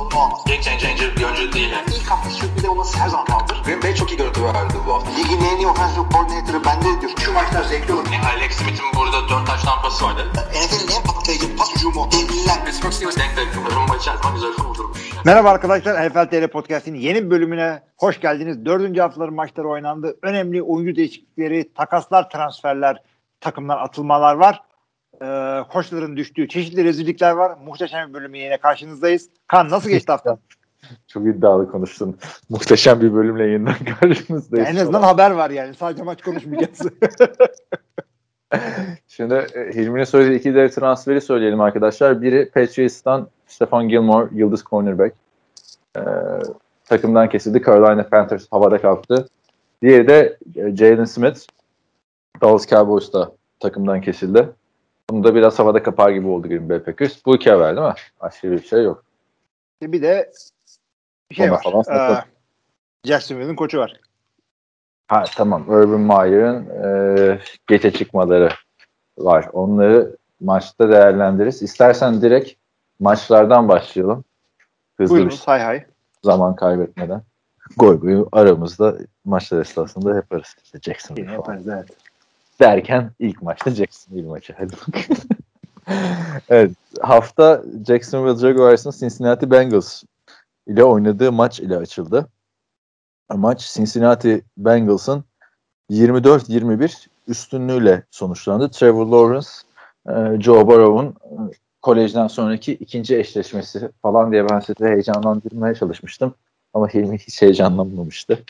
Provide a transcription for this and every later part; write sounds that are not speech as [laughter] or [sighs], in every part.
sorunu olmaz. Game changer bir oyuncu değil. Yani. İlk hafta sürpriz olması her zaman kaldır. Green Bay çok iyi görüntü verdi bu hafta. Ligin en iyi offensive coordinator'ı bende diyor. Şu maçlar zevkli olur. Yani Alex Smith'in burada 4 taş tampası vardı. NFL'in en patlayıcı pas hücumu. Devliler. Pittsburgh Steelers denk denk. Rumba içerisinde güzel kurdurmuş. Merhaba arkadaşlar. NFL TR Podcast'in yeni bir bölümüne hoş geldiniz. Dördüncü haftaların maçları oynandı. Önemli oyuncu değişiklikleri, takaslar, transferler, takımlar, atılmalar var. Ee, koçların düştüğü çeşitli rezillikler var. Muhteşem bir bölümü yine karşınızdayız. Kan nasıl geçti [laughs] hafta? Çok iddialı konuştun. [laughs] Muhteşem bir bölümle yeniden [laughs] karşınızdayız. en azından haber var yani. Sadece maç konuşmayacağız. Şimdi e, Hilmi'nin söylediği iki dev transferi söyleyelim arkadaşlar. Biri Patriots'tan Stefan Gilmore, yıldız cornerback. Ee, takımdan kesildi. Carolina Panthers havada kalktı. Diğeri de e, Jalen Smith. Dallas Cowboys'ta takımdan kesildi. Bunu da biraz havada kapar gibi oldu Green Bay Packers. Bu iki haber değil mi? Aşırı bir şey yok. bir de bir şey Ona var. falan. Ee, Jacksonville'in koçu var. Ha tamam. Urban Meyer'ın e, geçe çıkmaları var. Onları maçta değerlendiririz. İstersen direkt maçlardan başlayalım. Hızlı Buyurun bir hay hay. zaman kaybetmeden. Goy goy aramızda maçlar esnasında yaparız. İşte Jacksonville falan. yaparız evet. Derken ilk maçta Jacksonville maçı. Hadi [laughs] evet. Hafta Jacksonville Jaguars'ın Cincinnati Bengals ile oynadığı maç ile açıldı. Maç Cincinnati Bengals'ın 24-21 üstünlüğüyle sonuçlandı. Trevor Lawrence, e, Joe Burrow'un e, kolejden sonraki ikinci eşleşmesi falan diye ben sizi heyecanlandırmaya çalışmıştım. Ama Hilmi hiç heyecanlanmamıştı.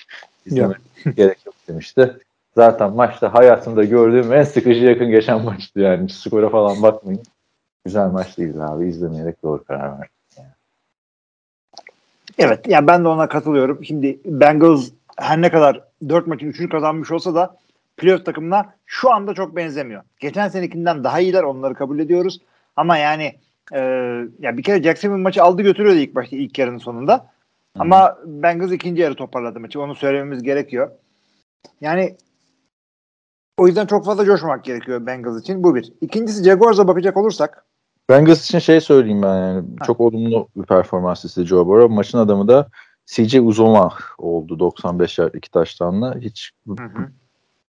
Gerek yok demişti. Zaten maçta hayatımda gördüğüm en sıkıcı yakın geçen maçtı yani. Skora falan bakmayın. Güzel maç değildi abi. İzlemeyerek doğru karar verdim. Evet ya ben de ona katılıyorum. Şimdi Bengals her ne kadar 4 maçın 3'ünü kazanmış olsa da playoff takımına şu anda çok benzemiyor. Geçen senekinden daha iyiler onları kabul ediyoruz. Ama yani e, ya bir kere Jacksonville maçı aldı götürüyordu ilk başta ilk yarının sonunda. Ama Bengals ikinci yarı toparladı maçı. Onu söylememiz gerekiyor. Yani o yüzden çok fazla coşmamak gerekiyor Bengals için. Bu bir. İkincisi Jaguars'a bakacak olursak Bengals için şey söyleyeyim ben yani. Çok olumlu bir performans istedi Joe Burrow. Maçın adamı da CJ Uzoma oldu 95 yard iki taştanla. Hiç hı hı.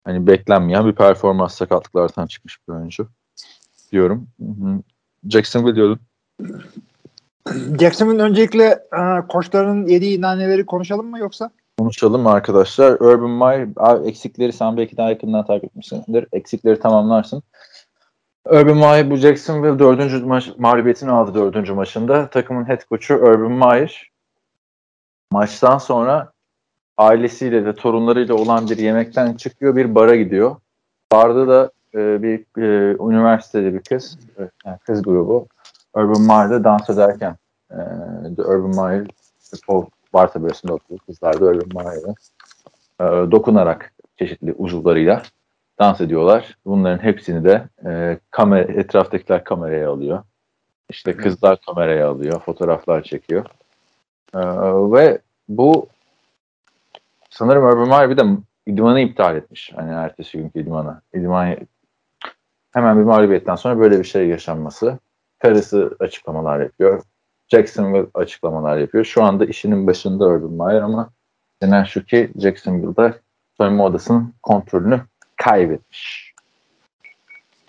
hani beklenmeyen bir performans sakatlıklardan çıkmış bir oyuncu diyorum. Hı hı. Jacksonville diyordun. Jacksonville'in öncelikle e, koçların yediği naneleri konuşalım mı yoksa? Konuşalım arkadaşlar. Urban Meyer eksikleri sen belki daha yakından takip etmişsindir. Eksikleri tamamlarsın. Urban Meyer bu Jacksonville dördüncü maç mağlubiyetini aldı dördüncü maçında. Takımın head coach'u Urban Meyer maçtan sonra ailesiyle de torunlarıyla olan bir yemekten çıkıyor bir bara gidiyor. Barda da e, bir e, üniversitede bir kız, e, yani kız grubu Urban Meyer'de dans ederken e, The Urban Meyer Paul bar tabelasında oturuyor. Kızlar da Urban Meyer'e e, dokunarak çeşitli uzuvlarıyla dans ediyorlar. Bunların hepsini de e, kamera, etraftakiler kameraya alıyor. İşte kızlar kameraya alıyor, fotoğraflar çekiyor. E, ve bu sanırım Urban Meyer bir de idmanı iptal etmiş. Hani ertesi günkü idmanı. İdman hemen bir mağlubiyetten sonra böyle bir şey yaşanması. Karısı açıklamalar yapıyor. Jacksonville açıklamalar yapıyor. Şu anda işinin başında Urban Meyer ama denen şu ki Jacksonville'da soyunma odasının kontrolünü kaybetmiş.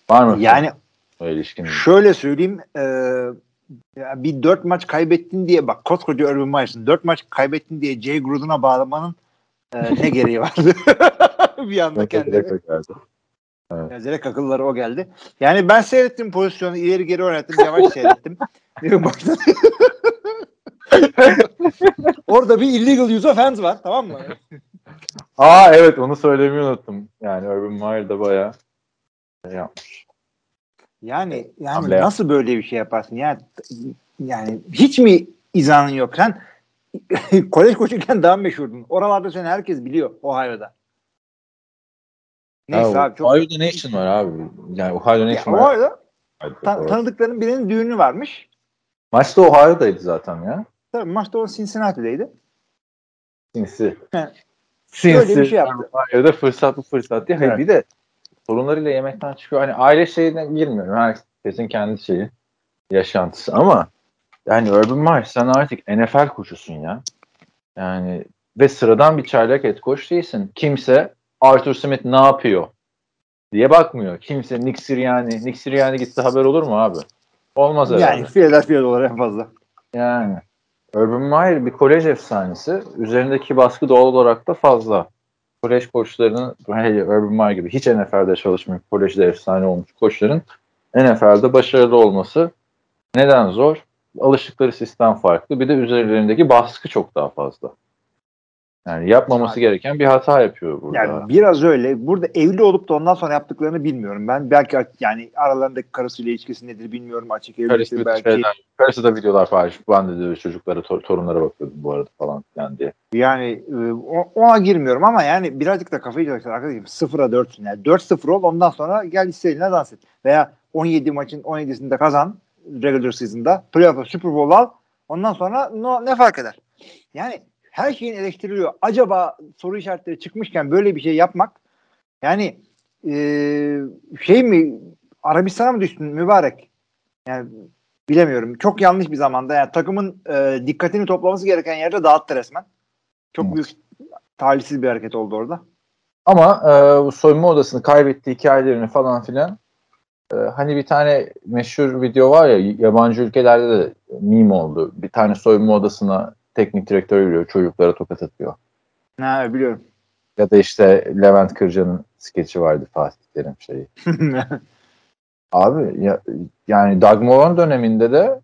Var mı? Yani ilişkin? şöyle söyleyeyim e, bir dört maç kaybettin diye bak koskoca Urban Meyer'sın dört maç kaybettin diye Jay Gruden'a bağlamanın e, ne gereği vardı? [laughs] bir anda kendine. Evet. Direkt akılları o geldi. Yani ben seyrettim pozisyonu ileri geri oynattım yavaş [laughs] seyrettim. [laughs] Orada bir illegal use of hands var tamam mı? Aa evet onu söylemeyi unuttum. Yani Urban Meyer da bayağı şey yapmış. Yani yani Hamle nasıl böyle bir şey yaparsın? Yani yani hiç mi izanın yok? Sen [laughs] kolej koşurken daha meşhurdun. Oralarda seni herkes biliyor Ohio'da. Neyse Ya, abi çok Ohio Nation var abi. Yani Ohio ya, Nation var. Ohio'da Hadi ta- doğru. tanıdıkların birinin düğünü varmış. Maç da Ohio'daydı zaten ya. Tabii maçta o Cincinnati'deydi. Sinsi. Böyle bir şey yaptı. Ya da fırsat bu fırsat diye. Hayır, Evet. bir de sorunlarıyla yemekten çıkıyor. Hani aile şeyine girmiyorum. Herkesin kendi şeyi, yaşantısı ama yani Urban Meyer sen artık NFL koçusun ya. Yani ve sıradan bir çaylak et koç değilsin. Kimse Arthur Smith ne yapıyor diye bakmıyor. Kimse Nick Sirianni, Nick Sirianni gitti haber olur mu abi? Olmaz herhalde. Yani Philadelphia'da olur en fazla. Yani Urban Meyer bir kolej efsanesi. Üzerindeki baskı doğal olarak da fazla. Kolej koçlarının hele Urban Meyer gibi hiç NFL'de çalışmayıp kolejde efsane olmuş koçların NFL'de başarılı olması neden zor? Alıştıkları sistem farklı. Bir de üzerlerindeki baskı çok daha fazla. Yani yapmaması gereken bir hata yapıyor burada. Yani biraz öyle. Burada evli olup da ondan sonra yaptıklarını bilmiyorum. Ben belki yani aralarındaki karısıyla ilişkisi nedir bilmiyorum. Açık Karısı, evliliktir belki. şeyler, karısı da videolar paylaş. Ben de diyor, çocuklara, tor- torunlara bakıyordum bu arada falan filan diye. Yani e, ona girmiyorum ama yani birazcık da kafayı çalıştır arkadaşım. 0'a 4'sün yani. 4-0 ol ondan sonra gel istediğine dans et. Veya 17 maçın 17'sinde kazan regular season'da. Playoff'a Super Bowl al. Ondan sonra no, ne fark eder? Yani her şeyin eleştiriliyor. Acaba soru işaretleri çıkmışken böyle bir şey yapmak yani e, şey mi Arabistan'a mı düştün mübarek? Yani bilemiyorum. Çok yanlış bir zamanda. Yani takımın e, dikkatini toplaması gereken yerde dağıttı resmen. Çok Evet. büyük talihsiz bir hareket oldu orada. Ama e, soyunma odasını kaybettiği hikayelerini falan filan e, hani bir tane meşhur video var ya yabancı ülkelerde de meme oldu. Bir tane soyunma odasına teknik direktör giriyor çocuklara tokat atıyor. Ha biliyorum. Ya da işte Levent Kırca'nın skeçi vardı Fatih Terim şeyi. [laughs] Abi ya, yani Doug Marone döneminde de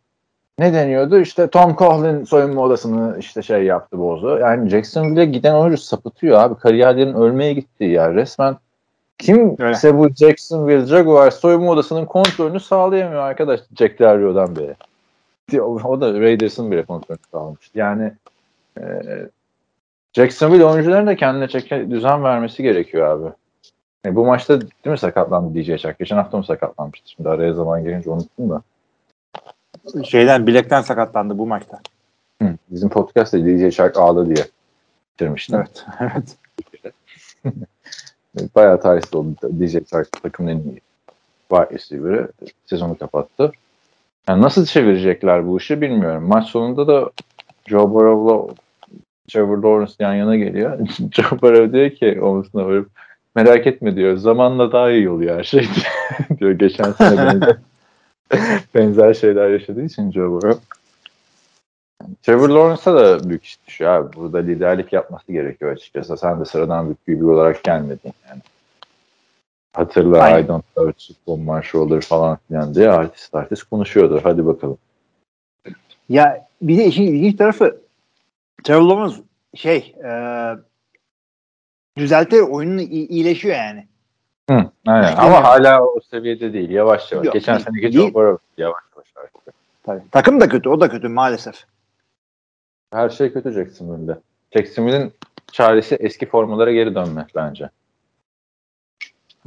ne deniyordu? İşte Tom Coughlin soyunma odasını işte şey yaptı bozu. Yani Jacksonville'e giden oyuncu sapıtıyor abi. Kariyerlerin ölmeye gittiği yer. Resmen kimse bu Jacksonville Jaguars soyunma odasının kontrolünü sağlayamıyor arkadaş Jack Del Rio'dan beri. O, o da Raiders'ın bile kontrolünü sağlamıştı. Yani e, Jacksonville oyuncuların da kendine çeke düzen vermesi gerekiyor abi. E, bu maçta değil mi sakatlandı DJ Chark? Geçen hafta mı sakatlanmıştı? Şimdi araya zaman gelince unuttum da. Şeyden bilekten sakatlandı bu maçta. Hı, bizim podcast'ta DJ Chark ağladı diye bitirmiştim. Evet. [laughs] evet. [laughs] Bayağı talihsiz oldu. DJ Chark takımın en iyi wide receiver'ı sezonu kapattı. Yani nasıl çevirecekler bu işi bilmiyorum. Maç sonunda da Joe Burrow'la Trevor Lawrence yan yana geliyor. [laughs] Joe Burrow diyor ki omuzuna vurup merak etme diyor. Zamanla daha iyi oluyor her şey [laughs] diyor. Geçen sene [laughs] benzer, benzer şeyler yaşadığı için Joe Burrow. Trevor Lawrence'a da büyük iş düşüyor abi. Burada liderlik yapması gerekiyor açıkçası. Sen de sıradan bir QB olarak gelmedin yani. Hatırla Aynen. I don't touch football my shoulder falan filan diye artist artist konuşuyordu. Hadi bakalım. Ya bir de işin ilginç tarafı Trevor Lawrence şey e, düzeltir oyununu iyi- iyileşiyor yani. Hı, aynen. Yani Ama hala o seviyede değil. Yavaş yavaş. Yok, Geçen değil, seneki değil. Joe Burrow yavaş yavaş artık. Tabii. Takım da kötü, o da kötü maalesef. Her şey kötü Jacksonville'de. Jacksonville'in çaresi eski formalara geri dönmek bence.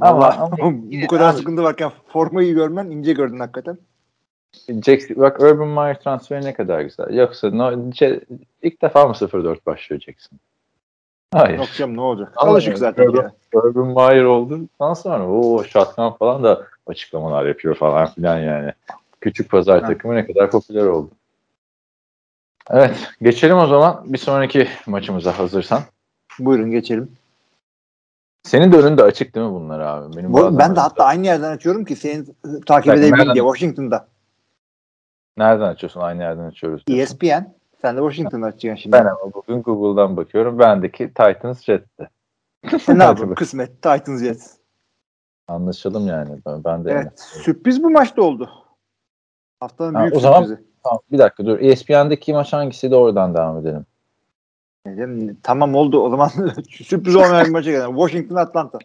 Ama- Ama, [laughs] bu kadar sıkıntı varken formayı görmen ince gördün hakikaten. Jackson, bak Urban Meyer transferi ne kadar güzel. Yoksa no, C- ilk defa mı 0-4 başlıyor Jackson? Hayır. Yok canım ne olacak? Alışık zaten. Urban- ya. Urban Meyer oldu. Ondan sonra o shotgun falan da açıklamalar yapıyor falan filan yani. Küçük pazar Ha. takımı ne kadar popüler oldu. Evet. Geçelim o zaman bir sonraki maçımıza hazırsan. Buyurun geçelim. Senin de önünde açık değil mi bunlar abi? Benim Bu, ben de önümde- hatta aynı yerden açıyorum ki senin takip Bak, nereden- diye Washington'da. Nereden açıyorsun? Aynı yerden açıyoruz. diyorsun. ESPN. Sen de Washington'da açacaksın şimdi. Ben ama bugün Google'dan bakıyorum. Bendeki Titans Jet'ti. E, ne yapalım? Kısmet. Titans Jets. Anlaşalım yani. Ben, ben de Evet. Sürpriz bu maçta oldu. Haftanın Ha, büyük o zaman- sürprizi. Tamam, bir dakika dur. ESPN'deki maç hangisiydi oradan devam edelim. Ne Tamam oldu o zaman [laughs] sürpriz olmayan bir maça gelelim. Washington Atlanta.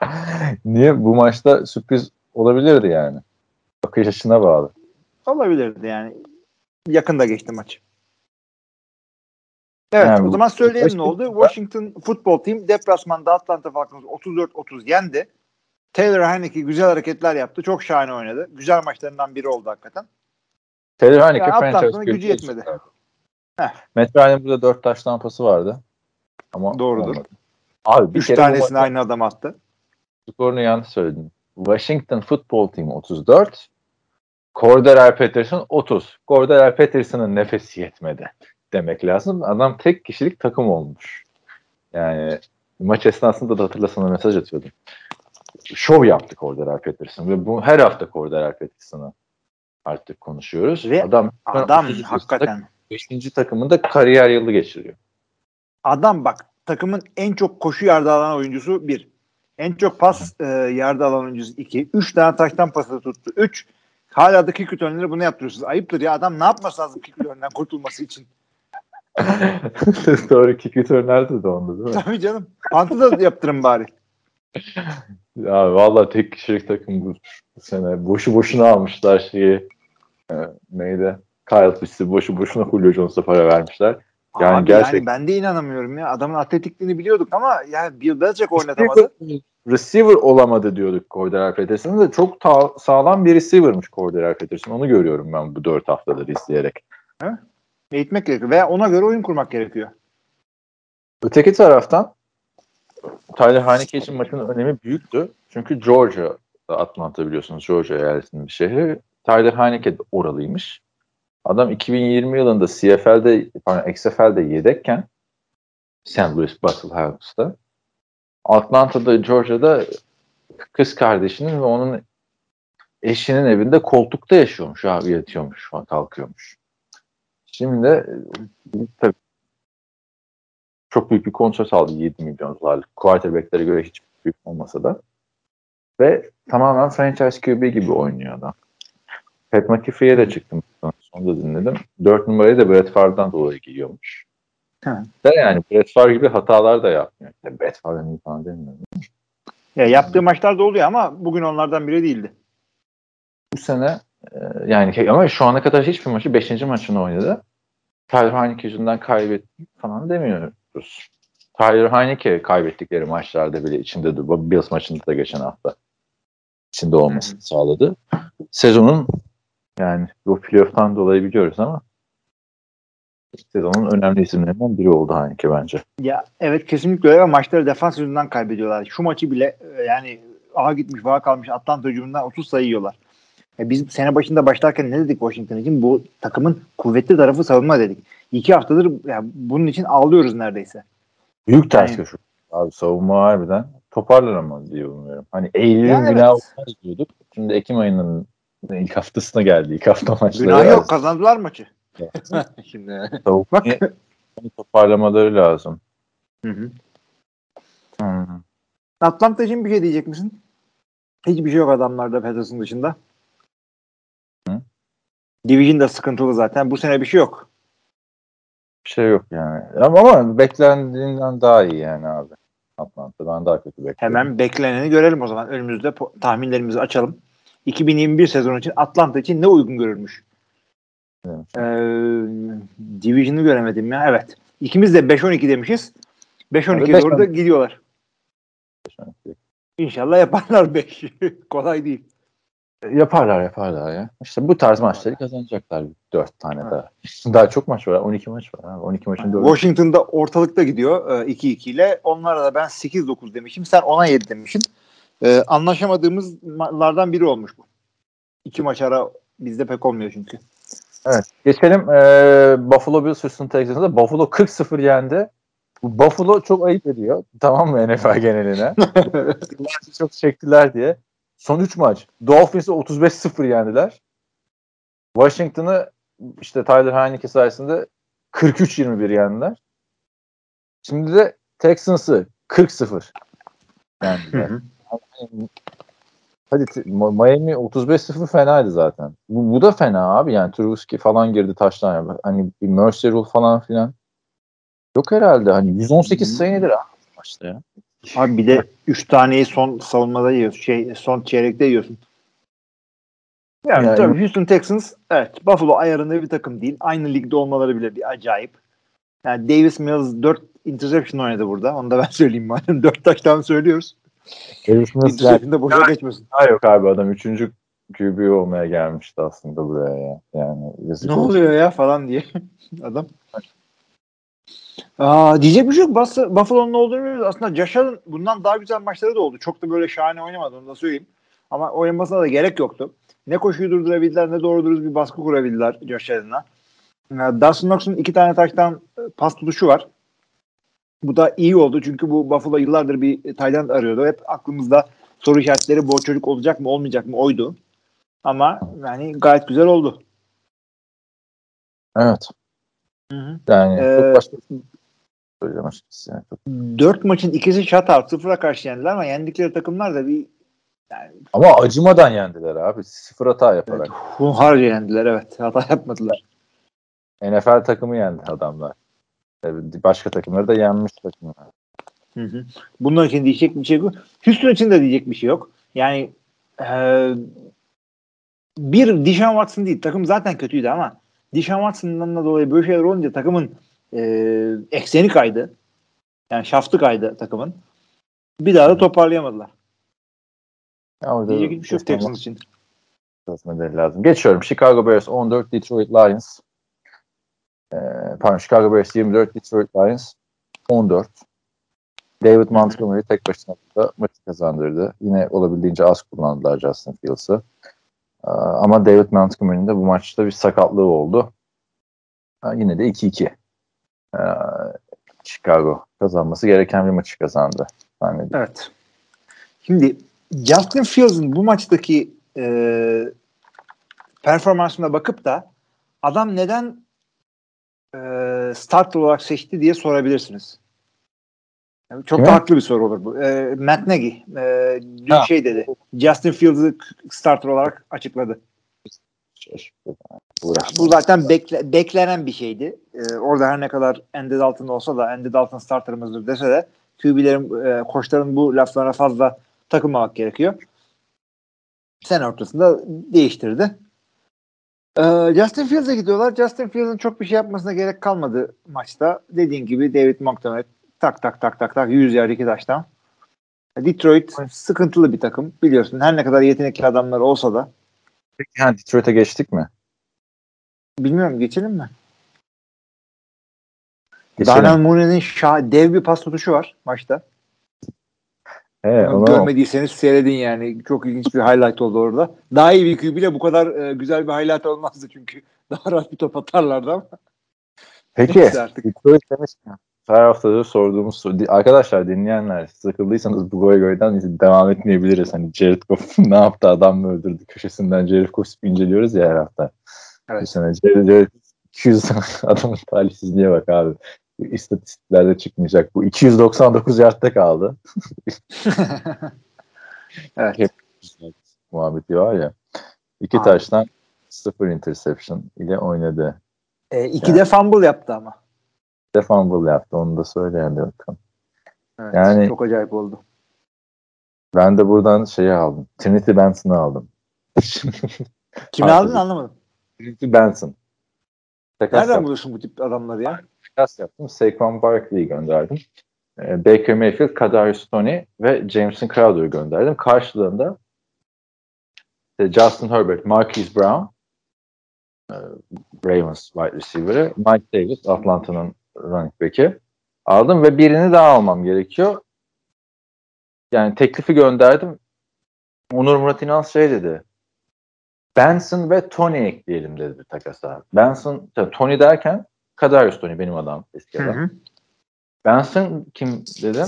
[laughs] Niye? Bu maçta sürpriz olabilirdi yani. Bakış açısına bağlı. Olabilirdi yani. Yakında geçti maç. Evet Yani o bu- zaman söyleyelim ne Washington- oldu. Washington Football Team deplasmanda Atlanta Falcons 34-30 yendi. Taylor Heineke güzel hareketler yaptı. Çok şahane oynadı. Güzel maçlarından biri oldu hakikaten. Taylor Heineke Ya franchise Atlanta'nın gücü yetmedi. Heh. Matt Ryan'ın burada dört taş tampası vardı. Ama Doğrudur. olmadı. Abi bir Üç kere tanesini aynı adam attı. skorunu yanlış söyledin. Washington Football Team 34, Cordell Patterson 30. Cordell Patterson'ın nefesi yetmedi demek lazım. Adam tek kişilik takım olmuş. Yani maç esnasında da hatırlasana mesaj atıyordum. Şov yaptık Cordell Patterson ve bu her hafta Cordell Patterson'ı artık konuşuyoruz. Ve adam Adam 30 hakikaten. 5. takımında kariyer yılı geçiriyor. Adam bak takımın en çok koşu yardı alan oyuncusu bir. En çok pas e, yardı alan oyuncusu iki. Üç tane taştan pası tuttu. Üç. Hala da kick return'leri bunu yaptırıyorsunuz. Ayıptır ya. Adam ne yapması lazım kick return'den kurtulması için? [laughs] Doğru kick return'lerde de onda değil mi? Tabii canım. Pantı da yaptırın bari. Ya vallahi tek kişilik takım bu, bu sene. Boşu boşuna almışlar şeyi. E, neydi? Kyle Pitts'i boşu boşuna Julio Jones'a para vermişler. Yani Abi gerçek- yani ben de inanamıyorum ya. Adamın atletikliğini biliyorduk ama yani Bill Belichick oynatamadı. Receiver olamadı diyorduk Cordell Patterson'ın da çok ta- sağlam bir receiver'mış Cordell Patterson. Onu görüyorum ben bu dört haftadır izleyerek. Eğitmek gerekiyor. Veya ona göre oyun kurmak gerekiyor. Öteki taraftan Tyler Heineke için maçın önemi büyüktü. Çünkü Georgia, Atlanta biliyorsunuz Georgia eyaletinin bir şehri. Tyler Heineke de oralıymış. Adam 2020 yılında CFL'de, pardon XFL'de yedekken St. Louis Battlehouse'da Atlanta'da, Georgia'da kız kardeşinin ve onun eşinin evinde koltukta yaşıyormuş abi yatıyormuş kalkıyormuş. Şimdi de tabii çok büyük bir kontrat aldı 7 milyon dolarlık. Quarterback'lere göre hiç büyük olmasa da. Ve tamamen franchise QB gibi oynuyor adam. Pat McAfee'ye de çıktım. Onu da dinledim. 4 numarayı da Brett Favre'dan dolayı giyiyormuş. Hı. De yani Brett Favre gibi hatalar da yapmıyor. İşte Brett Favre'ın iyi falan demiyorum. Ya yaptığı maçlar da oluyor ama bugün onlardan biri değildi. Bu sene e, yani ama şu ana kadar hiçbir maçı 5. maçını oynadı. Tyler Heineke yüzünden kaybetti falan demiyoruz. Tyler Heineke kaybettikleri maçlarda bile içinde Bills maçında da geçen hafta içinde olmasını sağladı. Sezonun yani bu playoff'tan dolayı biliyoruz ama sezonun önemli isimlerinden biri oldu Heineke bence. Ya evet kesinlikle öyle ama maçları defans yüzünden kaybediyorlar. Şu maçı bile e, yani aha gitmiş vaha kalmış Atlanta hücumundan 30 sayı yiyorlar. E biz sene başında başlarken ne dedik Washington için? Bu takımın kuvvetli tarafı savunma dedik. İki haftadır yani bunun için ağlıyoruz neredeyse. Büyük ters Yani- köşe. Abi savunma harbiden toparlar ama diye umuyorum. Hani Eylül'ün Yani günahı evet. olmaz diyorduk. Şimdi Ekim ayının ilk haftasına geldi. İlk hafta maçları. Günah yok kazandılar maçı. [laughs] Şimdi. Savunmayı Bak. toparlamaları lazım. Hı hı. Hmm. Atlanta için bir şey diyecek misin? Hiçbir şey yok adamlarda Patterson dışında. Hı? Division da sıkıntılı zaten. Bu sene bir şey yok. Bir şey yok yani. Ama, ama beklendiğinden daha iyi yani abi. Atlanta. Ben daha kötü bekliyorum. Hemen bekleneni görelim o zaman. Önümüzde po- tahminlerimizi açalım. 2021 sezonu için Atlanta için ne uygun görülmüş? Evet. Ee, Division'ı göremedim ya. Evet. İkimiz de 5-12 demişiz. 5-12'ye Abi doğru da 5-12. gidiyorlar. İnşallah yaparlar 5. [laughs] Kolay değil. Yaparlar yaparlar ya. İşte bu tarz maçları kazanacaklar. Dört tane daha. [laughs] Daha çok maç var. 12 maç var. Abi. 12 maçın dördü. Washington'da ortalıkta gidiyor e, 2-2 ile. Onlara da ben 8-9 demişim. Sen 10'a 7 demişsin. E, anlaşamadığımızlardan biri olmuş bu. İki maç ara bizde pek olmuyor çünkü. Evet. Geçelim ee, Buffalo Bills Houston Texans'a. Buffalo 40-0 yendi. Bu Buffalo çok ayıp ediyor. Tamam mı NFL geneline? [laughs] Çok çektiler diye. Son 3 maç. Dolphins'i 35-0 yendiler. Washington'ı işte Tyler Heineke sayesinde 43-21 yendiler. Şimdi de Texans'ı 40-0 yendiler. Hadi Miami 35-0 fenaydı zaten. Bu, bu da fena abi yani Trubisky falan girdi taştan. Hani bir Mercer Rule falan filan. Yok herhalde. Hani 118 sayı nedir abi maçta ya? Abi bir de 3 taneyi son savunmada yiyorsun. Şey, son çeyrekte yiyorsun. Yani, Yani- tabii Houston Texans evet Buffalo ayarında bir takım değil. Aynı ligde olmaları bile bir acayip. Yani Davis Mills 4 interception oynadı burada. Onu da ben [laughs] söyleyeyim madem. 4 taştan söylüyoruz. Interception da boşa geçmesin. daha yok abi adam 3. QB olmaya gelmişti aslında buraya ya. Yani yazık Ne olsun. oluyor ya falan diye [laughs] adam. Aa, diyecek bir şey yok. Buff- Buffalo'nun olduğunu biliyoruz. Aslında Josh Allen bundan daha güzel maçları da oldu. Çok da böyle şahane oynamadı onu da söyleyeyim. Ama oynamasına da gerek yoktu. Ne koşuyu durdurabildiler ne doğru dürüst bir baskı kurabildiler Josh Allen'a. Ee, Dawson Knox'un iki tane taştan pas tutuşu var. Bu da iyi oldu çünkü bu Buffalo yıllardır bir tight end arıyordu. Hep aklımızda soru işaretleri bu çocuk olacak mı olmayacak mı oydu. Ama yani gayet güzel oldu. Evet. Hı hı. Yani Ee, çok başka söyleyeceğim açıkçası. Yani çok... Dört maçın ikisi shutout. Sıfıra karşı yendiler ama yendikleri takımlar da bir yani Ama acımadan yendiler abi. Sıfır hata yaparak. hunharca yendiler evet. Hata yapmadılar. NFL takımı yendi adamlar. Başka takımları da yenmiş takımlar. Hı hı. Bunlar için diyecek bir şey yok. Houston için de diyecek bir şey yok. Yani eee bir Deshaun Watson değil. Takım zaten kötüydü ama Deshaun Watson'dan da dolayı böyle şeyler olunca takımın eee ekseni kaydı. Yani şaftı kaydı takımın. Bir daha da toparlayamadılar. Ya Diyecek hiçbir şey yok Texans için. lazım. Geçiyorum. Chicago Bears 14, Detroit Lions. Ee, pardon Chicago Bears 24, Detroit Lions 14. David Montgomery tek başına da maçı kazandırdı. Yine olabildiğince az kullandılar Justin Fields'ı. Ee, ama David Montgomery'nin de bu maçta bir sakatlığı oldu. Ha, yine de 2-2. Ee, Chicago kazanması gereken bir maçı kazandı. Evet. Şimdi Justin Fields'ın bu maçtaki e, performansına bakıp da adam neden e, starter olarak seçti diye sorabilirsiniz. Yani çok Kime? da haklı bir soru olur bu. E, Matt Nagy e, dün Ha. şey dedi. Justin Fields'ı starter olarak açıkladı. Bu zaten bekle, beklenen bir şeydi. Ee, orada her ne kadar Andy Dalton olsa da Andy Dalton starterımızdır dese de QB'lerin, e, koçların bu laflarına fazla takılmamak gerekiyor. Sene ortasında değiştirdi. Ee, Justin Fields'e gidiyorlar. Justin Fields'ın çok bir şey yapmasına gerek kalmadı maçta. Dediğin gibi David Montgomery tak tak tak tak tak 100 yer iki taştan. Detroit sıkıntılı bir takım biliyorsun. Her ne kadar yetenekli adamlar olsa da Peki ha, Detroit'e geçtik mi? bilmiyorum geçelim mi? Geçelim. Darnell Mooney'nin şah, dev bir pas tutuşu var maçta. He, onu Görmediyseniz seyredin yani. Çok ilginç bir highlight oldu orada. Daha iyi bir QB bile bu kadar e, güzel bir highlight olmazdı çünkü. [laughs] Daha rahat bir top atarlardı ama. Peki. Detroit demişken her haftadır sorduğumuz soru. Arkadaşlar dinleyenler sıkıldıysanız bu Goygoy'dan devam etmeyebiliriz. Hani Jared Goff [laughs] ne yaptı adam mı öldürdü köşesinden Jared Goff inceliyoruz ya her hafta. Evet. Bu sene Jared, Jared 200 [laughs] adamın talihsizliğe bak abi. İstatistiklerde çıkmayacak. Bu 299 yardta kaldı. [laughs] evet. Muhabbeti var ya. İki Abi. taştan sıfır interception ile oynadı. E, iki de fumble yaptı ama. De fumble yaptı. Onu da söyleyelim bakalım. Evet, Yani- çok acayip oldu. Ben de buradan şeyi aldım. Trinity Benson'ı aldım. Kimi aldın anlamadım. Trinity Benson. Takas, Nereden yaptım, buluyorsun bu tip adamları ya? Takas yaptım. Saquon Barkley'i gönderdim. Ee, Baker Mayfield, Kadarius Toney ve Jameson Crowder'ı gönderdim. Karşılığında işte Justin Herbert, Marquise Brown, e, Ravens wide receiver'ı, Mike Davis, Atlanta'nın running back'i aldım ve birini daha almam gerekiyor. Yani teklifi gönderdim. Onur Murat İnal şey dedi. Benson ve Tony ekleyelim dedi takasa. Benson, Tony derken Kadarius Tony benim adam eski adam. Hı hı. Benson kim dedim.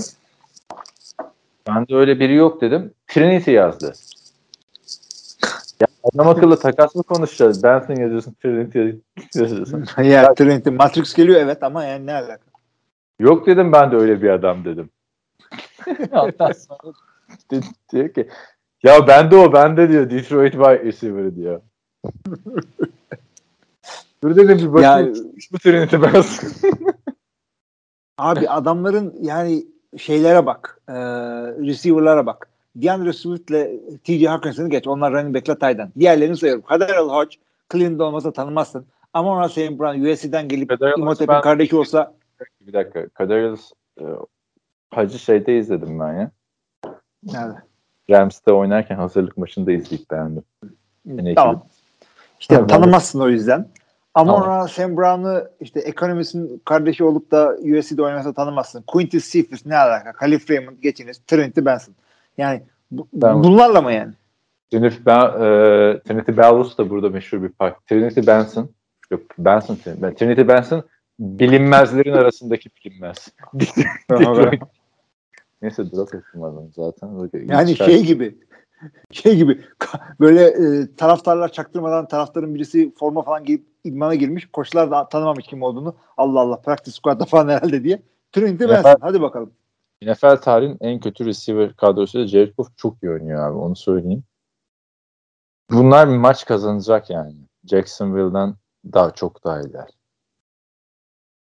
Ben de öyle biri yok dedim. Trinity yazdı. Ya adam akıllı takas mı konuşacağız? Benson yazıyorsun, Trinity yazıyorsun. [laughs] ya Trinity Matrix geliyor evet ama yani ne alaka? Yok dedim ben de öyle bir adam dedim. [laughs] Ondan sonra di- diyor ki ya ben de o ben de diyor Detroit wide receiver diyor. [laughs] Dur dedim bir bakayım Ya- bu Trinity Benson. Abi adamların yani şeylere bak. E, receiver'lara bak. DeAndre Swift'le TJ Hawkinson'ı geç. Onlar running back'le end. Diğerlerini sayıyorum. Kaderel Hodge, Cleveland olmasa tanımazsın. Ama ona St. Brown USC'den gelip Imhotep'in kardeşi olsa bir dakika. Kadarius e, Hacı şeyde izledim ben ya. nerede? Rams'te oynarken hazırlık maçında izleyip beğendim. Tamam. İşte Tamam. tanımazsın o yüzden. Ama Tamam. ona Sam Brown'ı işte ekonomisinin kardeşi olup da USC'de oynamasa tanımazsın. Quintus Cephas ne alaka? Khalif Raymond geçiniz. Trinity Benson. Yani bu, Ben- bunlarla mı yani? Trinity, ben, e, Trinity Bellus da burada meşhur bir park. Trinity Benson. Yok Benson. Trinity, Trinity Benson bilinmezlerin arasındaki bilinmez. [laughs] Neyse drop ettim adamı zaten. Böyle Yani çıkar- şey gibi şey gibi böyle e, taraftarlar çaktırmadan taraftarın birisi forma falan giyip idmana girmiş. Koçlar da tanımamış kim olduğunu. Allah Allah practice squad'da falan herhalde diye. Trinity Benson. Hadi bakalım. NFL tarihin en kötü receiver kadrosuyla Jared Goff çok iyi oynuyor abi onu söyleyeyim. Bunlar bir maç kazanacak yani. Jacksonville'dan daha çok daha iyiler.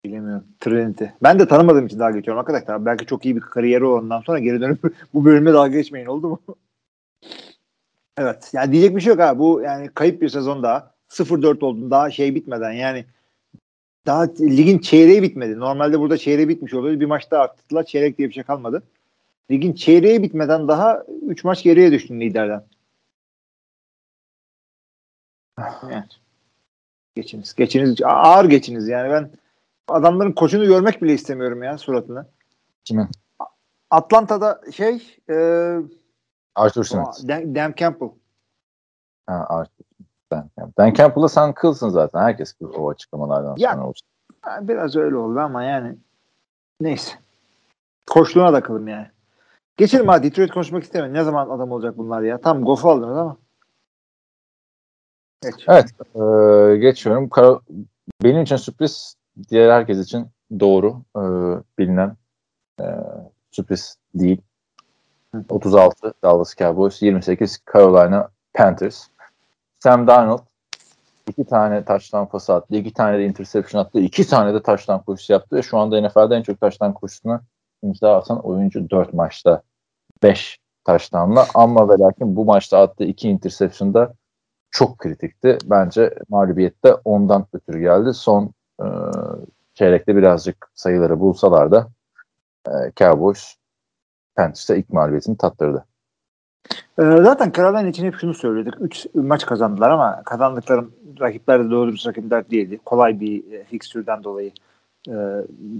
Bilemiyorum. Trinity. Ben de tanımadığım için dalga geçiyorum arkadaşlar. Belki çok iyi bir kariyeri olandan sonra geri dönüp [laughs] bu bölüme dalga geçmeyin oldu mu? evet. Yani diyecek bir şey yok ha. Bu yani kayıp bir sezon daha. 0-4 oldun daha şey bitmeden yani daha ligin çeyreği bitmedi. Normalde burada çeyreği bitmiş oluyor. Bir maç daha arttılar. Çeyrek diye bir şey kalmadı. Ligin çeyreği bitmeden daha 3 maç geriye düştün liderden. Yani. Geçiniz. Geçiniz. Ağır geçiniz yani ben adamların koçunu görmek bile istemiyorum ya suratını. Kimin? Atlanta'da şey e, Arthur Smith. Dan, Dan Campbell. Ha, Arthur. Dan Campbell. Dan sen kılsın zaten. Herkes kıl o açıklamalardan Ya. sonra olsun. Biraz öyle oldu ama yani neyse. Koçluğuna da kılım yani. Geçelim ha Detroit konuşmak istemiyorum. Ne zaman adam olacak bunlar ya? Tam Goff'u aldınız ama. Geç. Evet. Ee, geçiyorum. Kar- Benim için sürpriz, diğer herkes için doğru ee, bilinen ee, sürpriz değil. 36 Dallas Cowboys, 28 Carolina Panthers. Sam Darnold iki tane touchdown pası attı, iki tane de interception attı, iki tane de touchdown koşusu yaptı ve şu anda NFL'de en çok touchdown koşusuna imza atan oyuncu 4 maçta 5 touchdown'la ama ve lakin bu maçta attığı iki interception'da çok kritikti. Bence mağlubiyette ondan ötürü geldi. Son e, çeyrekte birazcık sayıları bulsalar da e, Cowboys Panthers'a ilk mağlubiyetini tattırdı. Ee, zaten Carolina için hep şunu söyledik. 3 maç kazandılar ama kazandıkları rakipler de doğru dürüst rakipler değildi. Kolay bir e, fikstürden dolayı e,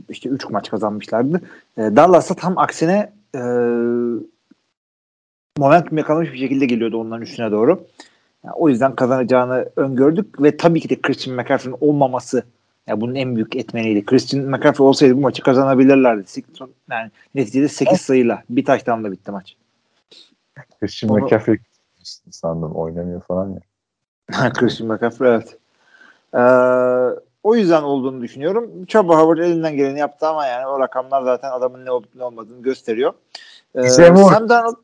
işte 3 maç kazanmışlardı. E, Dallas'a tam aksine momentum yakalamış bir şekilde geliyordu onların üstüne doğru. Yani o yüzden kazanacağını öngördük ve tabii ki de Christian McCaffrey'in olmaması yani bunun en büyük etmeniydi. Christian McCaffrey olsaydı bu maçı kazanabilirlerdi. Yani neticede 8 sayıyla bir taştanla bitti maç. Christian Onu- McCaffrey sandım oynamıyor falan ya. Christian McCaffrey evet. Ee, o yüzden olduğunu düşünüyorum. Çaba Howard elinden geleni yaptı ama yani o rakamlar zaten adamın ne olup ne olmadığını gösteriyor. Ee, Sam Darnold,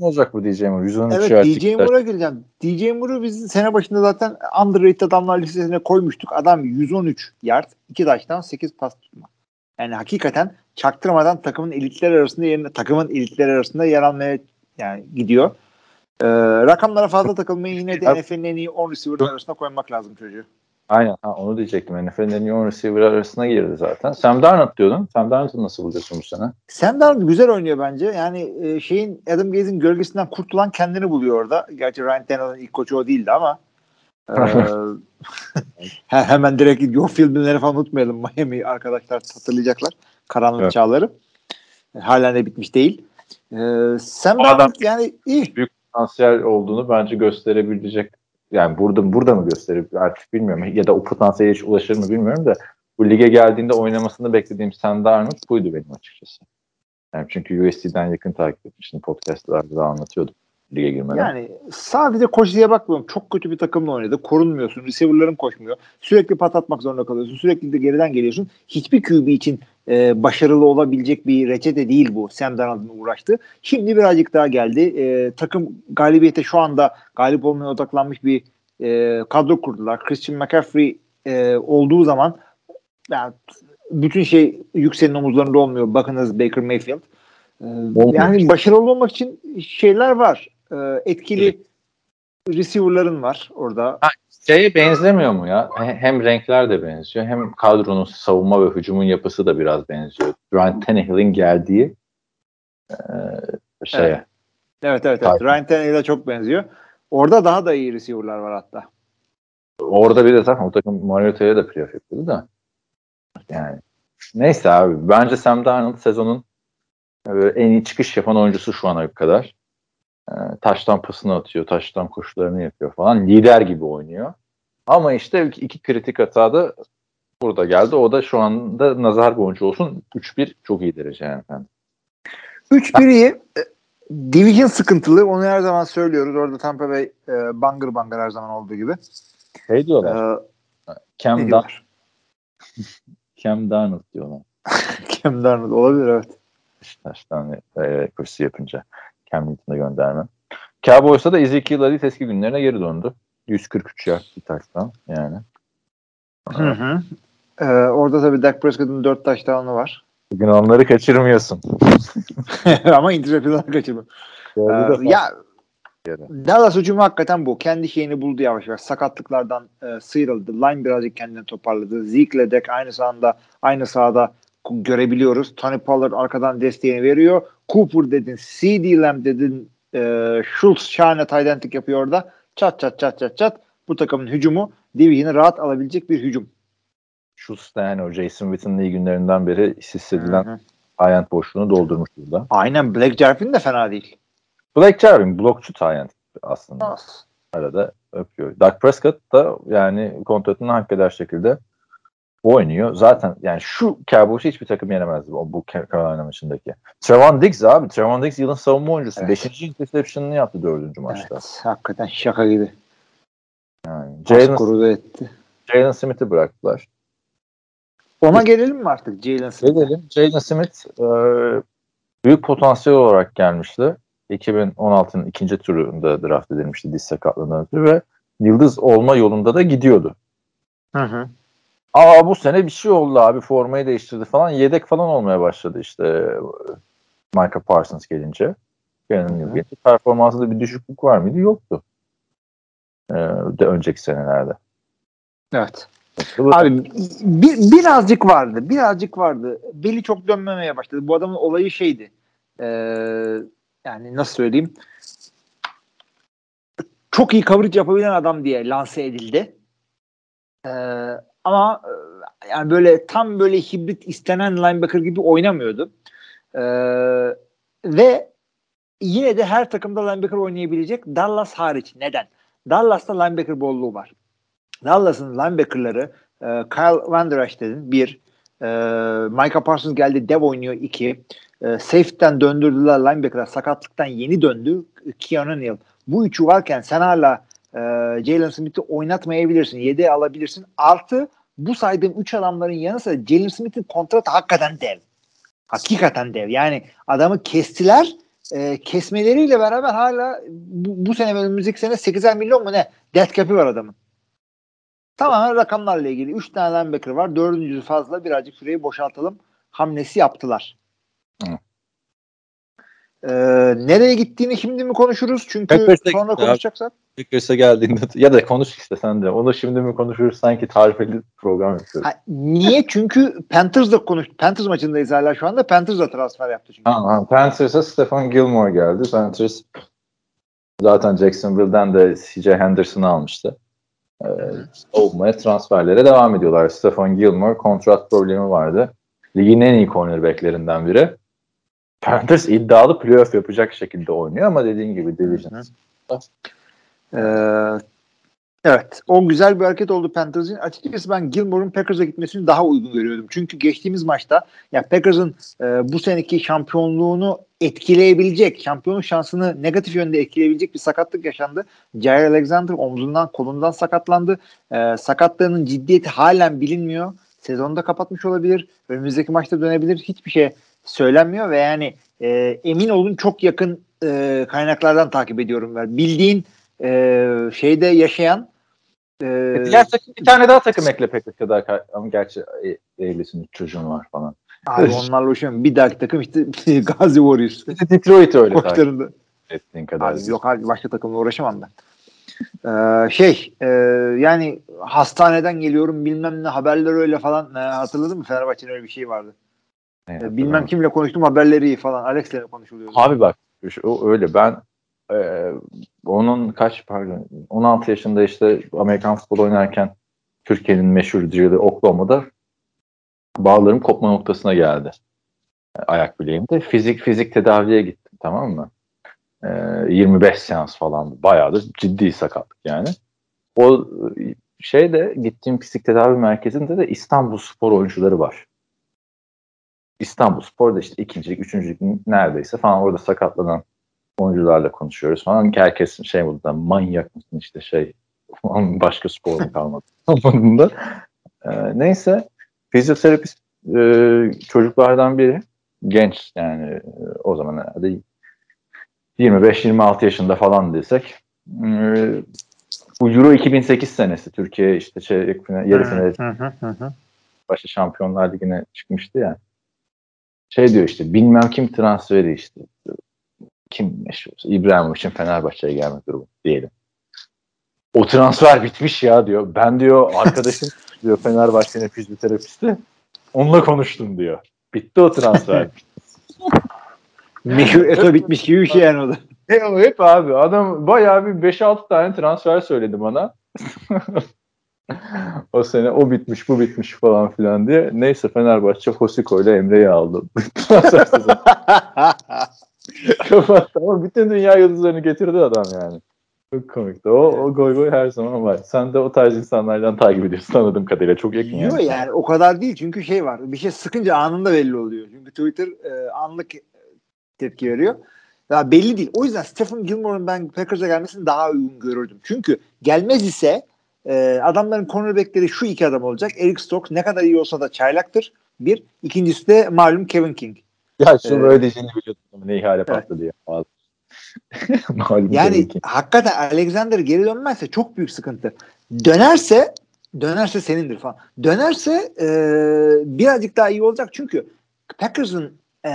Ne olacak bu DJ Moore? 113 evet yard DJ. Moore'a gireceğim. DJ Moore'u biz sene başında zaten underrated adamlar listesine koymuştuk. Adam 113 yard, 2 taştan 8 pas tutma. Yani hakikaten çaktırmadan takımın elitler arasında yerine takımın elitler arasında yer almaya yani gidiyor. Ee, rakamlara fazla takılmayı yine [laughs] de NFL'in en iyi 10 receiver'lar arasında koymak lazım çocuğu. Aynen ha, onu diyecektim. NFL'in en iyi 10 receiver arasına girdi zaten. Sam Darnold diyordun. Sam Darnold'u nasıl buluyorsun bu sene? Sam Darnold güzel oynuyor bence. Yani e, şeyin Adam Gaze'in gölgesinden kurtulan kendini buluyor orada. Gerçi Ryan Tannehill'in ilk koçu o değildi ama e, [laughs] he- hemen direkt Joe Philbin'leri falan unutmayalım. Miami arkadaşlar hatırlayacaklar. Karanlık Evet. çağları. E, Halen de bitmiş değil. E, Sam Darnold adam- yani iyi. Potansiyel olduğunu bence gösterebilecek. Yani burada burada mı gösterip artık bilmiyorum. Ya da o potansiyele hiç ulaşır mı bilmiyorum da bu lige geldiğinde oynamasını beklediğim Sam Darnold buydu benim açıkçası. Yani çünkü USC'den yakın takip etmiştim. Podcast'larda da anlatıyordum lige girmeden. Yani sadece koş diye bakmıyorum. Çok kötü bir takımla oynadı. Korunmuyorsun. Receiver'ların koşmuyor. Sürekli pas atmak zorunda kalıyorsun. Sürekli de geriden geliyorsun. Hiçbir QB için e, başarılı olabilecek bir reçete değil bu. Sam Darnold'un uğraştı. Şimdi birazcık daha geldi. E, takım galibiyete şu anda galip olmaya odaklanmış bir e, kadro kurdular. Christian McCaffrey e, olduğu zaman yani bütün şey yükselin omuzlarında olmuyor. Bakınız Baker Mayfield. E, yani başarılı olmak için şeyler var. E, etkili receiver'ların var orada. Şeye benzemiyor mu ya? He- Hem renkler de benziyor hem kadronun savunma ve hücumun yapısı da biraz benziyor. Ryan Tannehill'in geldiği e, şeye. Evet. Evet evet. evet. Ryan Tannehill'e çok benziyor. Orada daha da iyi receiver'lar var hatta. Orada bir de zaten o takım Mariota'ya da playoff yapıyordu da. Yani neyse abi. Bence Sam Darnold sezonun e, en iyi çıkış yapan oyuncusu şu ana kadar. E, taştan pasını atıyor, taştan koşularını yapıyor falan. Lider gibi oynuyor. Ama işte iki kritik hata da burada geldi. O da şu anda nazar boncuğu olsun. 3-1 çok iyi derece yani. 3-1 iyi. E, Division sıkıntılı. Onu her zaman söylüyoruz. Orada Tampa Bay e, bangır bangır her zaman olduğu gibi. Şey diyorlar. Ee, Cam, ne diyorlar? [laughs] Cam Darnold diyorlar. [laughs] Cam Darnold olabilir evet. Beşiktaş'tan e, koşusu yapınca. Cam Newton'a gönderme. Cowboys'a da Ezekiel Elliott eski günlerine geri döndü. 143 yard bir taştan yani. Hı hı. Ee, orada tabii Dak Prescott'ın 4 touchdown'u var. Bugün onları kaçırmıyorsun. [laughs] Ama interception'dan kaçırma. Ee, ya Dallas hücumu hakikaten bu. Kendi şeyini buldu yavaş yavaş. Sakatlıklardan e, sıyrıldı. Line birazcık kendini toparladı. Zeke ile Dak aynı sahada aynı sahada görebiliyoruz. Tony Pollard arkadan desteğini veriyor. Cooper dedin, C.D. Lamb dedin, e, Schultz şahane tight yapıyor orada. Çat çat çat çat çat. Bu takımın hücumu Division'ı rahat alabilecek bir hücum. Schultz da yani o Jason Witten'ın iyi günlerinden beri hissedilen ayant boşluğunu doldurmuş burada. Aynen Black Jarvin de fena değil. Black Jarvin blokçu ayant aslında. Nasıl? Arada öpüyor. Dak Prescott da yani kontratını hak eder şekilde oynuyor. Zaten yani şu Cowboys'u hiçbir takım yenemezdi bu, bu Carolina maçındaki. Trevon Diggs abi. Trevon Diggs yılın savunma oyuncusu. Evet. Beşinci interception'ını yaptı dördüncü maçta. Evet, hakikaten şaka gibi. Yani Jalen etti. Jalen Smith'i bıraktılar. Ona gelelim mi artık Jalen Smith'e? Gelelim. Jalen Smith e, büyük potansiyel olarak gelmişti. 2016'nın ikinci turunda draft edilmişti diz sakatlığından ötürü ve yıldız olma yolunda da gidiyordu. Hı hı. Aa bu sene bir şey oldu abi formayı değiştirdi falan yedek falan olmaya başladı işte Micah Parsons gelince. Gelen yıl gelince performansında bir düşüklük var mıydı? Yoktu. Ee, de önceki senelerde. Evet. Abi bir, birazcık vardı. Birazcık vardı. Beli çok dönmemeye başladı. Bu adamın olayı şeydi. Ee, yani nasıl söyleyeyim? Çok iyi coverage yapabilen adam diye lanse edildi. Ee, ama e, yani böyle tam böyle hibrit istenen linebacker gibi oynamıyordu. Ee, ve yine de her takımda linebacker oynayabilecek Dallas hariç. Neden? Dallas'ta linebacker bolluğu var. Dallas'ın linebackerları e, Kyle Van Der Esch dedin. Bir. E, Micah Parsons geldi. Dev oynuyor. iki. E, safety'den döndürdüler linebacker'a. Sakatlıktan yeni döndü. Keanu Neal. Bu üçü varken sen hala e, Jalen Smith'i oynatmayabilirsin. Yedeğe alabilirsin. Artı bu saydığım üç adamların yanı sıra Jalen Smith'in kontratı hakikaten dev. Hakikaten dev. Yani adamı kestiler. E, kesmeleriyle beraber hala bu, bu sene ve önümüzdeki sene 8'er milyon mu ne? Death cap'i var adamın. Tamamen rakamlarla ilgili. 3 tane linebacker var. Dördüncüsü fazla. Birazcık süreyi boşaltalım. Hamlesi yaptılar. Hı. Ee, nereye gittiğini şimdi mi konuşuruz? Çünkü Packers'e sonra konuşacaksak. Packers'a geldiğinde [laughs] ya da konuş işte sen de. Onu şimdi mi konuşuruz sanki tarifeli program yapıyoruz. Ha, niye? Çünkü Panthers'la konuş. Panthers maçındayız hala şu anda. Panthers'la transfer yaptı çünkü. Tamam. Panthers'a Stefan Gilmore geldi. Panthers zaten Jacksonville'den de CJ Henderson'ı almıştı. Ee, olmaya transferlere devam ediyorlar. Stefan Gilmore kontrat problemi vardı. Ligin en iyi cornerbacklerinden biri. Panthers iddialı playoff yapacak şekilde oynuyor ama dediğin gibi division. Ee, evet. O güzel bir hareket oldu Panthers'ın. Açıkçası ben Gilmore'un Packers'a gitmesini daha uygun görüyordum. Çünkü geçtiğimiz maçta ya Packers'ın e, bu seneki şampiyonluğunu etkileyebilecek, şampiyonluk şansını negatif yönde etkileyebilecek bir sakatlık yaşandı. Jair Alexander omzundan, kolundan sakatlandı. E, sakatlığının ciddiyeti halen bilinmiyor. Sezonda kapatmış olabilir. Önümüzdeki maçta dönebilir. Hiçbir şey söylenmiyor ve yani e, emin olun çok yakın e, kaynaklardan takip ediyorum ben. Bildiğin e, şeyde yaşayan e, Diğer takım bir tane daha takım ekle pek kadar ama gerçi Eylül'ün çocuğun var falan. abi onlarla uğraşıyorum. Bir dahaki takım işte [laughs] Gazi Warriors. De Detroit öyle takip Koçlarında. ettiğin kadar. Abi, yok abi başka takımla uğraşamam ben. Ee, şey e, yani hastaneden geliyorum bilmem ne haberler öyle falan e, hatırladın mı Fenerbahçe'nin öyle bir şey vardı. Evet, E, bilmem kimle konuştum haberleri iyi falan Alex'le konuşuluyordu. Abi bak o öyle ben e, onun kaç pardon 16 yaşında işte Amerikan futbolu oynarken Türkiye'nin meşhur drill'i Oklahoma'da bağlarım kopma noktasına geldi. E, ayak bileğimde. Fizik fizik tedaviye gittim tamam mı? E, 25 seans falan. Bayağı da ciddi sakatlık yani. O şeyde gittiğim fizik tedavi merkezinde de İstanbul Spor oyuncuları var. İstanbul Spor'da işte ikincilik, üçüncülük neredeyse falan orada sakatlanan oyuncularla konuşuyoruz falan. Herkes şey burada manyak mısın işte şey [laughs] başka spor mu kalmadı [laughs] anlamında. Ee, neyse fizyoterapist e, çocuklardan biri genç yani e, o zaman herhalde 25-26 yaşında falan desek e, bu Euro 2008 senesi Türkiye işte şey yarı final başta Şampiyonlar Ligi'ne çıkmıştı ya. Şey diyor işte bilmem kim transferi işte kim meşhur İbrahimovic'in Fenerbahçe'ye gelme durumu diyelim. O transfer bitmiş ya diyor. Ben diyor arkadaşım [laughs] diyor Fenerbahçe'nin fizyoterapisti. Onunla konuştum diyor. Bitti o transfer. [laughs] Meşhur Eto bitmiş gibi bir şey yani o da. E, hep abi adam bayağı bir 5-6 tane transfer söyledi bana. [laughs] o sene o bitmiş bu bitmiş falan filan diye. Neyse Fenerbahçe Hosiko ile Emre'yi aldı. [laughs] Kapattı ama bütün dünya yıldızlarını getirdi adam yani. Çok komikti. O, o goy goy her zaman var. Sen de o tarz insanlardan takip ediyorsun anladığım kadarıyla. Çok yakın yani. Yok yani o kadar değil çünkü şey var. Bir şey sıkınca anında belli oluyor. Çünkü Twitter e, anlık tepki veriyor. Ya belli değil. O yüzden Stephen Gilmore'un ben Packers'a gelmesini daha uygun görürdüm. Çünkü gelmez ise e, adamların cornerbackleri şu iki adam olacak. Eric Stokes ne kadar iyi olsa da çaylaktır. Bir. İkincisi de malum Kevin King. Ya şu ee, böyle diyeceğini biliyordum. Ne ihale patladı evet. ya. [laughs] yani hakikaten Alexander geri dönmezse çok büyük sıkıntı. Dönerse dönerse senindir falan. Dönerse e, birazcık daha iyi olacak çünkü Packers'ın e,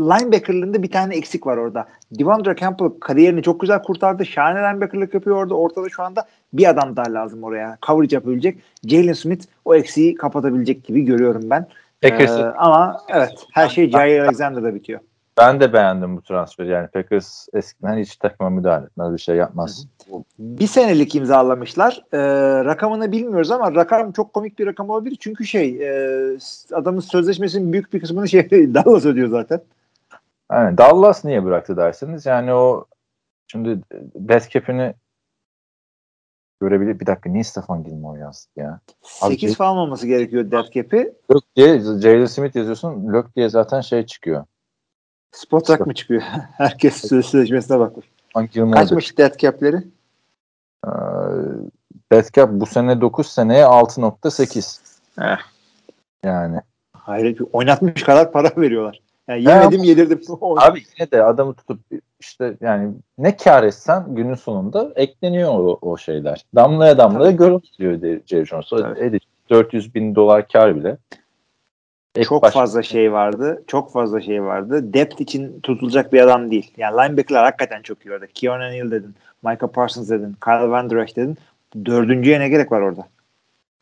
linebacker'lığında bir tane eksik var orada. Devondre Campbell kariyerini çok güzel kurtardı. Şahane linebacker'lık yapıyor orada. Ortada şu anda bir adam daha lazım oraya. Coverage yapabilecek. Jalen Smith o eksiği kapatabilecek gibi görüyorum ben. Ee, ama evet her şey Jair Alexander'da bitiyor. Ben de beğendim bu transferi. Yani Packers eskiden hiç takıma müdahale etmez. Bir şey yapmaz. Bir senelik imzalamışlar. Ee, rakamını bilmiyoruz ama rakam çok komik bir rakam olabilir. Çünkü şey e, adamın sözleşmesinin büyük bir kısmını şey [laughs] Dallas ödüyor zaten. Yani Dallas niye bıraktı dersiniz? Yani o şimdi death cap'ini görebilir. Bir dakika niye Stefan Gilmore yazdık ya? 8 Abi, falan olması gerekiyor death cap'i. Lök diye Jalen Smith yazıyorsun. Lök diye zaten şey çıkıyor. Spotak mı çıkıyor? [laughs] Herkes sözleşmesine bakmış. Kaçmış death cap'leri? Ee, death cap bu sene 9 seneye 6.8. Eh. Yani. Hayır oynatmış kadar para veriyorlar. Yani yemedim yedirdim. [laughs] Abi yine de adamı tutup işte yani ne kar etsen günün sonunda ekleniyor o, o şeyler. Damlaya damlaya görüntülüyor Jerry Jones. Evet. 400 bin dolar kar bile. Ek çok baş... fazla şey vardı. Çok fazla şey vardı. Depth için tutulacak bir adam değil. Yani linebacker'lar hakikaten çok iyi orada. Keanu Neal dedin. Michael Parsons dedin. Kyle Van Der Esch dedin. Dördüncüye ne gerek var orada?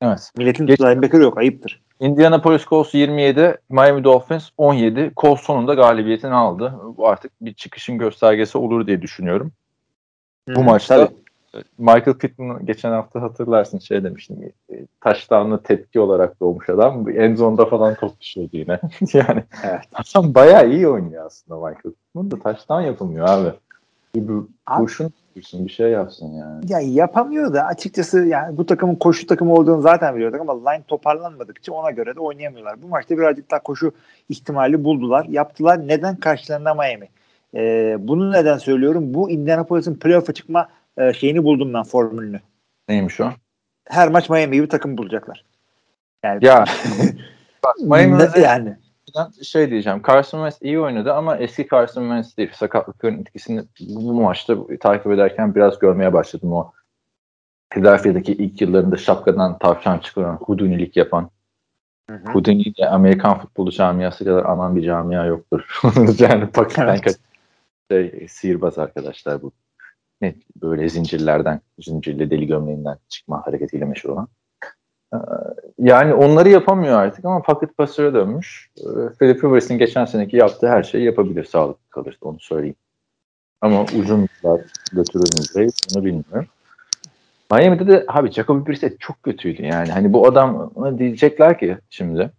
Evet. Milletin Geç... linebacker yok. Ayıptır. Indianapolis Colts 27, Miami Dolphins 17. Colts sonunda galibiyetini aldı. Bu artık bir çıkışın göstergesi olur diye düşünüyorum. Hı, Bu maçta tabii. Michael Pittman geçen hafta hatırlarsın şey demiştim. Taştanlı tepki olarak doğmuş adam. En zonda falan top düşüyordu yine. [laughs] yani evet. adam bayağı iyi oynuyor aslında Michael Pittman da taştan yapılmıyor abi. Bir, yapsın, bir şey yapsın yani. Ya yapamıyor da açıkçası yani bu takımın koşu takımı olduğunu zaten biliyorduk ama line toparlanmadıkça ona göre de oynayamıyorlar. Bu maçta birazcık daha koşu ihtimali buldular, yaptılar. Neden karşılarında Miami? Ee, bunu neden söylüyorum? Bu Indianapolis'in playoff'a çıkma e, şeyini buldum ben formülünü. Neymiş o? Her maç Miami gibi takım bulacaklar. Yani ya [laughs] bak, Miami yani şey diyeceğim. Carson Wentz iyi oynadı ama eski Carson Wentz değil. Sakatlıkların etkisini bu maçta takip ederken biraz görmeye başladım o. Philadelphia'daki ilk yıllarında şapkadan tavşan çıkaran, hudunilik yapan. Houdini de Amerikan futbolu camiası kadar anan bir camia yoktur. [laughs] yani Pakistan evet. şey, sihirbaz arkadaşlar bu. Ne, böyle zincirlerden, zincirli deli gömleğinden çıkma hareketiyle meşhur olan. Yani onları yapamıyor artık ama pocket passer'a dönmüş. Ee, Philip Rivers'in geçen seneki yaptığı her şeyi yapabilir sağlıklı kalırsa onu söyleyeyim. Ama uzun yıllar götürür mü Brady onu bilmiyorum. Miami'de de abi Jacoby Brissett çok kötüydü yani. Hani bu adam diyecekler ki şimdi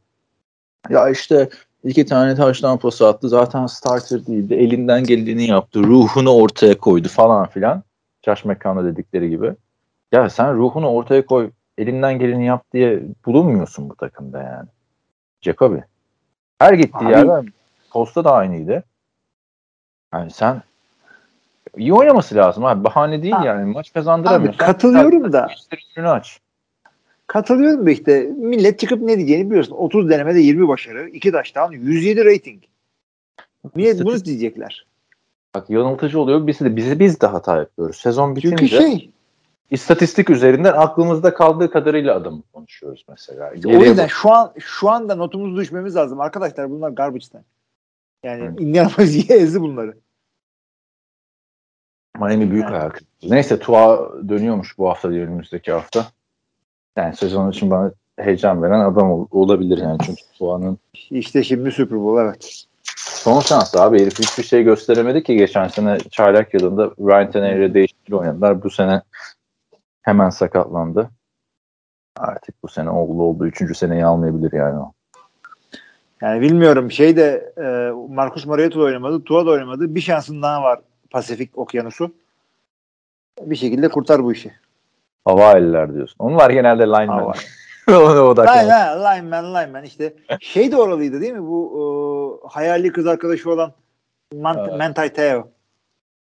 ya işte iki tane taştan pası attı. Zaten starter değildi. Elinden geldiğini yaptı. Ruhunu ortaya koydu falan filan. Josh McCown'a dedikleri gibi. Ya sen ruhunu ortaya koy. Elinden geleni yap diye bulunmuyorsun bu takımda yani. Jacoby. Her gittiği Abi- yerden Posta da aynıydı. Yani sen iyi oynaması lazım abi. Bahane değil Ha. yani. Maç kazandıramıyorsun. Abi katılıyorum da. Önünü aç. Katılıyorum da işte millet çıkıp ne diyeceğini biliyorsun. 30 denemede 20 başarı, 2 taştan, 107 rating. Millet bunu diyecekler. Bak yanıltıcı oluyor. Biz de bizi biz de hata yapıyoruz. Sezon bitince Çünkü şey istatistik üzerinden aklımızda kaldığı kadarıyla adım konuşuyoruz mesela. o Geriye yüzden bak- şu an şu anda notumuzu düşmemiz lazım. Arkadaşlar bunlar garbage'den. Yani Evet. Indianapolis [laughs] ezdi bunları. Miami büyük Evet. ayak. Neyse Tua dönüyormuş bu hafta değil önümüzdeki hafta. Yani sezon için bana heyecan veren adam ol- olabilir yani çünkü Tua'nın İşte şimdi Super Bowl evet. son şansı abi herif hiçbir şey gösteremedi ki geçen sene çaylak yılında Ryan Tannehill değişikliği oynadılar. Bu sene hemen sakatlandı. Artık bu sene oğlu olduğu üçüncü seneyi almayabilir yani o. Yani bilmiyorum şey de e, Marcus Mariota da oynamadı, Tua da oynamadı. Bir şansın daha var Pasifik Okyanusu. Bir şekilde kurtar bu işi. Hava eller diyorsun. Onlar genelde lineman. Hava. [laughs] Ona odaklan. Aynen lineman lineman işte. Şey de oralıydı değil mi bu e, hayali kız arkadaşı olan Man Evet. Manti Teo.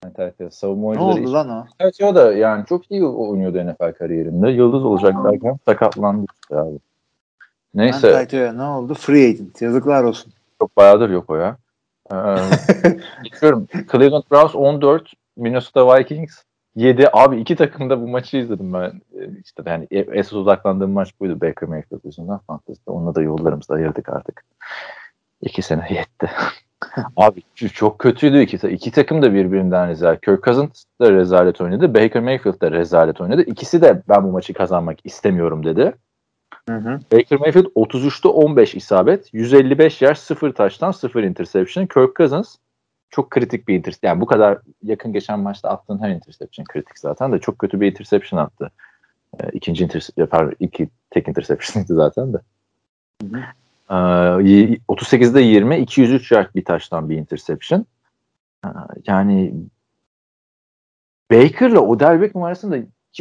Evet, evet. Savunma Ne oldu lan o? Evet o da yani çok iyi oynuyordu NFL kariyerinde. Yıldız olacak derken sakatlandı işte abi. Neyse Teo ne oldu? Free agent. Yazıklar olsun. çok bayağıdır yok o ya. Ee, [laughs] geçiyorum. Cleveland Browns 14, Minnesota Vikings 7. Abi iki takım da bu maçı izledim ben. Ee, İşte yani esas odaklandığım maç buydu Baker Mayfield yüzünden fantezide. Onunla da yollarımızı ayırdık artık. İki sene yetti. Abi çok kötüydü iki, iki takım da birbirinden rezalet. Kirk Cousins da rezalet oynadı. Baker Mayfield da rezalet oynadı. İkisi de ben bu maçı kazanmak istemiyorum dedi. Hı hı. Baker Mayfield 33'te 15 isabet, 155 yer, 0 taştan 0 interception. Kirk Cousins çok kritik bir interception. Yani bu kadar yakın geçen maçta attığın her interception kritik zaten de çok kötü bir interception attı. Ee, ikinci interception, pardon, iki tek interception'ıydı zaten de. Hı Ee, y- 38'de 20, 203 yard bir taştan bir interception. Ee, yani Baker'la Odell Beckham arasında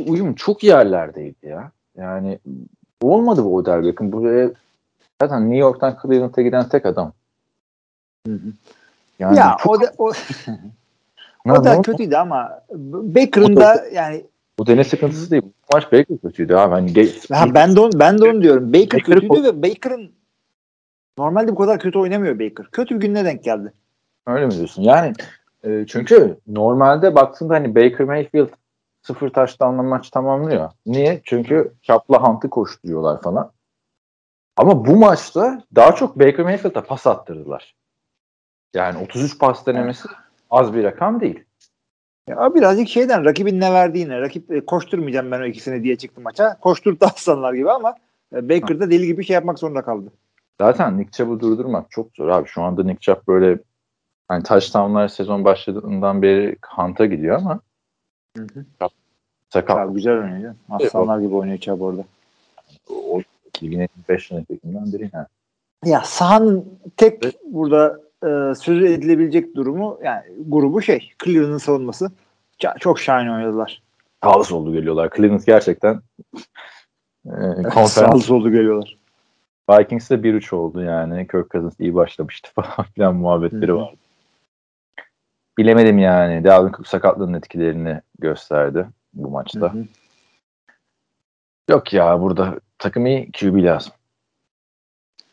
uyum çok yerlerdeydi ya. Yani olmadı bu Odell Beckham. Buraya zaten New York'tan Cleveland'a giden tek adam. Yani ya çok- o da o, o da kötüydü ama Baker'ın da yani Bu dene sıkıntısı değil. Bu maç Baker kötüydü abi. Hani ge- ha, ben de onu, ben de onu diyorum. Baker Baker'ı kötüydü ve Baker'ın normalde bu kadar kötü oynamıyor Baker. Kötü bir gününe denk geldi. Öyle mi diyorsun? Yani e, çünkü normalde baktığında hani Baker Mayfield sıfır taştanla maç tamamlıyor. Niye? Çünkü Kapla Hunt'ı koşturuyorlar falan. Ama bu maçta daha çok Baker Mayfield'a pas attırdılar. Yani 33 pas denemesi az bir rakam değil. Ya birazcık şeyden rakibin ne verdiğine. Rakip e, koşturmayacağım ben o ikisini diye çıktı maça. Koşturdu [laughs] aslanlar gibi ama e, Baker da deli gibi şey yapmak zorunda kaldı. Zaten Nick Chubb'ı durdurmak çok zor abi. Şu anda Nick Chubb böyle hani touchdownlar sezon başladığından beri Hunt'a gidiyor ama Hı hı. sakat. Ya, güzel oynuyor. Aslanlar gibi oynuyor Chubb orada. O, ligin en 5 yönetiminden biri yani. Ya sahanın tek burada e, söz edilebilecek durumu yani grubu şey Cleveland'ın savunması Çok, çok şahane oynadılar. Sağlı sollu geliyorlar. Cleveland gerçekten e, [laughs] konferans Sağlı sollu geliyorlar. Vikings'te 1-3 oldu yani. Kirk Cousins iyi başlamıştı [laughs] falan filan muhabbetleri Hı vardı. Bilemedim yani. Dalvin Cook sakatlığının etkilerini gösterdi bu maçta. Hı hı. Yok ya burada takım iyi QB lazım.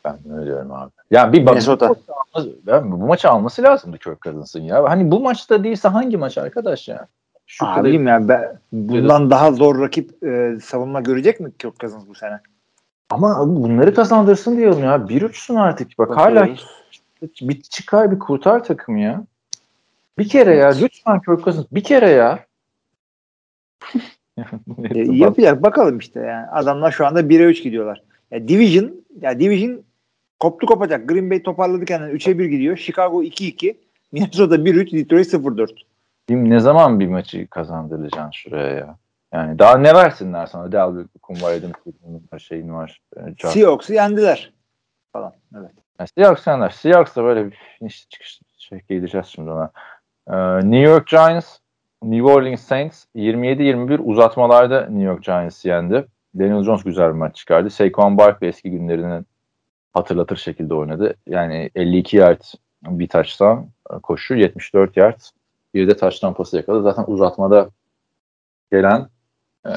Ben öyle diyorum abi. Ya bir bak Minnesota. bu maçı alması lazımdı Kirk Cousins'ın ya. Hani bu maçta değilse hangi maç arkadaş ya? Şu kadar- Abim ya ben, bundan daha zor rakip e, savunma görecek mi Kirk Cousins bu sene? Ama bunları kazandırsın diyorum ya. 1-3'sün artık. Bak hala Bakıyoruz. bir çıkar bir kurtar takım ya. Bir kere ya. Lütfen Kirk Cousins. Bir kere ya. [laughs] [laughs] E, yapacak bakalım işte yani. Adamlar şu anda 1'e 3 gidiyorlar. Ya Division ya Division koptu kopacak. Green Bay toparladı kendini 3'e 1 gidiyor. Chicago 2-2. Minnesota 1-3, Detroit 0-4. Kim ne zaman bir maçı kazandıracaksın şuraya ya? Yani daha ne versinler sana? Delvin Cook'un var, Thiele'nin var, şeyin var. e, Seahawks'u yendiler falan. Evet. Yani Seahawks yenler. Seahawks da böyle bir finish çıkış şey geleceğiz şimdi ona. Ee, New York Giants, New Orleans Saints 27-21 uzatmalarda New York Giants yendi. Daniel Jones güzel bir maç çıkardı. Saquon Barkley eski günlerini hatırlatır şekilde oynadı. Yani 52 yard bir touchdown koşu, 74 yard bir de touchdown pası yakaladı. Zaten uzatmada gelen e,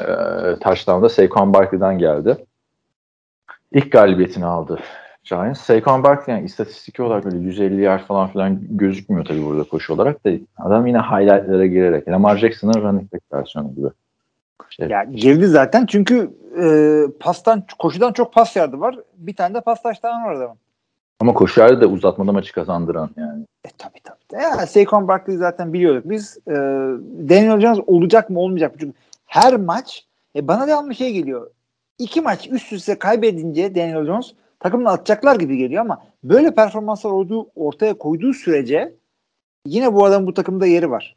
touchdown da Saquon Barkley'den geldi. İlk galibiyetini aldı Giants. Saquon Barkley yani istatistik olarak böyle 150 yard falan filan gözükmüyor tabii burada koşu olarak da adam yine highlightlara girerek Lamar Jackson'ın running back versiyonu gibi. Şey, Ya girdi zaten çünkü e, pastan koşudan çok pas yardı var. Bir tane de pas taştan var adamın. Ama koşu yardı da uzatmada maçı kazandıran yani. E tabii tabii. Ya, Saquon Barkley zaten biliyorduk. Biz e, Daniel Jones olacak mı olmayacak mı? Çünkü her maç e, bana devamlı şey geliyor. İki maç üst üste kaybedince Daniel Jones takımını atacaklar gibi geliyor ama böyle performanslar olduğu, ortaya koyduğu sürece yine bu adamın bu takımda yeri var.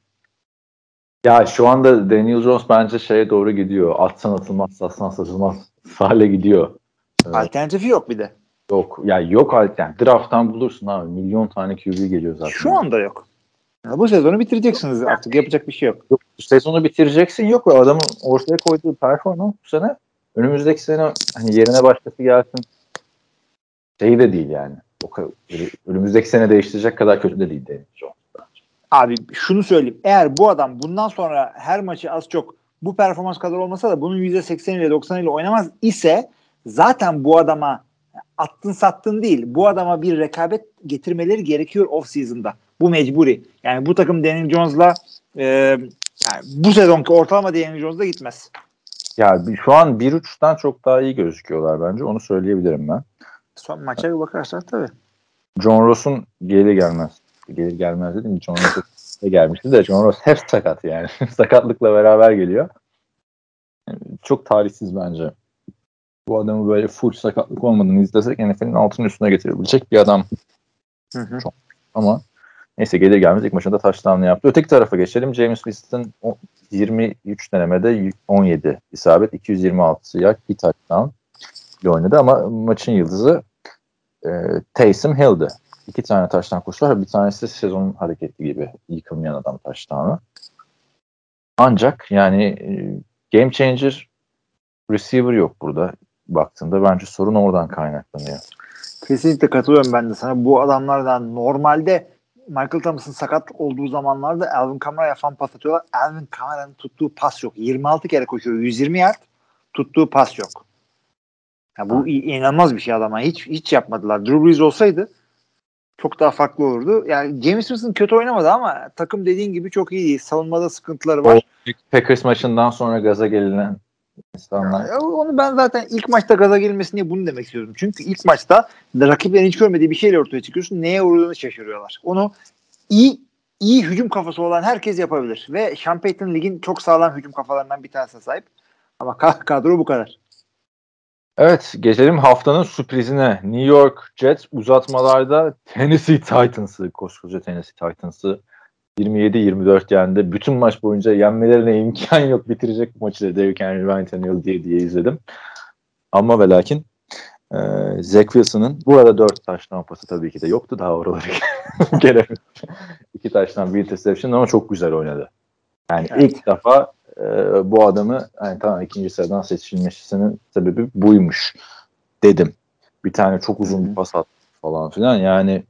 Ya şu anda Daniel Jones bence şeye doğru gidiyor. Atsan atılmaz, satsan satılmaz [laughs] hale gidiyor. Evet. Alternatifi yok bir de. Yok. Ya yok yani draft'tan bulursun abi. Milyon tane QB geliyor zaten. Şu anda yok. Ya bu sezonu bitireceksiniz artık. Yapacak bir şey yok. Yok, sezonu bitireceksin yok ve adamın ortaya koyduğu performans bu sene önümüzdeki sene hani yerine başkası gelsin şey de değil yani. O kadar, önümüzdeki sene değiştirecek kadar kötü de değil Daniel Jones. Abi şunu söyleyeyim. Eğer bu adam bundan sonra her maçı az çok bu performans kadar olmasa da bunun %80 ile 90 ile oynamaz ise zaten bu adama attın sattın değil. Bu adama bir rekabet getirmeleri gerekiyor off season'da. Bu mecburi. Yani bu takım Daniel Jones'la e, yani bu sezonki ortalama Daniel Jones'la gitmez. Ya bir- şu an 1-3'ten çok daha iyi gözüküyorlar bence. Onu söyleyebilirim ben. Son maça bakarsak tabii. John Ross'un geri gelmez. Geri gelmez dedim. John Ross de gelmişti de John Ross hep sakat yani. [laughs] Sakatlıkla beraber geliyor. Yani Çok talihsiz bence. Bu adamı böyle full sakatlık olmadığını izlesek NFL'in altının üstüne getirebilecek bir adam. Hı hı. Ama neyse gelir gelmez ilk maçında touchdown'ı yaptı. Öteki tarafa geçelim. James Winston o- 23 denemede 17 isabet, 226 yard, bir touchdown ile oynadı ama maçın yıldızı e, Taysom Hill'di. İki tane taştan koşu var. Bir tanesi de sezonun hareketi gibi yıkılmayan adam taştanı. Ancak yani e, game changer receiver yok burada baktığında. Bence sorun oradan kaynaklanıyor. Kesinlikle katılıyorum ben de sana. Bu adamlardan normalde Michael Thomas'ın sakat olduğu zamanlarda Alvin Kamara'ya fan pas atıyorlar. Alvin Kamara'nın tuttuğu pas yok. 26 kere koşuyor. 120 yard tuttuğu pas yok. Ya bu inanılmaz bir şey adama. Hiç hiç yapmadılar. Drew Brees olsaydı çok daha farklı olurdu. Yani James Winston kötü oynamadı ama takım dediğin gibi çok iyi değil. Savunmada sıkıntıları var. Packers maçından sonra gaza gelinen insanlar. Ya Onu ben zaten ilk maçta gaza gelmesin diye bunu demek istiyorum. Çünkü ilk maçta rakiplerin hiç görmediği bir şeyle ortaya çıkıyorsun. Neye uğradığını şaşırıyorlar. Onu iyi iyi hücum kafası olan herkes yapabilir. Ve Sean Payton ligin çok sağlam hücum kafalarından bir tanesine sahip. Ama ka- kadro bu kadar. Evet geçelim haftanın sürprizine. New York Jets uzatmalarda Tennessee Titans'ı, koskoca Tennessee Titans'ı 27-24 yendi. Bütün maç boyunca yenmelerine imkan yok. Bitirecek bu maçı da Derrick Henry, Ryan Tannehill diye diye izledim. Ama ve lakin e, Zach Wilson'ın burada 4 taştan pası tabii ki de yoktu. Daha oraları [laughs] gelemedim. 2 taştan bir interception ama çok güzel oynadı. Yani Evet. ilk defa e, bu adamı yani tamam ikinci sıradan seçilmesinin sebebi buymuş dedim. Bir tane çok uzun bir pas attı falan filan. Yani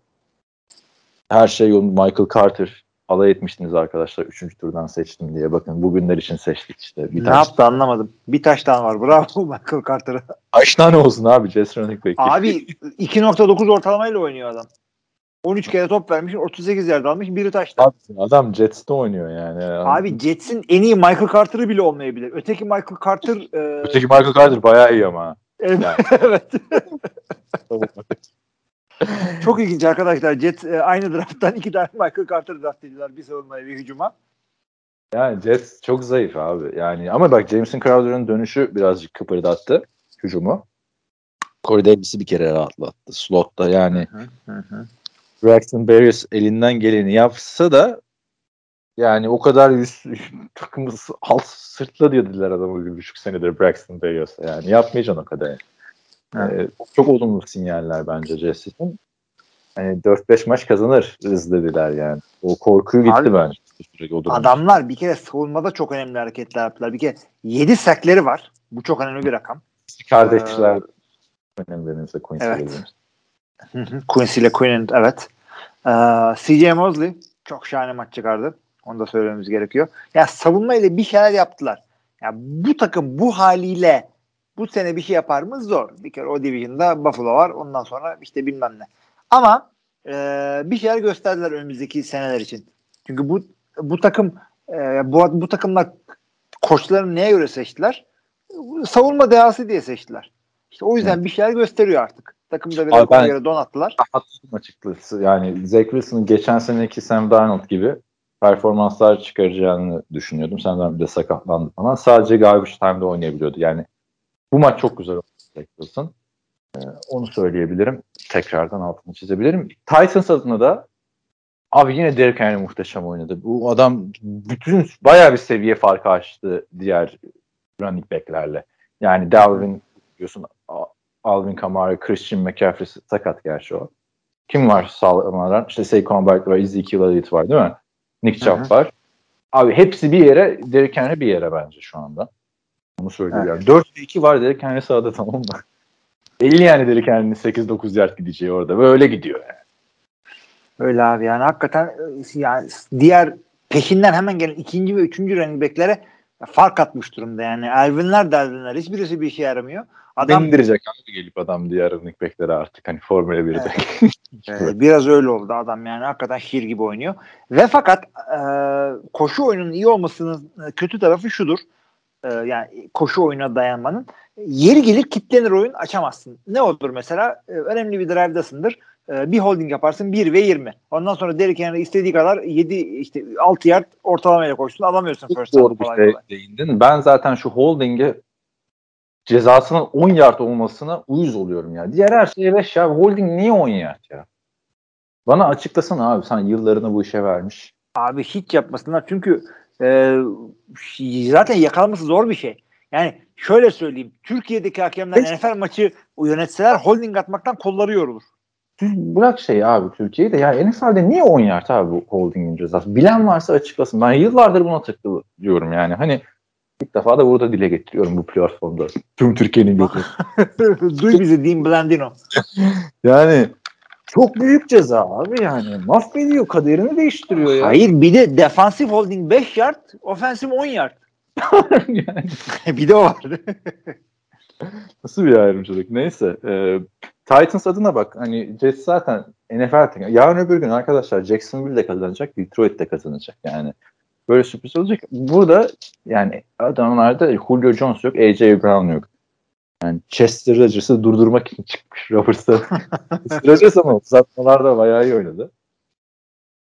her şey yolunda. Michael Carter alay etmiştiniz arkadaşlar. Üçüncü turdan seçtim diye. Bakın bugünler için seçtik işte. Bir ne taş, yaptı anlamadım. Bir taştan var. Bravo [laughs] Michael Carter'a. kaç tane olsun abi Jets running back. Abi 2.9 ortalamayla oynuyor adam. 13 kere top vermiş, 38 yerde almış, biri taştan. Adam, adam Jets'te oynuyor yani. Abi Jets'in en iyi Michael Carter'ı bile olmayabilir. Öteki Michael Carter e, Öteki Michael Carter bayağı iyi ama. Evet. Yani. [laughs] evet. [laughs] Çok ilginç arkadaşlar. Jet e, aynı drafttan iki tane Michael Carter draft ediyorlar. Bir savunmaya bir hücuma. Yani Jets çok zayıf abi. Yani ama bak Jameson Crowder'ın dönüşü birazcık kıpırdattı hücumu. Corey Davis'i bir kere rahatlattı slotta. Yani Braxton Berrios elinden geleni yapsa da Yani o kadar yüz, [laughs] takımı alt sırtla dediler adamı bir buçuk senedir Braxton Berrios'a. Yani yapmayacaksın o kadar. Yani. Ee, çok olumlu sinyaller bence Jesse'nin. Hani 4-5 maç kazanırız dediler yani. O korkuyu gitti Abi, bence. Adamlar bir kere savunmada çok önemli hareketler yaptılar. Bir kere 7 sekleri var. Bu çok önemli bir rakam. Kardeşler ee, önemlerinizde Quincy evet. Quincy ile Quinn evet. Ee, CJ Mosley çok şahane maç çıkardı. Onu da söylememiz gerekiyor. Ya savunma ile bir şeyler yaptılar. Ya bu takım bu haliyle bu sene bir şey yapar mı? Zor. Bir kere o division'da Buffalo var. Ondan sonra işte bilmem ne. Ama e, bir şeyler gösterdiler önümüzdeki seneler için. Çünkü bu bu takım e, bu, bu takımlar koçlarını neye göre seçtiler? Savunma dehası diye seçtiler. İşte o yüzden Hı. bir şeyler gösteriyor artık. Takımda biraz ona göre donattılar. Haklısın açıkçası. Yani Zach Wilson'ın geçen seneki Sam Darnold gibi performanslar çıkaracağını düşünüyordum. Senden bir de sakatlandı falan. Sadece garbage time'da oynayabiliyordu. Yani bu maç çok güzel oldu Wilson. Ee, onu söyleyebilirim. Tekrardan altını çizebilirim. Titans adına da abi yine Derrick Henry muhteşem oynadı. Bu adam bütün bayağı bir seviye farkı açtı diğer running back'lerle. Yani Dalvin diyorsun Alvin Kamara, Christian McCaffrey sakat gerçi o. Kim var sağlamadan? İşte Saquon Barkley var, Ezekiel Elliott var değil mi? Nick Chubb var. Abi hepsi bir yere, Derrick Henry bir yere bence şu anda. Onu söylüyorum. Evet. 4 2 var Derrick Henry sağda tamam mı? 50 yani Derrick Henry'nin 8-9 yard gideceği orada. Böyle gidiyor yani. Öyle abi yani hakikaten yani diğer peşinden hemen gelen ikinci ve üçüncü running back'lere fark atmış durumda yani. Elvinler de Elvinler. Hiçbirisi bir işe yaramıyor. Adam indirecek abi gelip adam diğer running back'lere artık hani Formula 1'de. Evet. evet, [laughs] biraz öyle oldu adam yani hakikaten şiir gibi oynuyor. Ve fakat e, koşu oyunun iyi olmasının kötü tarafı şudur. E, yani koşu oyuna dayanmanın yeri gelir kitlenir oyun açamazsın. Ne olur mesela? E, önemli bir drive'dasındır. E, bir holding yaparsın 1 ve 20. Ondan sonra Derrick Henry istediği kadar 7 işte 6 yard ortalamayla koşsun alamıyorsun first Doğru bir şey değindin. Ben zaten şu holding'i cezasının 10 yard olmasına uyuz oluyorum ya. Diğer her şeye 5 ya. Holding niye 10 yard ya? Bana açıklasana abi sen yıllarını bu işe vermiş. Abi hiç yapmasınlar çünkü e, zaten yakalaması zor bir şey. Yani şöyle söyleyeyim. Türkiye'deki hakemler NFL maçı yönetseler holding atmaktan kolları yorulur. Bırak şey abi Türkiye'yi de ya NFL'de niye 10 yard abi bu holdingin cezası? Bilen varsa açıklasın. Ben yıllardır buna takılıyorum yani. Hani İlk defa da burada dile getiriyorum bu platformda. Tüm Türkiye'nin gözü. [laughs] Duy bizi Dean Blandino. [laughs] yani çok büyük ceza abi yani. Mahvediyor kaderini değiştiriyor ya. Hayır bir de defansif holding 5 yard, ofensif 10 yard. yani. [laughs] bir de o vardı. [laughs] Nasıl bir ayrımcılık? Neyse. E, Titans adına bak. Hani Jets zaten NFL Yarın öbür gün arkadaşlar Jacksonville de kazanacak, Detroit de kazanacak. Yani böyle sürpriz olacak. Burada yani adamlarda Julio Jones yok, AJ Brown yok. Yani Chester Rodgers'ı durdurmak için çıkmış Roberts'a. Rodgers ama uzatmalarda bayağı iyi oynadı.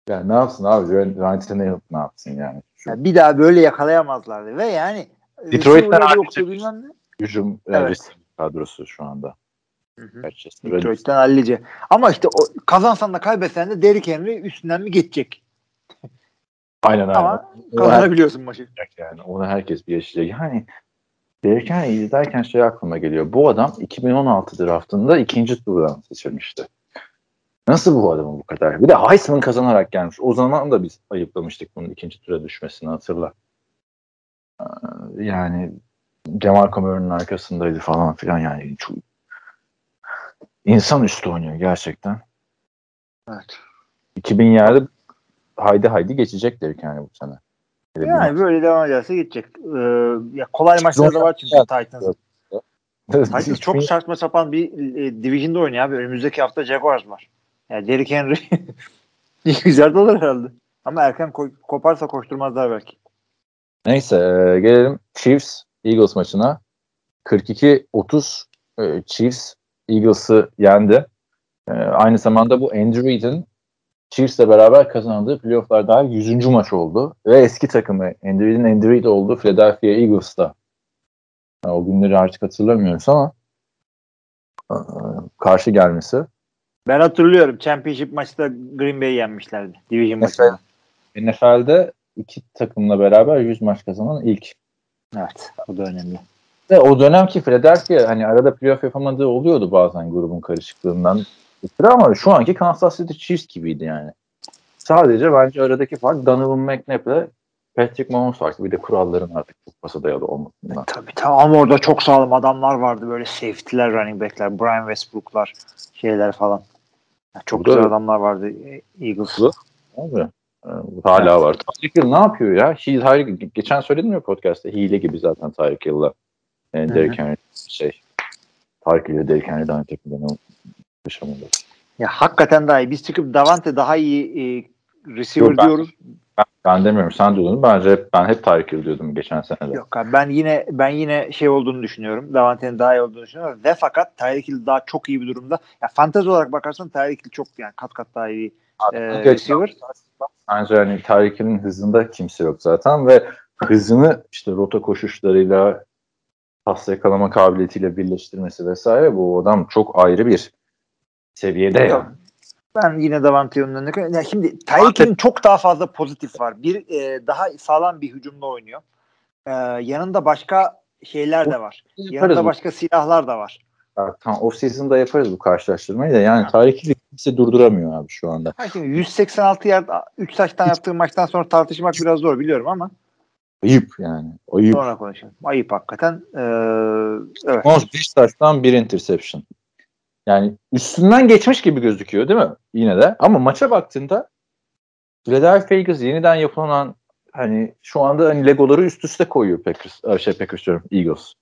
Yani ne yapsın abi? Ryan Tannehill ne yapsın yani? Şu... yani? Bir daha böyle yakalayamazlardı ve yani Detroit'ten yoktu bilmem ne. Hücum evet. kadrosu şu anda. Detroit'ten hallice. Ama işte o, kazansan da kaybetsen de Derrick Henry üstünden mi geçecek? Aynen aynen. Ama kazanabiliyorsun maçı. Yani onu herkes bir yaşayacak. Yani Derrick izlerken şey aklıma geliyor. Bu adam 2016 draftında ikinci turdan seçilmişti. Nasıl bu adamın bu kadar? Bir de Heisman kazanarak gelmiş. O zaman da biz ayıplamıştık bunun ikinci tura düşmesini hatırla. Ee, yani Cemal Murray'nin arkasındaydı falan filan yani çok insan üstü oynuyor gerçekten. Evet. 2000 yerde haydi haydi geçecekler yani bu sene. Yani böyle devam ederse geçecek. Ee, ya kolay maçlar da var çünkü Titans. [laughs] Titans çok saçma sapan bir e, division'da oynuyor abi. Önümüzdeki hafta Jaguars var. Yani Derrick Henry [laughs] güzel olur herhalde. Ama erken ko- koparsa koşturmazlar belki. Neyse e, gelelim Chiefs Eagles maçına. 42-30 e, Chiefs Eagles'ı yendi. E, aynı zamanda bu Andrew Reid'in Chiefs'le beraber kazandığı playoff'lar daha 100. maç oldu. Ve eski takımı Andy Reid'in Andy Reid olduğu Philadelphia Eagles'ta. Yani o günleri artık hatırlamıyoruz ama e, karşı gelmesi. Ben hatırlıyorum. Championship maçta Green Bay yenmişlerdi. Division maçında. NFL'de iki takımla beraber 100 maç kazanan ilk. Evet. O da önemli. Ve o dönemki Philadelphia hani arada playoff yapamadığı oluyordu bazen grubun karışıklığından. Ama şu anki Kansas City Chiefs gibiydi yani. Sadece bence aradaki fark Donovan McNabb Patrick Mahomes farklı. Bir de kuralların artık çok pasa dayalı olmasından. Tabii tamam ama orada çok sağlam adamlar vardı böyle safety'ler, running back'ler, Brian Westbrook'lar, şeyler falan. Çok Burada- güzel adamlar vardı e, Eagles. Abi. e, Hala var. Tyreek Hill ne yapıyor ya? He, Tyreek, geçen söyledim ya podcast'ta hile gibi zaten Tyreek Hill'la. Yani Hı Derrick Henry şey Tyreek Hill'le Derrick Henry aynı yaşamadı. Ya hakikaten daha iyi. Biz çıkıp Davante daha iyi e, receiver Yok, ben- diyoruz. Ben, ben demiyorum sen diyordun. Bence ben hep Tyreek Hill diyordum geçen sene de. Yok abi ben yine ben yine şey olduğunu düşünüyorum. Davante'nin daha iyi olduğunu düşünüyorum. Ve fakat Tyreek Hill daha çok iyi bir durumda. Ya fantezi olarak bakarsan Tyreek Hill çok yani kat kat daha iyi e, receiver. Bence hani Tyreek Hill'in hızında kimse yok zaten ve hızını işte rota koşuşlarıyla pas yakalama kabiliyetiyle birleştirmesi vesaire bu adam çok ayrı bir seviyede ya. Tamam. Ben yine Davante'nin önüne koyuyorum. Ya şimdi Tyreek Hill'in çok daha fazla pozitif var. Bir e, daha sağlam bir hücumda oynuyor. E, yanında başka şeyler de var. Yanında bu. başka silahlar da var. Ya, Tamam off season'da yaparız bu karşılaştırmayı da yani Hill'i kimse durduramıyor abi şu anda. Ha şimdi 186 yard 3 taştan yaptığı maçtan sonra tartışmak biraz zor biliyorum ama Ayıp yani. Ayıp. sonra konuşalım. Ayıp hakikaten. Ee, evet. Most 5 taştan bir interception. Yani üstünden geçmiş gibi gözüküyor değil mi? Yine de. Ama maça baktığında Philadelphia Eagles yeniden yapılan hani şu anda hani Legoları üst üste koyuyor Packers. Şey Packers diyorum Eagles.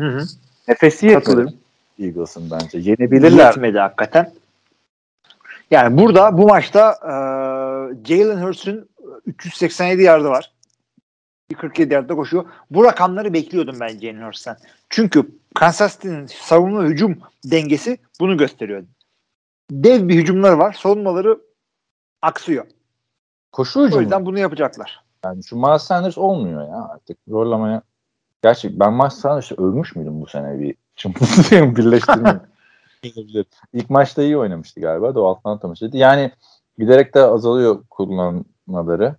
Hı hı. Nefesi yetmedi. Eagles'ın bence. Yenebilirler. Yetmedi hakikaten. Yani burada bu maçta e, Jalen Hurts'un 387 yardı var. Bir 47 yardta koşuyor. Bu rakamları bekliyordum ben Jalen Hurts'tan. Çünkü Kansas City'nin savunma hücum dengesi bunu gösteriyor. Dev bir hücumları var. Savunmaları aksıyor. Koşu O hücumu. yüzden bunu yapacaklar. Yani şu Miles Sanders olmuyor ya artık. Zorlamaya. Gerçi ben Miles Sanders'ı övmüş müydüm bu sene bir çımbızı [laughs] birleştirme. İlk maçta iyi oynamıştı galiba da o Atlanta maçıydı. Yani giderek de azalıyor kullanmaları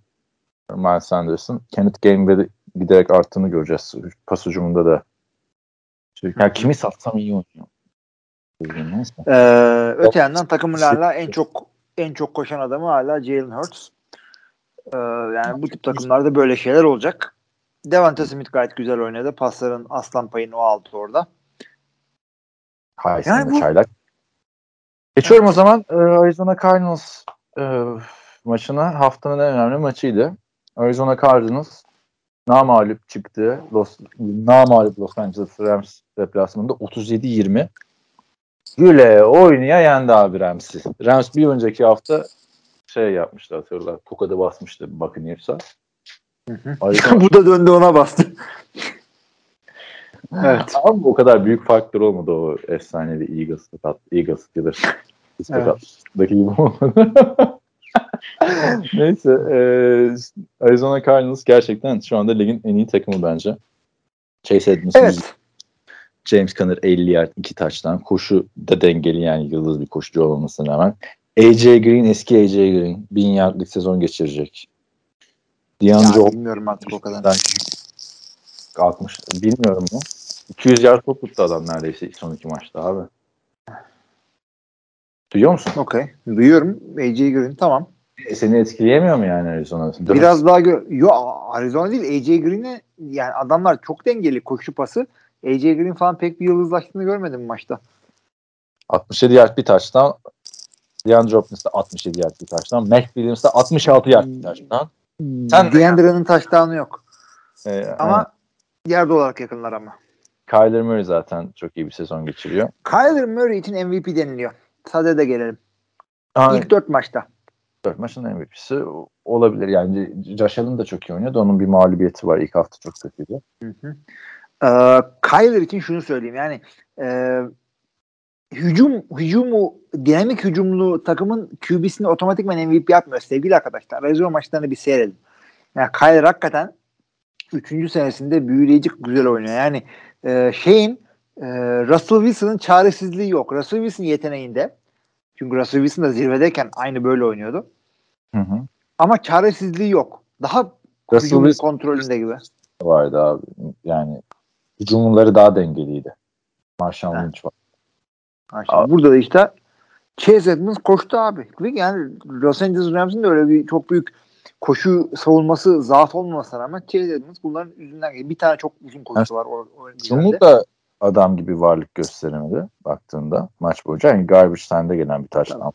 Miles Sanders'ın. Kenneth Gainwell'de giderek arttığını göreceğiz. Pas hücumunda da. Yani kimi satsam iyi oynuyor. Ee, öte yandan takımın hala en çok en çok koşan adamı hala Jalen Hurts. Ee, yani bu tip takımlarda böyle şeyler olacak. Devante Smith gayet güzel oynadı. Pasların aslan payını o aldı orada. Heisman'lı Yani bu- çaylak. Geçiyorum o zaman e, Arizona Cardinals e, maçına. Haftanın en önemli maçıydı. Arizona Cardinals namalip çıktı. Los, namalip Los Angeles Rams deplasmanında 37-20 güle oynaya yendi abi Rams'i. Rams bir önceki hafta şey yapmıştı hatırlar. Kuka'da basmıştı Buccaneers'a. Arizona [laughs] bu da döndü ona bastı. [laughs] evet. Ama o kadar büyük farklar olmadı o efsanevi Eagles tat, Eagles Steelers. Evet. Gibi olmadı. [laughs] [laughs] Neyse. e, Arizona Cardinals gerçekten şu anda ligin en iyi takımı bence. Chase Edmonds, Evet. James Conner 50 yard 2 taçtan. Koşu da dengeli yani yıldız bir koşucu olmasına rağmen. AJ Green eski AJ Green 1000 yardlık sezon geçirecek. DeAndre Ya, bilmiyorum artık o kadar. 60 bilmiyorum mu? 200 yard top tuttu adam neredeyse son iki maçta abi. Duyuyor musun? Okey. Duyuyorum. AJ Green tamam. Seni etkileyemiyor mu yani Arizona? Biraz daha gö Yo Arizona değil AJ Green'e yani adamlar çok dengeli koşu pası. AJ Green falan pek bir yıldızlaştığını görmedim maçta. 67 yard bir taştan. DeAndre Hopkins de 67 yard bir taştan. Mac Williams de 66 yard bir taştan. Sen de DeAndre'nin taştanı yok. Ee, Ama yerde olarak yakınlar ama. Kyler Murray zaten çok iyi bir sezon geçiriyor. Kyler Murray için MVP deniliyor. Sade de gelelim. Ha, İlk dört maçta. 4 maçın MVP'si olabilir. Yani Josh Allen da çok iyi oynuyordu. Onun bir mağlubiyeti var. İlk hafta çok kötüydü. Hı. Ee, Kyler için şunu söyleyeyim yani e, hücum hücumu dinamik hücumlu takımın QB'sini otomatikman MVP yapmıyor sevgili arkadaşlar. Arizona maçlarını bir seyredin. Yani Kyler hakikaten 3. senesinde büyüleyici güzel oynuyor. Yani e, şeyin e, Russell Wilson'ın çaresizliği yok. Russell Wilson yeteneğinde çünkü Russell Wilson da zirvedeyken aynı böyle oynuyordu. Hı hı. Ama çaresizliği yok. Daha Russell hücum Wilson kontrolünde gibi. vardı abi. Yani hücumları daha dengeliydi. Marshall Ha. Lynch var. Burada da işte Chase Edmonds koştu abi. Yani Los Angeles Rams'in de öyle bir çok büyük koşu savunması zaaf olmamasına rağmen Chase Edmonds bunların yüzünden geliyor. Bir tane çok uzun koşusu var. O, o da adam gibi varlık gösteremedi baktığında maç boyunca. Yani garbage time'da gelen bir taştan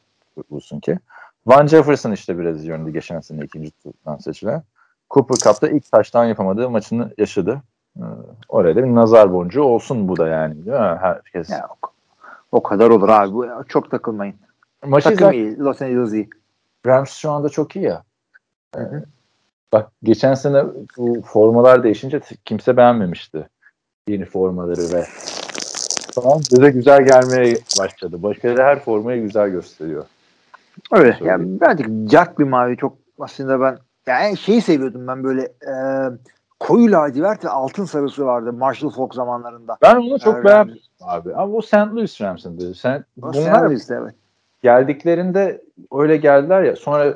bulsun ki. Van Jefferson işte biraz yönünde geçen sene ikinci turdan seçilen. Cooper Cup'ta ilk taştan yapamadığı maçını yaşadı. Ee, oraya da bir nazar boncuğu olsun bu da yani. Değil mi? Herkes. Ya, o, o kadar olur abi. Çok takılmayın. Maçı Takım izlerken iyi. Los Angeles iyi. Rams şu anda çok iyi ya. Ee, bak geçen sene bu formalar değişince kimse beğenmemişti. Yeni formaları ve falan bize güzel gelmeye başladı. Başkaları her formayı güzel gösteriyor. Öyle. Söyle. Yani birazcık jack bir mavi çok aslında ben yani şeyi seviyordum ben böyle e, koyu lacivert ve altın sarısı vardı Marshall Falk zamanlarında. Ben onu çok Evet. beğendim abi. Ama bu St. Louis Rams'ındı. Sen, O bunlar Sandwich'ti, evet. geldiklerinde öyle geldiler ya sonra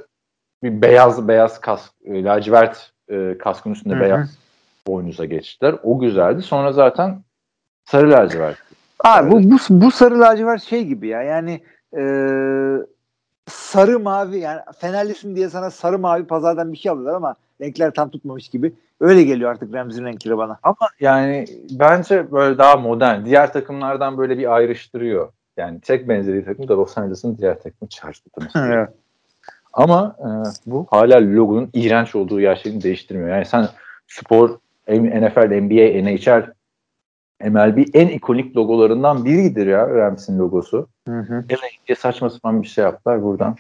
bir beyaz beyaz kask, e, lacivert e, kaskın üstünde Hı hı. beyaz boynuza geçtiler. O güzeldi. Sonra zaten sarı lacivert. Abi bu, bu, bu sarı lacivert şey gibi ya yani e, sarı mavi yani Fenerlisin diye sana sarı mavi pazardan bir şey alıyorlar ama renkler tam tutmamış gibi. Öyle geliyor artık Rams'in renkleri bana. Ama yani bence böyle daha modern. Diğer takımlardan böyle bir ayrıştırıyor. Yani tek benzediği takım da Los Angeles'ın diğer takımı. [laughs] Evet. Ama e, bu hala logonun iğrenç olduğu gerçeğini değiştirmiyor. Yani sen spor, NFL, NBA, NHL, MLB en ikonik logolarından biridir ya Rams'in logosu. Hı hı. Saçma sapan bir şey yaptılar buradan.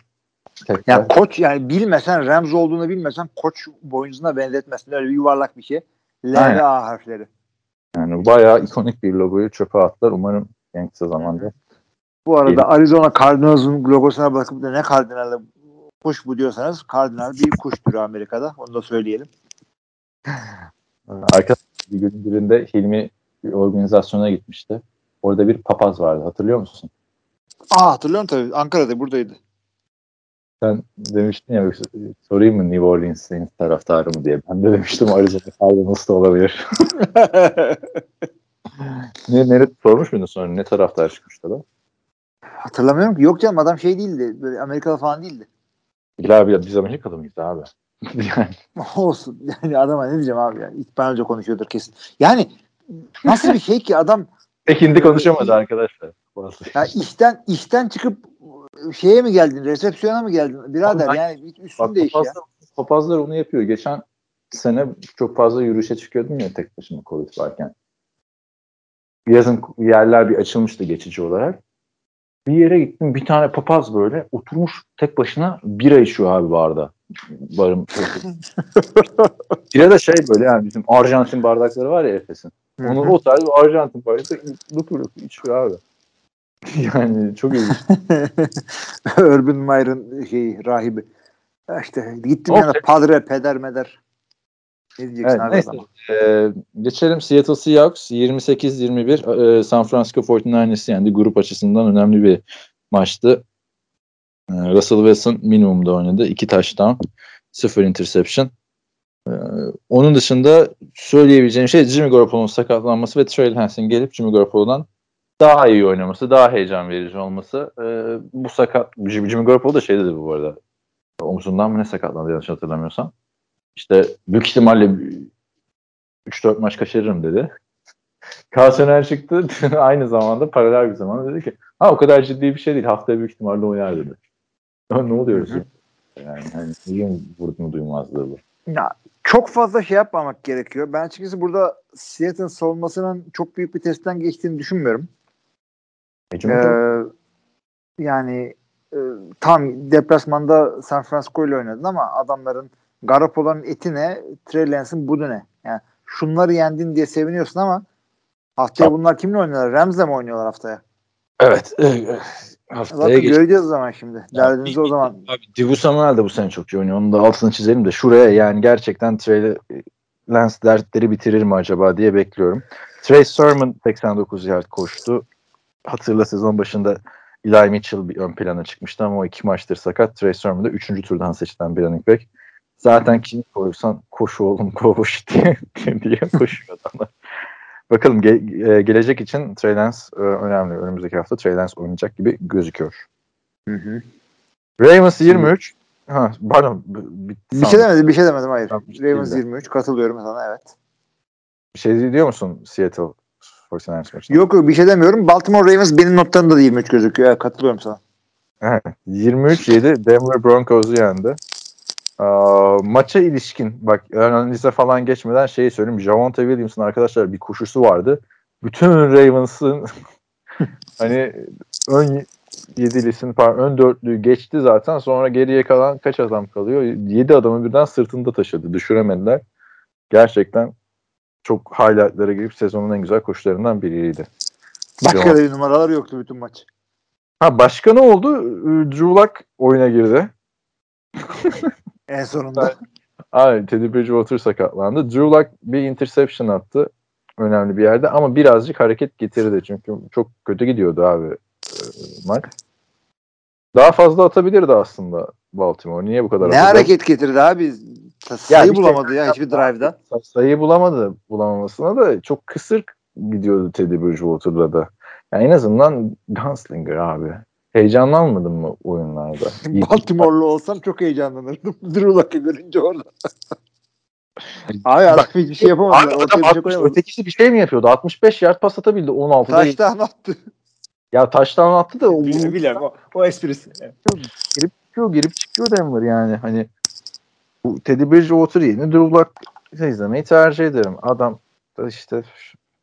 Tekrar. Yani koç yani bilmesen Rams olduğunu bilmesen koç boynuzuna benzetmesin. Öyle bir yuvarlak bir şey. L ve A harfleri. Yani bayağı ikonik bir logoyu çöpe attılar. Umarım en kısa zamanda. Bu arada İyi. Arizona Cardinals'ın logosuna bakıp da ne kardinalı kuş bu diyorsanız kardinal bir kuş türü Amerika'da. Onu da söyleyelim. Arkadaşlar bir gün birinde Hilmi bir organizasyona gitmişti. Orada bir papaz vardı. Hatırlıyor musun? Aa hatırlıyorum tabii. Ankara'da buradaydı. Sen demiştin ya sorayım mı New Orleans Saints taraftarı mı diye. Ben de demiştim Arizona Cardinals da olabilir. [laughs] ne, nere sormuş muydun sonra? Ne taraftar çıkmıştı da? Hatırlamıyorum ki. Yok canım adam şey değildi. Böyle Amerikalı falan değildi. Bilal abi biz Amerikalı mıyız abi? [laughs] yani, Olsun. Yani adama ne diyeceğim abi ya. İspanyolca konuşuyordur kesin. Yani nasıl bir şey ki adam pek hindi konuşamadı arkadaşlar. Ya işten işten çıkıp şeye mi geldin? Resepsiyona mı geldin? Birader Abi ben- yani üstün Bak değiş ya. papazlar, papazlar onu yapıyor. Geçen sene çok fazla yürüyüşe çıkıyordum ya tek başıma Covid varken. Yazın yerler bir açılmıştı geçici olarak. Bir yere gittim bir tane papaz böyle oturmuş tek başına bira içiyor abi barda. Barım. [laughs] bira da şey böyle yani bizim Arjantin bardakları var ya Efes'in. Onu o tarz Arjantin bardağı lukur lukur içiyor abi. [laughs] yani çok iyi. [laughs] Urban Meyer'ın şeyi rahibi. İşte gittim O- yani padre peder meder. Ne diyeceksin Evet, abi neyse. Ee, geçelim Seattle Seahawks 28-21 e, San Francisco 49ers'ı yendi. Grup açısından önemli bir maçtı. Ee, Russell Wilson minimumda oynadı. 2 touchdown, 0 interception. Ee, onun dışında söyleyebileceğim şey Jimmy Garoppolo'nun sakatlanması ve Trey Lance'in gelip Jimmy Garoppolo'dan daha iyi oynaması, daha heyecan verici olması. Ee, bu sakat Jimmy, Garoppolo da şey dedi bu arada. Omzundan mı ne sakatlandı yanlış hatırlamıyorsam. İşte büyük ihtimalle 3-4 maç kaçırırım dedi. [laughs] Kalsoner çıktı [laughs] aynı zamanda paralel bir zamanda dedi ki ha o kadar ciddi bir şey değil haftaya büyük ihtimalle oynar dedi. Ne oluyoruz ya? Yani hani niye vurduğunu duymazlığı bu. Ya, çok fazla şey yapmamak gerekiyor. Ben açıkçası burada Seattle'ın savunmasının çok büyük bir testten geçtiğini düşünmüyorum. Hücum Ee, yani e, tam deplasmanda San Francisco ile oynadın ama adamların Garoppolo'nun eti ne, Trey Lance'ın budu ne? Yani şunları yendin diye seviniyorsun ama haftaya Tamam. bunlar kimle oynuyorlar? Rams'le mi oynuyorlar haftaya? Evet. Haftaya Bakın geç. göreceğiz o zaman şimdi. Derdinizi o zaman. Abi Dibu Samuel de bu sene çok iyi oynuyor. Onun da altını çizelim de şuraya yani gerçekten Trey Lance dertleri bitirir mi acaba diye bekliyorum. Trey Sermon 89 yard koştu. Hatırla sezon başında Eli Mitchell bir ön plana çıkmıştı ama o iki maçtır sakat. Trey Sermon da 3. turdan seçilen bir running back. Zaten kimi koysan koşu oğlum koş [laughs] diye, diye koşuyor adamlar. Bakalım ge- e, gelecek için Trey Lance e, önemli. Önümüzdeki hafta Trey Lance oynayacak gibi gözüküyor. Hı hı. Ravens 23. Ha, pardon. bitti Bir şey demedim, bir şey demedim hayır. Tamam, Ravens de. 23 katılıyorum sana evet. Bir şey diyor musun Seattle 49ers maçına? Yok yok bir şey demiyorum. Baltimore Ravens benim notlarımda da 23 gözüküyor. Evet, katılıyorum sana. Evet, 23-7 Denver Broncos'u yendi. Aa, maça ilişkin bak analize falan geçmeden şeyi söyleyeyim. Javonte Williams'ın arkadaşlar bir koşusu vardı. Bütün Ravens'ın [laughs] hani ön yedilisini pardon ön dörtlüğü geçti zaten. Sonra geriye kalan kaç adam kalıyor? 7 adamı birden sırtında taşıdı. Düşüremediler. Gerçekten çok highlightlara girip sezonun en güzel koşularından biriydi. Başka bir numaralar yoktu bütün maç. Ha başka ne oldu? Drew Luck oyuna girdi. [laughs] En sonunda. Abi Teddy Bridgewater sakatlandı. Drew Luck bir interception attı önemli bir yerde ama birazcık hareket getirdi çünkü çok kötü gidiyordu abi e, maç. Daha fazla atabilirdi aslında Baltimore. Niye bu kadar ne atacak? hareket getirdi abi? Sayı şey- bulamadı ya hiçbir [laughs] drive'da. Sayı bulamadı bulamamasına da çok kısır gidiyordu Teddy Bridgewater'da da. Yani en azından Gunslinger abi. Heyecanlanmadın mı oyunlarda? [laughs] Baltimore'lu olsam çok heyecanlanırdım. [laughs] Drew Luck'ı görünce orada. [laughs] Abi adam hiçbir şey Ortaya adam bir şey 60, koyamadı. ötekisi bir şey mi yapıyordu? 65 yard pas atabildi 16'da. Taştan attı. Ya taştan attı da o Biliyorum o, o esprisi. girip çıkıyor, girip çıkıyor Denver yani. Hani bu Teddy Bridgewater yerine Drew Luck izlemeyi tercih ederim. Adam da işte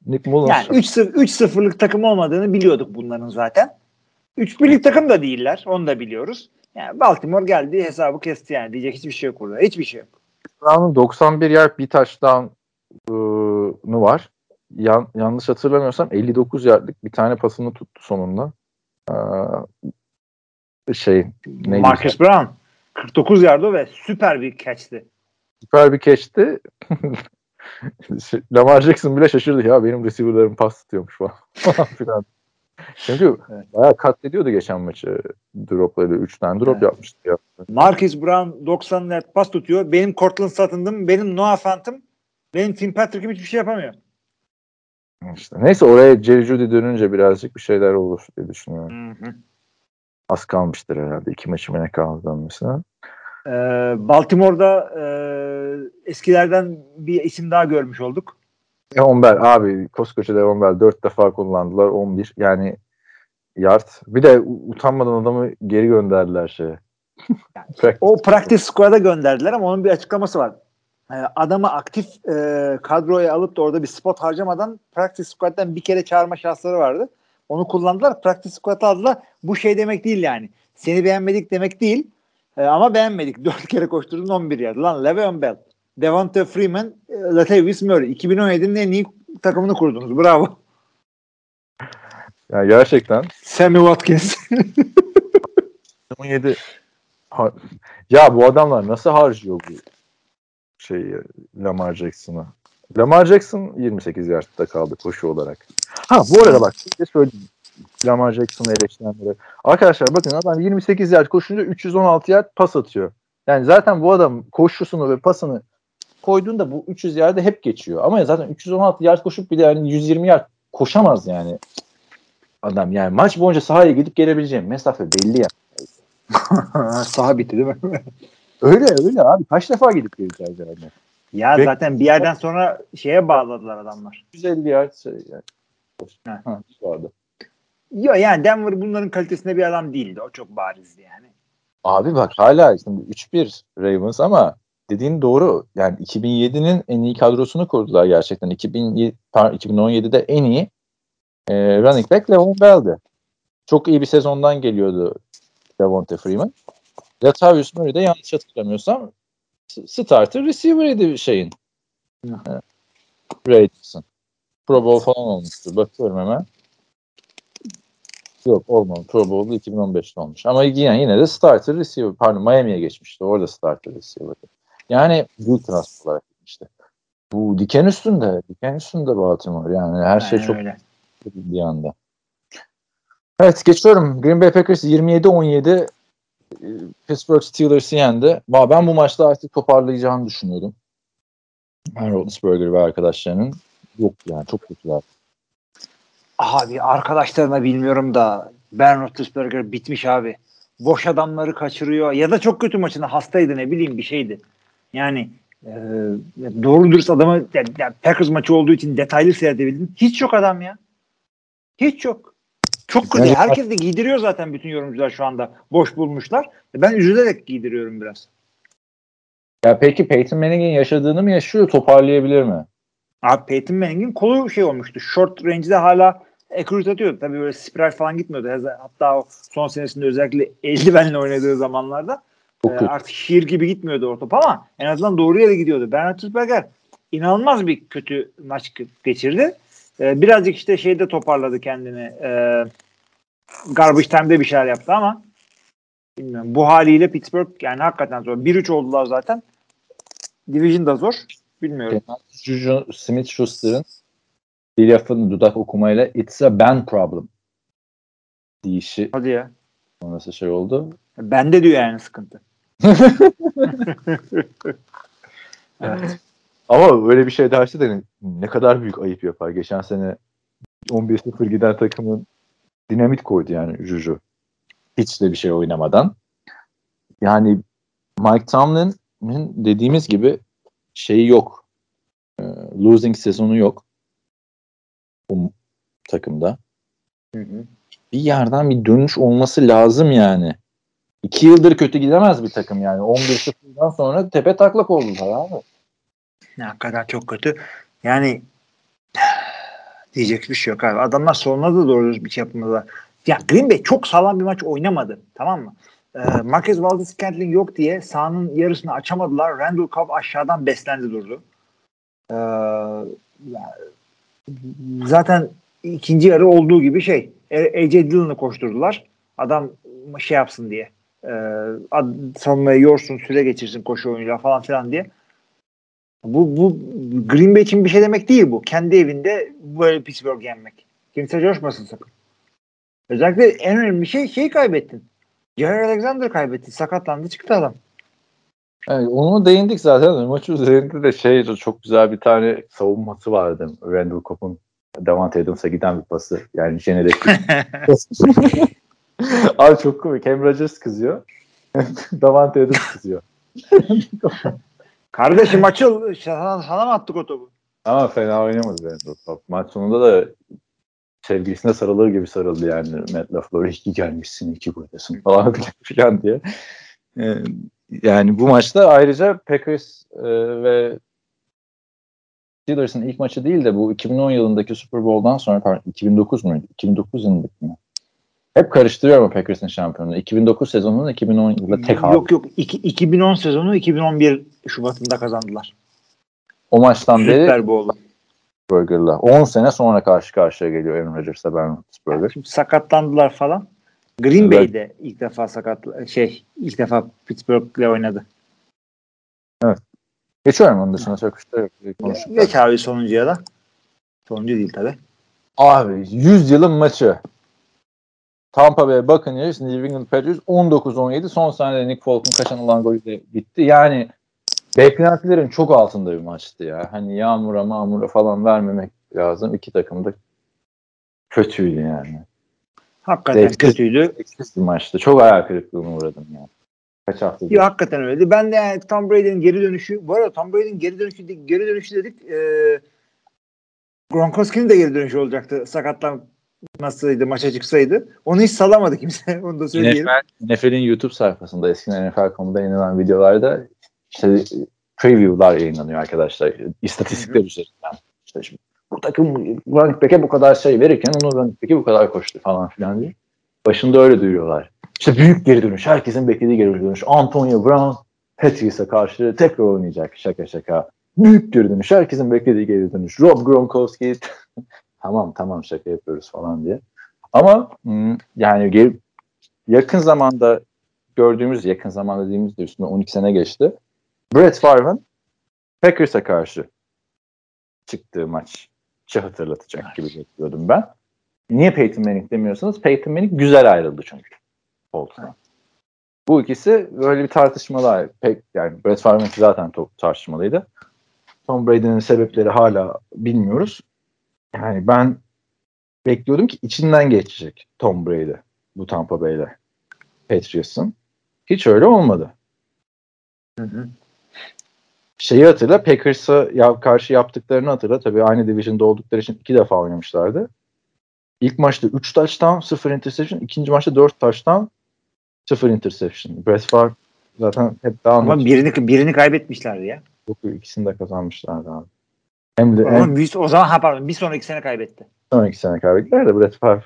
Nick Mullins. Yani 3-0 3-0'lık takım olmadığını biliyorduk bunların zaten. 3 birlik takım da değiller. Onu da biliyoruz. Yani Baltimore geldi hesabı kesti yani. Diyecek hiçbir şey yok burada. Hiçbir şey yok. Brown'un 91 yard bir touchdown'u var. Yan, yanlış hatırlamıyorsam 59 yardlık bir tane pasını tuttu sonunda. Ee, şey neydi? Marcus Brown 49 yardı ve süper bir catch'ti. Süper bir catch'ti. [laughs] Lamar Jackson bile şaşırdı ya benim receiver'larım pas tutuyormuş falan [laughs] falan filan. Çünkü Evet. bayağı katlediyordu geçen maçı dropları. 3 tane drop Evet. yapmıştı ya. Marcus Brown 90 yard pas tutuyor. Benim Cortland Sutton'ım, benim Noah Fant'ım, benim Tim Patrick'im hiçbir şey yapamıyor. İşte. Neyse oraya Jerry Judy dönünce birazcık bir şeyler olur diye düşünüyorum. Az kalmıştır herhalde. iki maçı ne kaldı dönmesine. Ee, Baltimore'da e, eskilerden bir isim daha görmüş olduk. Leon Bell abi koskoca Leon Bell 4 defa kullandılar 11 yani yard. Bir de utanmadan adamı geri gönderdiler şeye. [laughs] Practice. O practice squad'a gönderdiler ama onun bir açıklaması var. Ee, adamı aktif e, kadroya alıp da orada bir spot harcamadan practice squad'dan bir kere çağırma şansları vardı. Onu kullandılar. Practice squad'a aldılar. Bu şey demek değil yani. Seni beğenmedik demek değil. Ee, ama beğenmedik. [laughs] Dört kere koşturdun 11 yard. Lan Le'Veon Bell, Devonta Freeman, e, Latavius Murray. 2017'nin en iyi takımını kurdunuz. Bravo. Yani gerçekten Sammy Watkins. 17 Ha- ya bu adamlar nasıl harcıyor bu şeyi Lamar Jackson'ı? Lamar Jackson 28 yardta kaldı koşu olarak. Ha bu arada bak bir şey söyleyeyim. Lamar Jackson'ı eleştirenlere. Arkadaşlar bakın adam 28 yard koşunca 316 yard pas atıyor. Yani zaten bu adam koşusunu ve pasını koyduğunda bu 300 yardı hep geçiyor. Ama zaten 316 yard koşup bir de yani 120 yard koşamaz yani adam. Yani maç boyunca sahaya gidip gelebileceğim mesafe belli ya. [laughs] Saha bitti değil mi? [laughs] Öyle öyle abi. Kaç defa gidip geleceğiz yani. ya Peki. zaten bir yerden sonra şeye bağladılar adamlar. 150 yard şey yani. Ha. Ha, vardı. Yok yani Denver bunların kalitesinde bir adam değildi. O çok barizdi yani. Abi bak hala şimdi 3-1 Ravens ama dediğin doğru. Yani 2007'nin en iyi kadrosunu kurdular gerçekten. 2007, pardon, 2017'de en iyi e, running back Le'Veon Bell'di. Çok iyi bir sezondan geliyordu Devonta Freeman. Latavius Murray de yanlış hatırlamıyorsam starter receiver'ıydı şeyin. Hı. E, Raiders'ın. Pro Bowl falan olmuştu. Bakıyorum hemen. Yok olmadı. Pro Bowl'da 2015'te olmuş. Ama yine, yine de starter receiver. Pardon Miami'ye geçmişti. Orada starter receiver'dı. Yani büyük transfer olarak gitmişti. Bu diken üstünde. Diken üstünde Baltimore. Yani her şey Aynen çok öyle. bir anda. Evet geçiyorum. Green Bay Packers 27-17 Pittsburgh Steelers'ı yendi. Ben bu maçta artık toparlayacağını düşünüyordum. Ben Roethlisberger ve arkadaşlarının yok yani çok kötüler. Abi arkadaşlarına bilmiyorum da Ben Roethlisberger bitmiş abi. Boş adamları kaçırıyor ya da çok kötü maçında hastaydı ne bileyim bir şeydi. Yani e, doğru dürüst adamı yani Packers maçı olduğu için detaylı seyredebildim. Hiç yok adam ya. Hiç yok. Çok kötü. Yani, Herkes de giydiriyor zaten bütün yorumcular şu anda. Boş bulmuşlar. Ben üzülerek giydiriyorum biraz. Ya peki Peyton Manning'in yaşadığını mı yaşıyor toparlayabilir mi? Abi Peyton Manning'in kolu şey olmuştu. Short range'de hala accurate atıyordu. Tabii böyle spiral falan gitmiyordu. Hatta o son senesinde özellikle eldivenle oynadığı zamanlarda e, artık şiir gibi gitmiyordu o top ama en azından doğru yere gidiyordu. Bernard Roethlisberger inanılmaz bir kötü maç geçirdi. E, birazcık işte şeyde toparladı kendini. E, garbage time'de bir şeyler yaptı ama bilmiyorum. Bu haliyle Pittsburgh yani hakikaten zor. 1-3 oldular zaten. Division da zor. Bilmiyorum. Juju Smith-Schuster'ın bir lafın dudak okumayla it's a band problem deyişi. Hadi ya. Nasıl şey oldu? Bende diyor yani sıkıntı. [laughs] evet. Ama böyle bir şey derse de ne kadar büyük ayıp yapar. Geçen sene 11-0 giden takımın dinamit koydu yani Juju. Hiç de bir şey oynamadan. Yani Mike Tomlin'in dediğimiz gibi şeyi yok. E, losing sezonu yok. Bu takımda. Hı hı. Bir yerden bir dönüş olması lazım yani. İki yıldır kötü gidemez bir takım yani. 11-0'dan sonra tepe taklak oldular abi. Ne hakikaten çok kötü. Yani [sighs] diyecek bir şey yok abi. Adamlar sonuna da doğru bir şey yapmadılar. Ya Green Bay çok sağlam bir maç oynamadı. Tamam mı? Ee, Marquez Valdez Scantling yok diye sahanın yarısını açamadılar. Randall Cobb aşağıdan beslendi durdu. Ee, zaten ikinci yarı olduğu gibi şey AJ Dillon'ı koşturdular. Adam şey yapsın diye. E, savunmayı yorsun, süre geçirsin koşu oyunuyla falan filan diye. Bu, bu Green Bay için bir şey demek değil bu. Kendi evinde böyle Pittsburgh yenmek. Kimse coşmasın sakın. Özellikle en önemli şey şey kaybettin. Jair Alexander kaybetti. Sakatlandı çıktı adam. Evet, onu değindik zaten. Maçı üzerinde de şey çok güzel bir tane savunması vardı. Randall Cobb'un Davante Adams'a giden bir pası. Yani jenerek. [laughs] [laughs] Abi çok komik. Hem Rodgers kızıyor. Davante Adams kızıyor. [laughs] Kardeşim açıl. Sana, sana mı attık o topu? Ama fena oynamadı Randall Cobb. Maç sonunda da sevgilisine sarılır gibi sarıldı yani. Matt LaFleur iki gelmişsin, iki buradasın falan [laughs] filan diye. Ee, yani bu maçta ayrıca Packers e, ve Steelers'ın ilk maçı değil de bu 2010 yılındaki Super Bowl'dan sonra pardon 2009 muydu? 2009 yılındaki mi? Hep karıştırıyorum Packers'ın şampiyonluğu. 2009 sezonunun 2010 yılında tek Yok yok. İki, 2010 sezonu 2011 Şubat'ında kazandılar. O maçtan beri Super Bowl'u. Burger'la. 10 sene sonra karşı karşıya geliyor Aaron Rodgers'la Ben Roethlisberger. Şimdi sakatlandılar falan. Green evet. Bay'de ilk defa sakat şey ilk defa Pittsburgh'le oynadı. Evet. Geçiyorum onun dışında çok şey yok. Geç abi sonuncuya da. Sonuncu değil tabi. Abi 100 yılın maçı. Tampa Bay Buccaneers, New England Patriots 19-17 son saniyede Nick Folk'un kaçan olan golüyle bitti. Yani beklentilerin çok altında bir maçtı ya. Hani yağmura mağmura falan vermemek lazım. İki takım da kötüydü yani. Hakikaten Zevksiz, kötüydü. Zevksiz bir maçtı. Çok hayal kırıklığına uğradım yani. Kaç hafta? Yok hakikaten öyle. Ben de yani Tom Brady'nin geri dönüşü, bu arada Tom Brady'nin geri dönüşü geri dönüşü dedik. E, Gronkowski'nin de geri dönüşü olacaktı. Sakatlanmasaydı, maça çıksaydı. Onu hiç salamadı kimse. [laughs] Onu da söyleyelim. NFL, NFL'in YouTube sayfasında eskiden NFL.com'da yayınlanan videolarda işte preview'lar yayınlanıyor arkadaşlar. İstatistikler üzerinden. İşte şimdi bu takım running back'e bu kadar şey verirken onu running back'e bu kadar koştu falan filan diye. Başında öyle duyuyorlar. İşte büyük geri dönüş. Herkesin beklediği geri dönüş. Antonio Brown Patrice'e karşı tekrar oynayacak. Şaka şaka. Büyük geri dönüş. Herkesin beklediği geri dönüş. Rob Gronkowski tamam tamam şaka yapıyoruz falan diye. Ama hmm, yani yakın zamanda gördüğümüz yakın zamanda dediğimizde üstünde 12 sene geçti. Brett Favre'ın Packers'a karşı çıktığı maç hatırlatacak gibi bekliyordum ben. Niye Peyton Manning demiyorsanız Peyton Manning güzel ayrıldı çünkü. Colts'tan. Bu ikisi böyle bir tartışmalar. Pek yani Brett Favre'ın zaten çok tartışmalıydı. Tom Brady'nin sebepleri hala bilmiyoruz. Yani ben bekliyordum ki içinden geçecek Tom Brady bu Tampa Bay'le Patriots'ın. Hiç öyle olmadı. Hı hı. Şeyi hatırla Packers'a ya, karşı yaptıklarını hatırla. Tabii aynı division'da oldukları için iki defa oynamışlardı. İlk maçta 3 touchdown, 0 interception. ikinci maçta 4 touchdown, 0 interception. Brett Favre zaten hep daha Ama birini, birini kaybetmişlerdi ya. Yok, ikisini de kazanmışlardı abi. Hem de hem bir, o zaman ha pardon bir sonraki sene kaybetti. sonraki sene kaybettiler de Brett Favre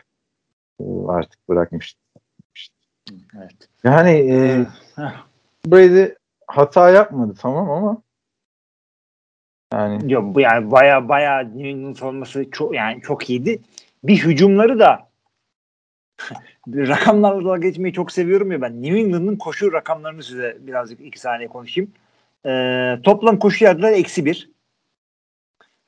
artık bırakmıştı. Evet. Yani e. Brady hata yapmadı tamam ama yani Yok bu yani baya baya New England savunması çok yani çok iyiydi. Bir hücumları da [laughs] rakamlarla geçmeyi çok seviyorum ya ben. New England'ın koşu rakamlarını size birazcık iki saniye konuşayım. Ee, toplam koşu yardılar eksi bir.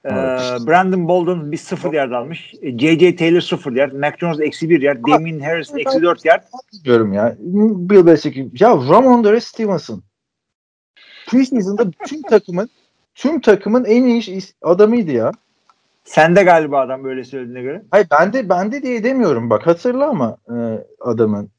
Ee, Evet. Brandon Bolden bir sıfır yard almış. J.J. Taylor sıfır yard. Mac Jones eksi bir yard. Damien Harris eksi dört yard. diyorum ya. Bill Belichick ya Ramondre Stevenson preseason'da tüm takımın tüm takımın en iyi adamıydı ya. Sende galiba adam böyle söylediğine göre. Hayır ben de ben de diye demiyorum bak hatırla ama e, adamın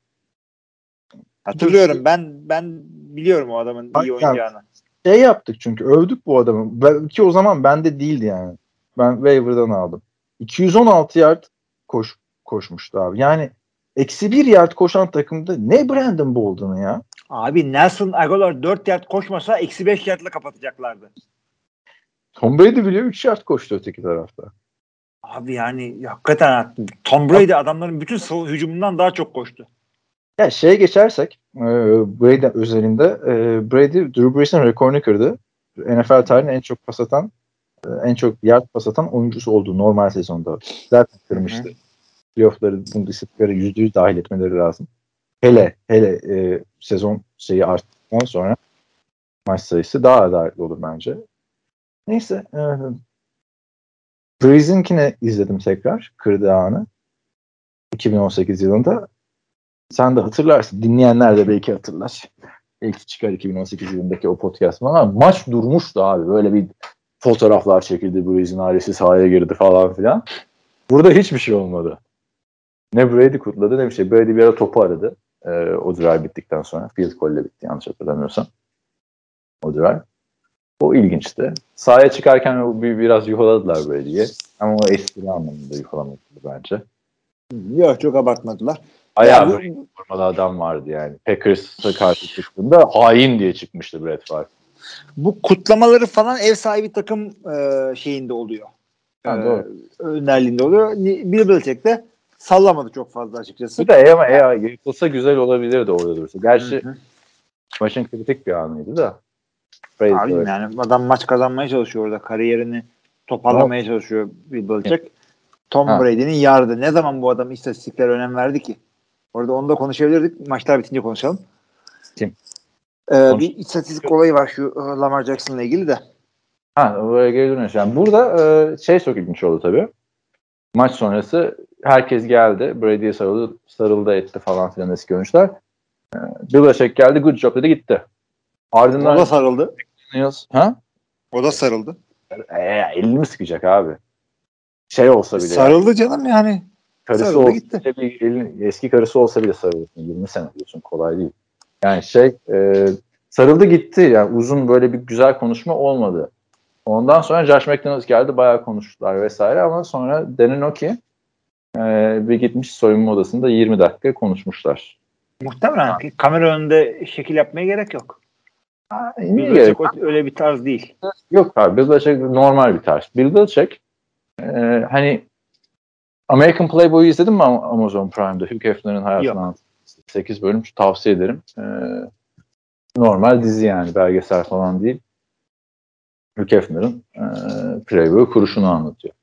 Hatırlıyorum. Ben ben biliyorum o adamın iyi Hayır, oynayacağını. Şey yaptık çünkü övdük bu adamı. Ben- Ki o zaman bende değildi yani. Ben waiver'dan aldım. 216 yard koş, koşmuştu abi. Yani eksi bir yard koşan takımda ne Brandon Bolden'ı ya? Abi Nelson Aguilar 4 yard koşmasa eksi 5 yardla kapatacaklardı. Tom Brady bile 3 yard koştu öteki tarafta. Abi yani hakikaten Tom Brady adamların bütün hücumundan daha çok koştu. Ya şeye geçersek e, Brady özelinde e, Brady Drew Brees'in rekorunu kırdı. NFL tarihinin en çok pas atan e, en çok yard pas atan oyuncusu oldu normal sezonda. Zaten kırmıştı. Playoff'ları Bundesliga'ya %100 dahil etmeleri lazım. Hele hele e, sezon şeyi arttıktan sonra maç sayısı daha adaletli olur bence. Neyse e, Breeze'inkini izledim tekrar kırdığı anı. 2018 yılında. Sen de hatırlarsın. Dinleyenler de belki hatırlar. Belki çıkar 2018 yılındaki o podcast ama Maç durmuştu abi. Böyle bir fotoğraflar çekildi. Breeze'in ailesi sahaya girdi falan filan. Burada hiçbir şey olmadı. Ne Brady kutladı ne bir şey. Brady bir ara topu aradı. Ee, o drive bittikten sonra. Field goal bitti yanlış hatırlamıyorsam. O drive. O ilginçti. Sahaya çıkarken bir, biraz yuhaladılar Brady'ye. Ama o espri anlamında yuhalamadı bence. Yok çok abartmadılar. Ayağı Ya bu- böyle formalı adam vardı yani. Packers'a karşı çıktığında hain diye çıkmıştı Brett Favre. Bu kutlamaları falan ev sahibi takım e, şeyinde oluyor. Ha, E, doğru. önderliğinde oluyor. Bill Belichick de sallamadı çok fazla açıkçası. Bu da e ama e, yapılsa güzel olabilirdi orada dursa. Gerçi Hı hı. maçın kritik bir anıydı da. Abi yani adam maç kazanmaya çalışıyor orada. Kariyerini toparlamaya çalışıyor Bill Belichick. Tom Ha. Brady'nin yardı. Ne zaman bu adam istatistiklere önem verdi ki? Orada onu da konuşabilirdik. Maçlar bitince konuşalım. Kim? Ee, Konuş. bir istatistik olayı var şu e, Lamar Jackson'la ilgili de. Ha, oraya geri dönüyoruz. Yani burada e, şey çok ilginç oldu tabii. Maç sonrası herkes geldi. Brady'ye sarıldı, sarıldı etti falan filan eski oyuncular. E, Bill Belichick geldi, good job dedi gitti. O Ardından da sarıldı. Ha? O da sarıldı. E, elini mi sıkacak abi? Şey olsa bile. Sarıldı canım yani. Karısı olsa gitti. bile bir elin- eski karısı olsa bile sarılırsın. 20 sene diyorsun kolay değil. Yani şey e, sarıldı gitti. Yani uzun böyle bir güzel konuşma olmadı. Ondan sonra Josh McDaniels geldi bayağı konuştular vesaire ama sonra denen o ki e, bir gitmiş soyunma odasında 20 dakika konuşmuşlar. Muhtemelen ki kamera önünde şekil yapmaya gerek yok. Ha, Bill niye Belichick öyle bir tarz değil. Yok abi Bill Belichick normal bir tarz. Bill Belichick e, hani American Playboy'u izledin mi Am- Amazon Prime'da? Hugh Hefner'ın hayatını anlatan 8 bölüm tavsiye ederim. E, normal dizi yani belgesel falan değil. Hugh Hefner'ın e, Playboy kuruşunu anlatıyor.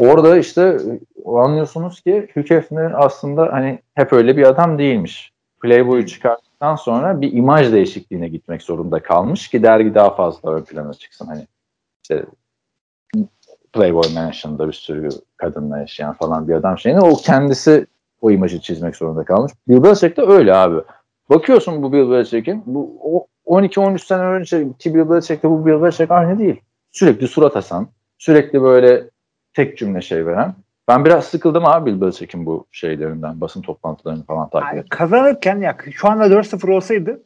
Orada işte anlıyorsunuz ki Hugh Hefner aslında hani hep öyle bir adam değilmiş. Playboy'u çıkarttıktan sonra bir imaj değişikliğine gitmek zorunda kalmış ki dergi daha fazla ön plana çıksın. Hani işte Playboy Mansion'da bir sürü kadınla yaşayan falan bir adam şeyini o kendisi o imajı çizmek zorunda kalmış. Bill Belichick de öyle abi. Bakıyorsun bu Bill Belichick'in bu o 12-13 sene önceki Bill Belichick'te bu Bill Belichick aynı değil. Sürekli surat asan, sürekli böyle tek cümle şey veren. Ben biraz sıkıldım abi Bill Belichick'in bu şeylerinden, basın toplantılarını falan takip Yani ettim. kazanırken ya şu anda 4-0 olsaydı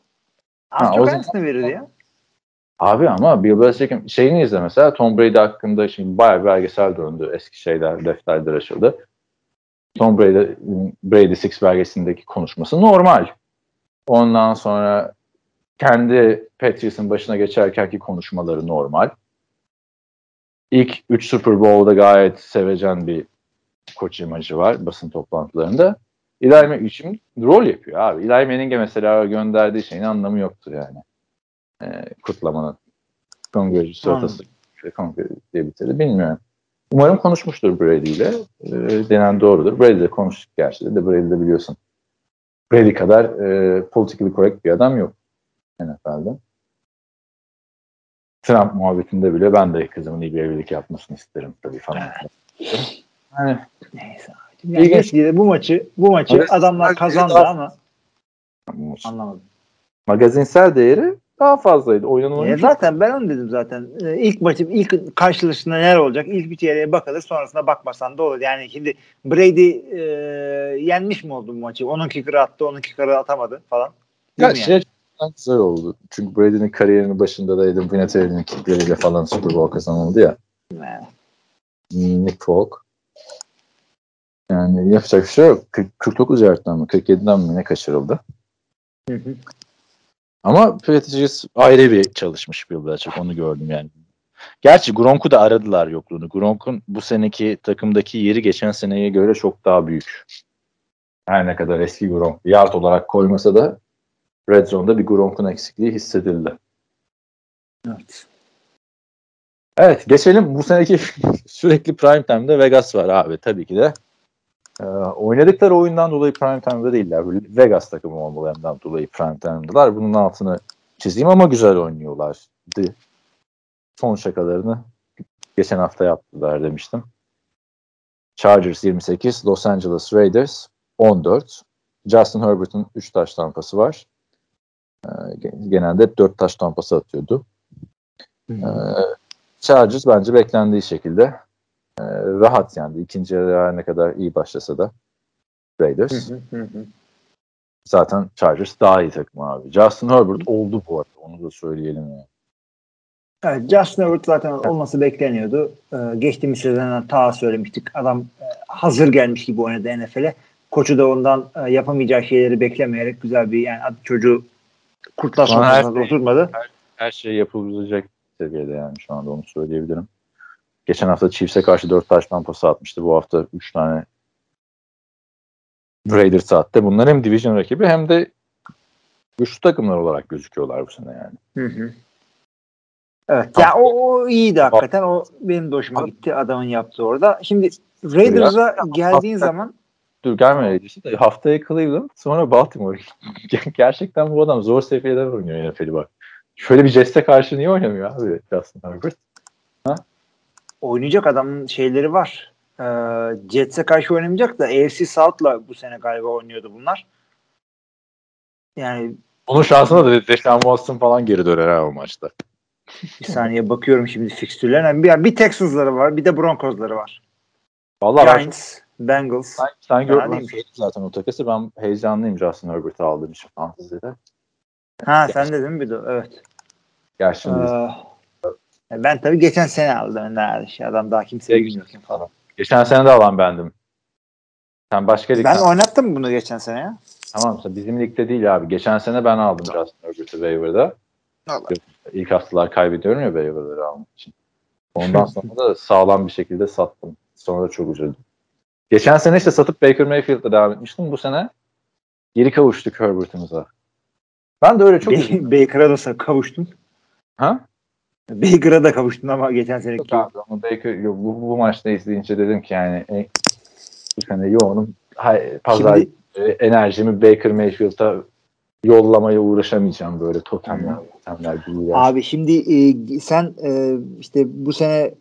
az Ha, çok aynısını verirdi ya. Abi ama Bill Belichick'in şeyini izle mesela Tom Brady hakkında şimdi bayağı bir belgesel döndü. Eski şeyler, defterler açıldı. Tom Brady, Brady Six belgesindeki konuşması normal. Ondan sonra kendi Patriots'ın başına geçerkenki konuşmaları normal. İlk 3 Super Bowl'da gayet sevecen bir koç imajı var basın toplantılarında. Eli Manning rol yapıyor abi. Eli Manning'e mesela gönderdiği şeyin anlamı yoktur yani. Ee, kutlamanın. Kongre suratası kongre diye bitirdi. Bilmiyorum. Umarım konuşmuştur Brady ile. Ee, denen doğrudur. Brady ile konuştuk gerçi de. Brady de biliyorsun. Brady kadar e, politically correct bir adam yok NFL'de. Trump muhabbetinde bile ben de kızımın iyi bir evlilik yapmasını isterim tabii falan. Yani Neyse. Yani İlginç. neticede bu maçı bu maçı Evet, adamlar kazandı ama anlamadım. magazinsel değeri daha fazlaydı. Oynanmanın E zaten ben onu dedim zaten. E, ilk maçı ilk karşılaşında neler olacak? İlk bir çeyreğe bakılır sonrasında bakmasan da olur. Yani şimdi Brady e, yenmiş mi oldu bu maçı? Onun kicker'ı attı, onun kicker'ı atamadı falan. Ya mi şey açısından güzel oldu. Çünkü Brady'nin kariyerinin başında da Adam Vinatieri'nin kickleriyle falan Super Bowl kazanıldı ya. yani? Nick Folk. Yani yapacak bir şey yok. 40, 49 yardtan mı 47'den mi ne kaçırıldı? Hı hı. Ama Patriots ayrı bir çalışmış Bill Belichick. Onu gördüm yani. Gerçi Gronk'u da aradılar yokluğunu. Gronk'un bu seneki takımdaki yeri geçen seneye göre çok daha büyük. Her ne kadar eski Gronk yard olarak koymasa da Red Zone'da bir Gronk'un eksikliği hissedildi. Evet. Evet geçelim bu seneki [laughs] sürekli prime time'da Vegas var abi tabii ki de. Ee, oynadıkları oyundan dolayı prime time'da değiller. Vegas takımı olmalarından dolayı prime time'dalar. Bunun altını çizeyim ama güzel oynuyorlardı. Son şakalarını geçen hafta yaptılar demiştim. Chargers 28, Los Angeles Raiders 14. Justin Herbert'ın 3 taş tampası var. Ee, genelde hep 4 taş tampası atıyordu. Ee, Chargers bence beklendiği şekilde e, rahat yendi. İkinci yarı her ne kadar iyi başlasa da Raiders. Hı hı hı hı. Zaten Chargers daha iyi takım abi. Justin Herbert oldu bu arada. Onu da söyleyelim yani. Evet, Justin Herbert zaten olması bekleniyordu. Ee, geçtiğimiz sezondan ta söylemiştik. Adam e, hazır gelmiş gibi oynadı NFL'e. Koçu da ondan e, yapamayacağı şeyleri beklemeyerek güzel bir yani çocuğu kurtlar her sofrasına şey- oturmadı. Her şey yapılabilecek seviyede yani şu anda onu söyleyebilirim. Geçen hafta Chiefs'e karşı 4 taş tampası atmıştı. Bu hafta 3 tane Raiders attı. Bunlar hem division rakibi hem de güçlü takımlar olarak gözüküyorlar bu sene yani. Hı hı. Evet. Ya o, o iyiydi hakikaten. O benim de hoşuma gitti adamın yaptığı orada. Şimdi Raiders'a geldiğin zaman Dur gelme da haftaya Cleveland sonra Baltimore. [laughs] Gerçekten bu adam zor seviyeler oynuyor NFL'i bak. Şöyle bir Jets'e karşı niye oynamıyor abi Justin Herbert? Oynayacak adamın şeyleri var. Ee, Jets'e karşı oynamayacak da AFC South'la bu sene galiba oynuyordu bunlar. Yani Onun şansına da Deshaun Watson falan geri döner ha o maçta. bir saniye bakıyorum şimdi fikstürlerine. Bir, bir Texans'ları var, bir de Broncos'ları var. Vallahi ben Giants, Bengals. sen, sen Fena gör, ben değilmiş. söyledim zaten o takası. Ben heyecanlıyım Justin Herbert'ı aldığım için fantezide. Ha sen de değil mi bir de? Evet. Gerçi şimdi Ee, ben tabii geçen sene aldım. Nerede şey adam daha kimse Şey- bilmiyor kim falan. geçen sene de alan bendim. Sen başka ligden... Ben oynattım bunu geçen sene ya. Tamam bizim ligde değil abi. Geçen sene ben aldım Justin Herbert'ı waiver'da. Vallahi. İlk haftalar kaybediyorum ya waiver'ları almak için. Ondan [laughs] sonra da sağlam bir şekilde sattım. Sonra da çok üzüldüm. Geçen sene işte satıp Baker Mayfield'la devam etmiştim. Bu sene geri kavuştuk Herbert'ımıza. Ben de öyle çok üzüldüm. Baker'a da kavuştun. Ha? Baker'a da kavuştun ama geçen seneki. Yok abi ama Baker yok, bu, bu maçta izleyince dedim ki yani e, bu sene yoğunum. Hay, pazar Şimdi enerjimi Baker Mayfield'a yollamaya uğraşamayacağım böyle totemler, totemler abi şimdi e, sen e, işte bu sene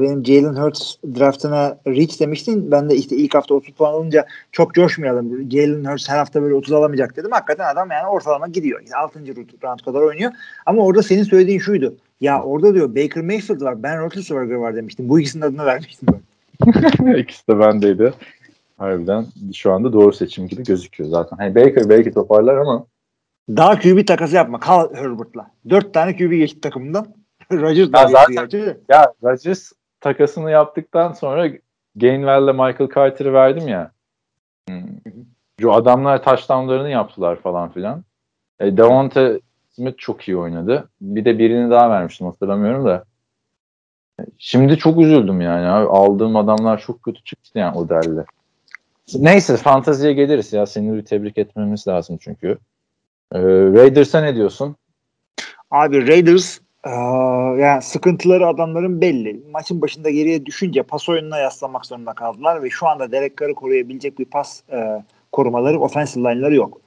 benim Jalen Hurts draftına reach demiştin. Ben de işte ilk hafta 30 puan alınca çok coşmayalım. Jalen Hurts her hafta böyle 30 alamayacak dedim. Hakikaten adam yani ortalama gidiyor. İşte 6. round kadar oynuyor. Ama orada senin söylediğin şuydu. Ya orada diyor Baker Mayfield var, Ben Roethlisberger var demiştim. Bu ikisinin adını vermiştim ben. [laughs] İkisi de bendeydi. Harbiden şu anda doğru seçim gibi gözüküyor zaten. Hani Baker belki toparlar ama Daha QB takası yapma. Kal Herbert'la. Dört tane QB geçti takımından. Rodgers da zaten- ya Rodgers takasını yaptıktan sonra Gainwell'le Michael Carter'ı verdim ya. Hmm. Şu adamlar touchdownlarını yaptılar falan filan. E, Devonta Smith çok iyi oynadı. Bir de birini daha vermiştim hatırlamıyorum da. Şimdi çok üzüldüm yani. Abi. Aldığım adamlar çok kötü çıktı yani o derli. Neyse fanteziye geliriz ya. Seni bir tebrik etmemiz lazım çünkü. Ee, Raiders'a ne diyorsun? Abi Raiders yani sıkıntıları adamların belli. Maçın başında geriye düşünce pas oyununa yaslanmak zorunda kaldılar ve şu anda Derek Carr'ı koruyabilecek bir pas eee, korumaları, offensive line'ları yok.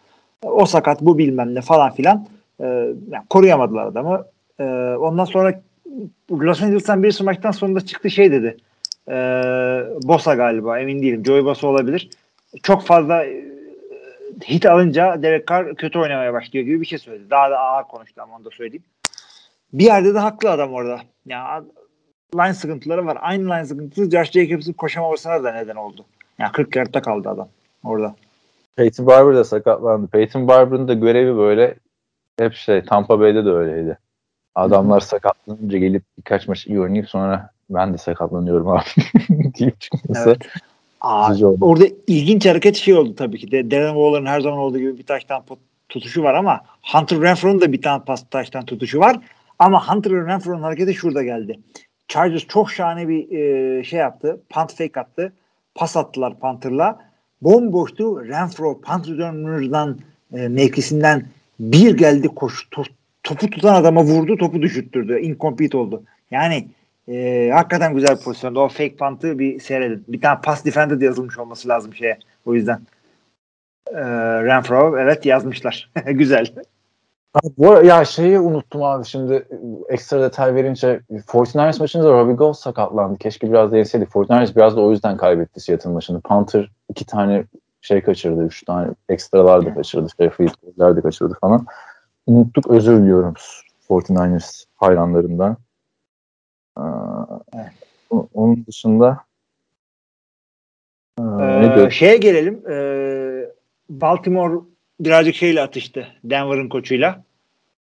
O sakat, bu bilmem ne falan filan. Eee, yani koruyamadılar adamı. Eee, ondan sonra Los Angeles'tan bir maçtan sonra da çıktı şey dedi. Eee Bosa galiba emin değilim. Joey Bosa olabilir. Çok fazla eee, hit alınca Derek Carr kötü oynamaya başlıyor gibi bir şey söyledi. Daha da ağır konuştu ama onu da söyleyeyim. Bir yerde de haklı adam orada. Ya line sıkıntıları var. Aynı line sıkıntısı Josh Jacobs'ın koşamamasına da neden oldu. Yani 40 yardta kaldı adam orada. Peyton Barber da sakatlandı. Peyton Barber'ın da görevi böyle hep şey Tampa Bay'de de öyleydi. Adamlar sakatlanınca gelip birkaç maç iyi oynayıp sonra ben de sakatlanıyorum abi [laughs] deyip çıkması. Evet. Aa, orada ilginç hareket şey oldu tabii ki. De, Darren Waller'ın her zaman olduğu gibi bir taştan tutuşu var ama Hunter Renfro'nun da bir tane pas taştan tutuşu var. Ama Hunter Renfro'nun hareketi şurada geldi. Chargers çok şahane bir e, şey yaptı. Punt fake attı. Pas attılar Panther'la. Bomboştu. Renfro punt returner'dan e, mevkisinden bir geldi koş to- topu tutan adama vurdu. Topu düşürttürdü. Incomplete oldu. Yani e, hakikaten güzel bir pozisyonda. O fake punt'ı bir seyredin. Bir tane pass defender de yazılmış olması lazım şeye. O yüzden. E, Renfro evet yazmışlar. [laughs] güzel. Bu ya şeyi unuttum abi şimdi ekstra detay verince 49ers maçında Robbie Gould sakatlandı. Keşke biraz da yenseydi. 49ers biraz da o yüzden kaybetti Seattle maçını. Panther iki tane şey kaçırdı. Üç tane ekstralar da kaçırdı. Şey, field goal'ler de kaçırdı falan. Unuttuk özür diliyorum 49ers hayranlarından. Ee, Evet. Onun dışında ee, Ee, şeye gelelim. Ee, Baltimore birazcık şeyle atıştı. Denver'ın koçuyla.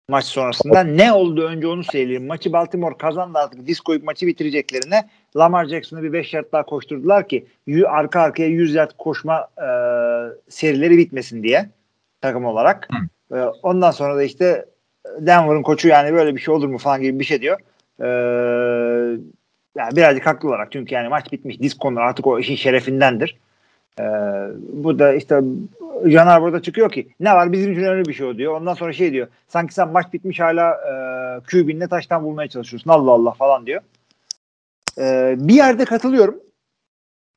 Maç sonrasında. Ne oldu önce onu söyleyeyim. Maçı Baltimore kazandı artık. Disk koyup maçı bitireceklerine Lamar Jackson'ı bir 5 yard daha koşturdular ki arka arkaya 100 yard koşma e, serileri bitmesin diye takım olarak. E, ondan sonra da işte Denver'ın koçu yani böyle bir şey olur mu falan gibi bir şey diyor. E, yani birazcık haklı olarak çünkü yani maç bitmiş. Disk konular artık o işin şerefindendir. Ee, bu da işte Caner burada çıkıyor ki ne var bizim için önemli bir şey o diyor. Ondan sonra şey diyor. Sanki sen maç bitmiş hala e, QB'nle taştan bulmaya çalışıyorsun. Allah Allah falan diyor. Ee, bir yerde katılıyorum.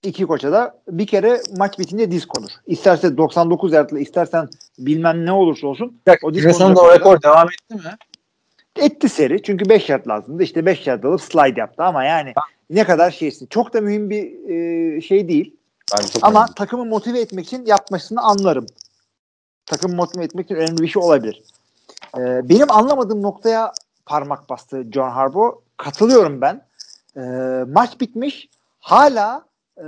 İki koça da bir kere maç bitince disk olur. İsterse 99 yardla istersen bilmem ne olursa olsun. o disk o rekor devam etti mi? Etti seri. Çünkü 5 yard lazımdı. İşte 5 yard alıp slide yaptı ama yani ne kadar şeysin. Çok da mühim bir e, şey değil. Bence çok Ama önemli. takımı motive etmek için yapmasını anlarım. Takımı motive etmek için önemli bir şey olabilir. Ee, benim anlamadığım noktaya parmak bastı John Harbaugh. Katılıyorum ben. Ee, maç bitmiş. Hala e,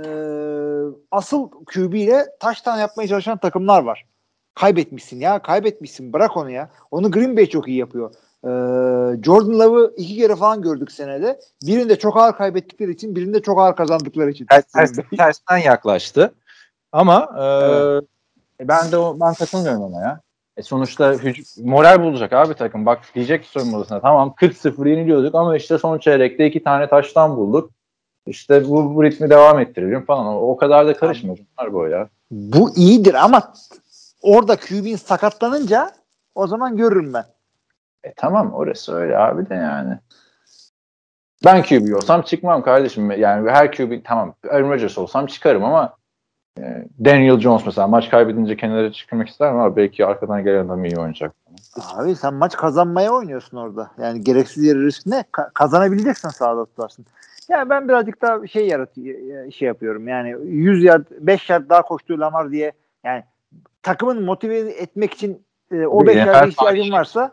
asıl QB ile taştan yapmaya çalışan takımlar var. Kaybetmişsin ya. Kaybetmişsin. Bırak onu ya. Onu Green Bay çok iyi yapıyor. Ee, Jordan Love'ı iki kere falan gördük senede. Birinde çok ağır kaybettikleri için, birinde çok ağır kazandıkları için. ters, ters, tersten yaklaştı. Ama e, Evet. ben de o, ben katılmıyorum ona ya. E sonuçta hüc- moral bulacak abi takım. Bak diyecek ki soyunma odasına tamam 40-0 yeniliyorduk ama işte son çeyrekte iki tane taştan bulduk. İşte bu, bu ritmi devam ettirelim falan. O, o kadar da karışmıyor. Bunlar bu ya. Bu iyidir ama orada QB'in sakatlanınca o zaman görürüm ben. E tamam orası öyle abi de yani. Ben QB olsam çıkmam kardeşim. Yani her QB tamam Aaron Rodgers olsam çıkarım ama e, Daniel Jones mesela maç kaybedince kenara çıkmak isterim ama belki arkadan gelen adam iyi oynayacak. Abi sen maç kazanmaya oynuyorsun orada. Yani gereksiz yere risk ne? Ka- kazanabileceksin sahada tutarsın. Yani ben birazcık daha şey yaratıyor şey yapıyorum. Yani 100 yard 5 yard daha koştuğu Lamar diye yani takımın motive etmek için e, o Bir 5 NFL yarda ihtiyacın varsa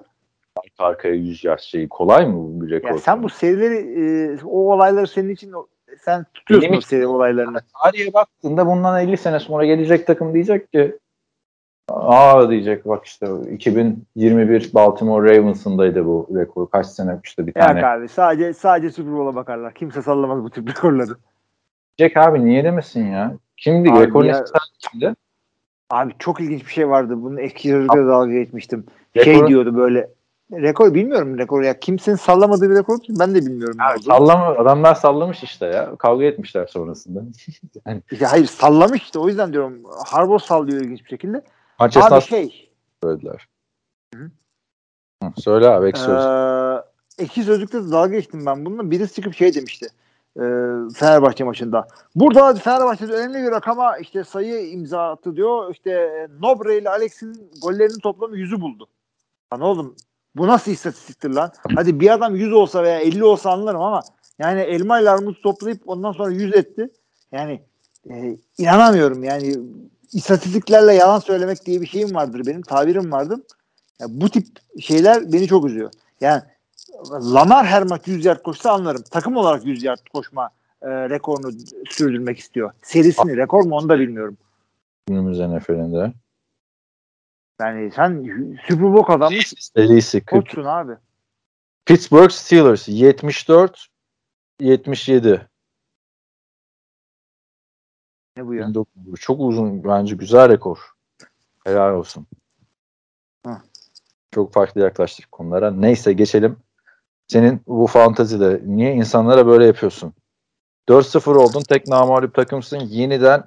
Arka arkaya 100 yard şeyi kolay mı bu bir rekor? ya sen bu serileri e, o olayları senin için sen tutuyorsun Benim seri olaylarını. [laughs] Tarihe baktığında bundan 50 sene sonra gelecek takım diyecek ki aa diyecek bak işte 2021 Baltimore Ravens'ındaydı bu rekor. Kaç sene işte bir Ya tane. abi sadece sadece Super Bowl'a bakarlar. Kimse sallamaz bu tip rekorları. Diyecek abi niye demesin ya? Kimdi Abi rekor ya- kimdi? Abi çok ilginç bir şey vardı. Bunun eski çocukla dalga geçmiştim. Rekoru- Şey diyordu böyle rekor bilmiyorum rekoru ya. Kimsenin sallamadığı bir rekor ben de bilmiyorum. olduğunu. sallama, adamlar sallamış işte ya. Kavga etmişler sonrasında. [laughs] İşte hayır sallamış işte o yüzden diyorum Harbaugh sallıyor ilginç bir şekilde. Maç Abi şey söylediler. Hı. Hı, söyle abi ek söz. eee iki sözlükte dalga geçtim ben bununla. Birisi çıkıp şey demişti. eee, Fenerbahçe maçında. Burada Fenerbahçe'de önemli bir rakama işte sayı imza attı diyor. İşte Nobre ile Alex'in gollerinin toplamı 100'ü buldu. Lan oğlum bu nasıl istatistiktir lan? Hadi bir adam 100 olsa veya 50 olsa anlarım ama yani elma ile armut toplayıp ondan sonra 100 etti. Yani e, inanamıyorum yani istatistiklerle yalan söylemek diye bir şeyim vardır benim tabirim vardır. Ya bu tip şeyler beni çok üzüyor. Yani Lamar her maç 100 yard koşsa anlarım. Takım olarak 100 yard koşma e, rekorunu sürdürmek istiyor. Serisini rekor mu onu da bilmiyorum. Günümüz NFL'inde. Yani sen Super Bowl kazanmış Serisi 40. koçsun abi. Pittsburgh Steelers 74 77. Ne bu ya? 1900. Çok uzun bence güzel rekor. Helal olsun. Hı. Çok farklı yaklaştık konulara. Neyse geçelim. Senin bu fantazide niye insanlara böyle yapıyorsun? 4-0 oldun. Tek namağlup takımsın. Yeniden